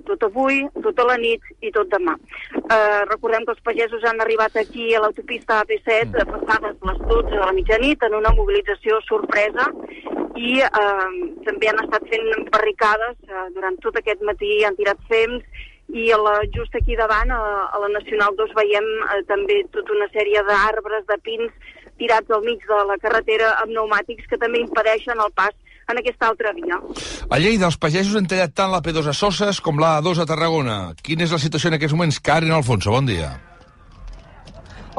tot avui, tota la nit i tot demà. Eh, recordem que els pagesos han arribat aquí a l'autopista AP7 mm. passades les 12 de la mitjanit en una mobilització sorpresa i eh, també han estat fent barricades eh, durant tot aquest matí, han tirat fems i a la, just aquí davant, a, a la Nacional 2, veiem eh, també tota una sèrie d'arbres, de pins tirats al mig de la carretera amb pneumàtics que també impedeixen el pas en aquesta altra via. A Lleida, els pagesos han tallat tant la P2 a Soses com la A2 a Tarragona. Quina és la situació en aquests moments? Karen Alfonso, bon dia.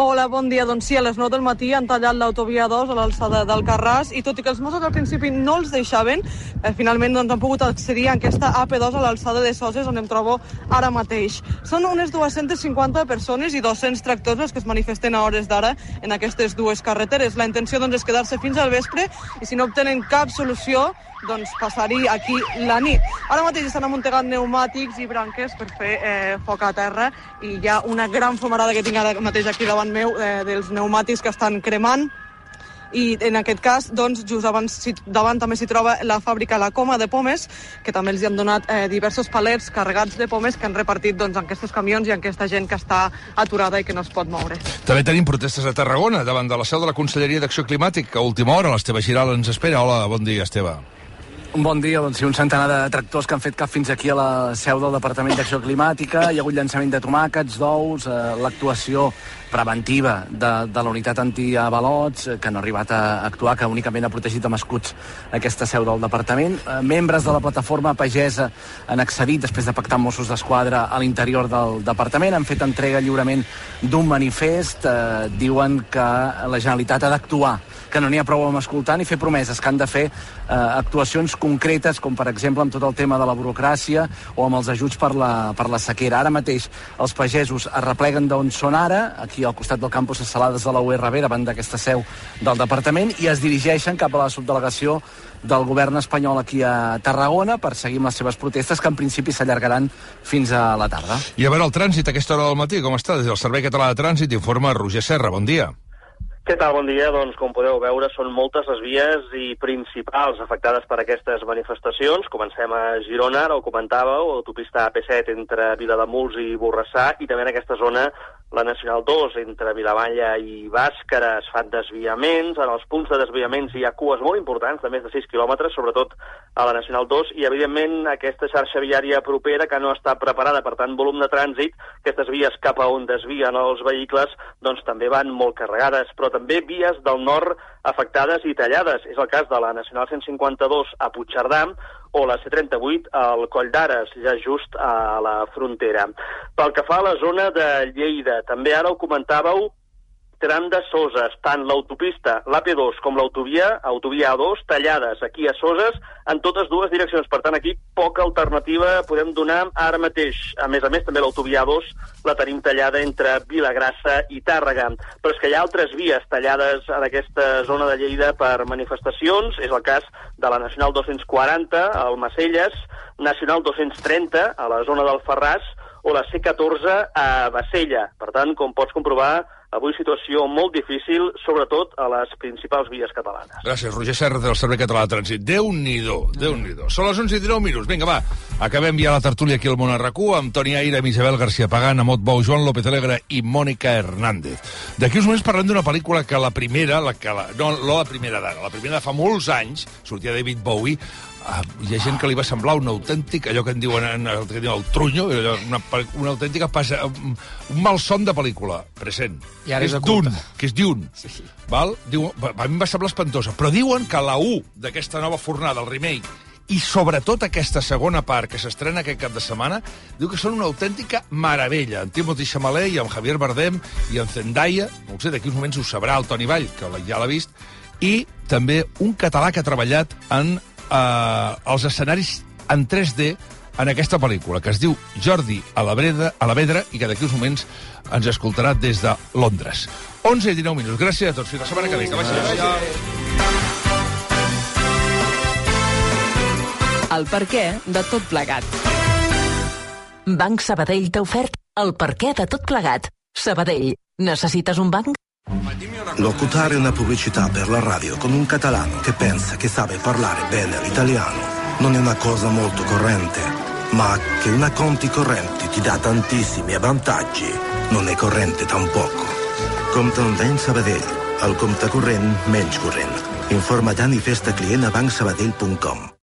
Hola, bon dia. Doncs sí, a les 9 del matí han tallat l'autovia 2 a l'alçada del Carràs i tot i que els Mossos al principi no els deixaven, eh, finalment doncs, han pogut accedir a aquesta AP2 a l'alçada de Soses on em trobo ara mateix. Són unes 250 persones i 200 tractors els que es manifesten a hores d'ara en aquestes dues carreteres. La intenció doncs, és quedar-se fins al vespre i si no obtenen cap solució doncs, passar-hi aquí la nit. Ara mateix estan amuntegant pneumàtics i branques per fer eh, foc a terra i hi ha una gran fumarada que tinc ara mateix aquí davant meu eh, dels pneumàtics que estan cremant i en aquest cas, doncs, just abans, davant també s'hi troba la fàbrica La Coma de Pomes, que també els hi han donat eh, diversos palets carregats de pomes que han repartit doncs, en aquests camions i en aquesta gent que està aturada i que no es pot moure. També tenim protestes a Tarragona, davant de la seu de la Conselleria d'Acció Climàtica. A última hora, l'Esteve Giral ens espera. Hola, bon dia, Esteve. Un bon dia, doncs un centenar de tractors que han fet cap fins aquí a la seu del Departament d'Acció Climàtica. Hi ha hagut llançament de tomàquets, d'ous, eh, l'actuació preventiva de, de la unitat antiavalots, eh, que no ha arribat a actuar, que únicament ha protegit amb escuts aquesta seu del departament. Eh, membres de la plataforma pagesa han accedit, després de pactar Mossos d'Esquadra a l'interior del departament, han fet entrega lliurement d'un manifest, eh, diuen que la Generalitat ha d'actuar que no n'hi ha prou amb escoltar ni fer promeses, que han de fer eh, actuacions concretes, com per exemple amb tot el tema de la burocràcia o amb els ajuts per la, per la sequera. Ara mateix els pagesos es repleguen d'on són ara, aquí al costat del campus de Salades de la URB, davant d'aquesta seu del departament, i es dirigeixen cap a la subdelegació del govern espanyol aquí a Tarragona per seguir amb les seves protestes, que en principi s'allargaran fins a la tarda. I a veure el trànsit a aquesta hora del matí, com està? Des del Servei Català de Trànsit informa Roger Serra. Bon dia. Què tal? Bon dia. Doncs, com podeu veure, són moltes les vies i principals afectades per aquestes manifestacions. Comencem a Girona, ara ho comentàveu, autopista AP7 entre Vilademuls i Borrassà, i també en aquesta zona la Nacional 2 entre Vilavalla i Bàscara es fan desviaments, en els punts de desviaments hi ha cues molt importants, de més de 6 quilòmetres, sobretot a la Nacional 2, i evidentment aquesta xarxa viària propera que no està preparada, per tant, volum de trànsit, aquestes vies cap a on desvien els vehicles, doncs també van molt carregades, però també vies del nord afectades i tallades. És el cas de la Nacional 152 a Puigcerdà, o la C38 al Coll d'Ares, ja just a la frontera. Pel que fa a la zona de Lleida, també ara ho comentàveu, tram de Soses, tant l'autopista, l'AP2 com l'autovia, autovia A2, tallades aquí a Soses en totes dues direccions. Per tant, aquí poca alternativa podem donar ara mateix. A més a més, també l'autovia A2 la tenim tallada entre Vilagrassa i Tàrrega. Però és que hi ha altres vies tallades en aquesta zona de Lleida per manifestacions. És el cas de la Nacional 240 al Macelles, Nacional 230 a la zona del Ferràs o la C14 a Bassella. Per tant, com pots comprovar, avui situació molt difícil, sobretot a les principals vies catalanes. Gràcies, Roger Serra, del Servei Català de Trànsit. Déu-n'hi-do, déu nhi déu Són les 11 i 19 minuts. Vinga, va, Acabem ja la tertúlia aquí al Món RQ amb Toni Aire, amb Isabel García Pagán, Amot Bou, Joan López Alegre i Mònica Hernández. D'aquí uns moments parlem d'una pel·lícula que la primera, la que la, no, no la primera d'ara, la primera de fa molts anys, sortia David Bowie, Uh, hi ha gent que li va semblar un autèntic, allò que en diuen, en, el, que diuen el trunyo, allò, una, una autèntica passa, un, un mal son de pel·lícula, present. I ara és oculta. que és Dune. Sí. Val? Diu, a mi em va semblar espantosa, però diuen que la 1 d'aquesta nova fornada, el remake, i sobretot aquesta segona part que s'estrena aquest cap de setmana, diu que són una autèntica meravella. En Timothy Chalamet i amb Javier Bardem i en Zendaya, no sé, d'aquí uns moments ho sabrà el Toni Vall, que ja l'ha vist, i també un català que ha treballat en eh, els escenaris en 3D en aquesta pel·lícula, que es diu Jordi a la, Breda, a la Vedra i que d'aquí uns moments ens escoltarà des de Londres. 11 i 19 minuts. Gràcies a tots. Fins la setmana que ve. Que vagi bé. El per què de tot plegat. Banc Sabadell t'ha ofert el per què de tot plegat. Sabadell, necessites un banc? Locutare una pubblicità per la radio con un catalano che pensa che sabe parlare bene l'italiano non è una cosa molto corrente, ma che una conti correnti ti dà tantissimi vantaggi non è corrente tampoco. Compte Banc Sabadell, el compte corrent menys corrent. Informa Dani Festa bancsabadell.com.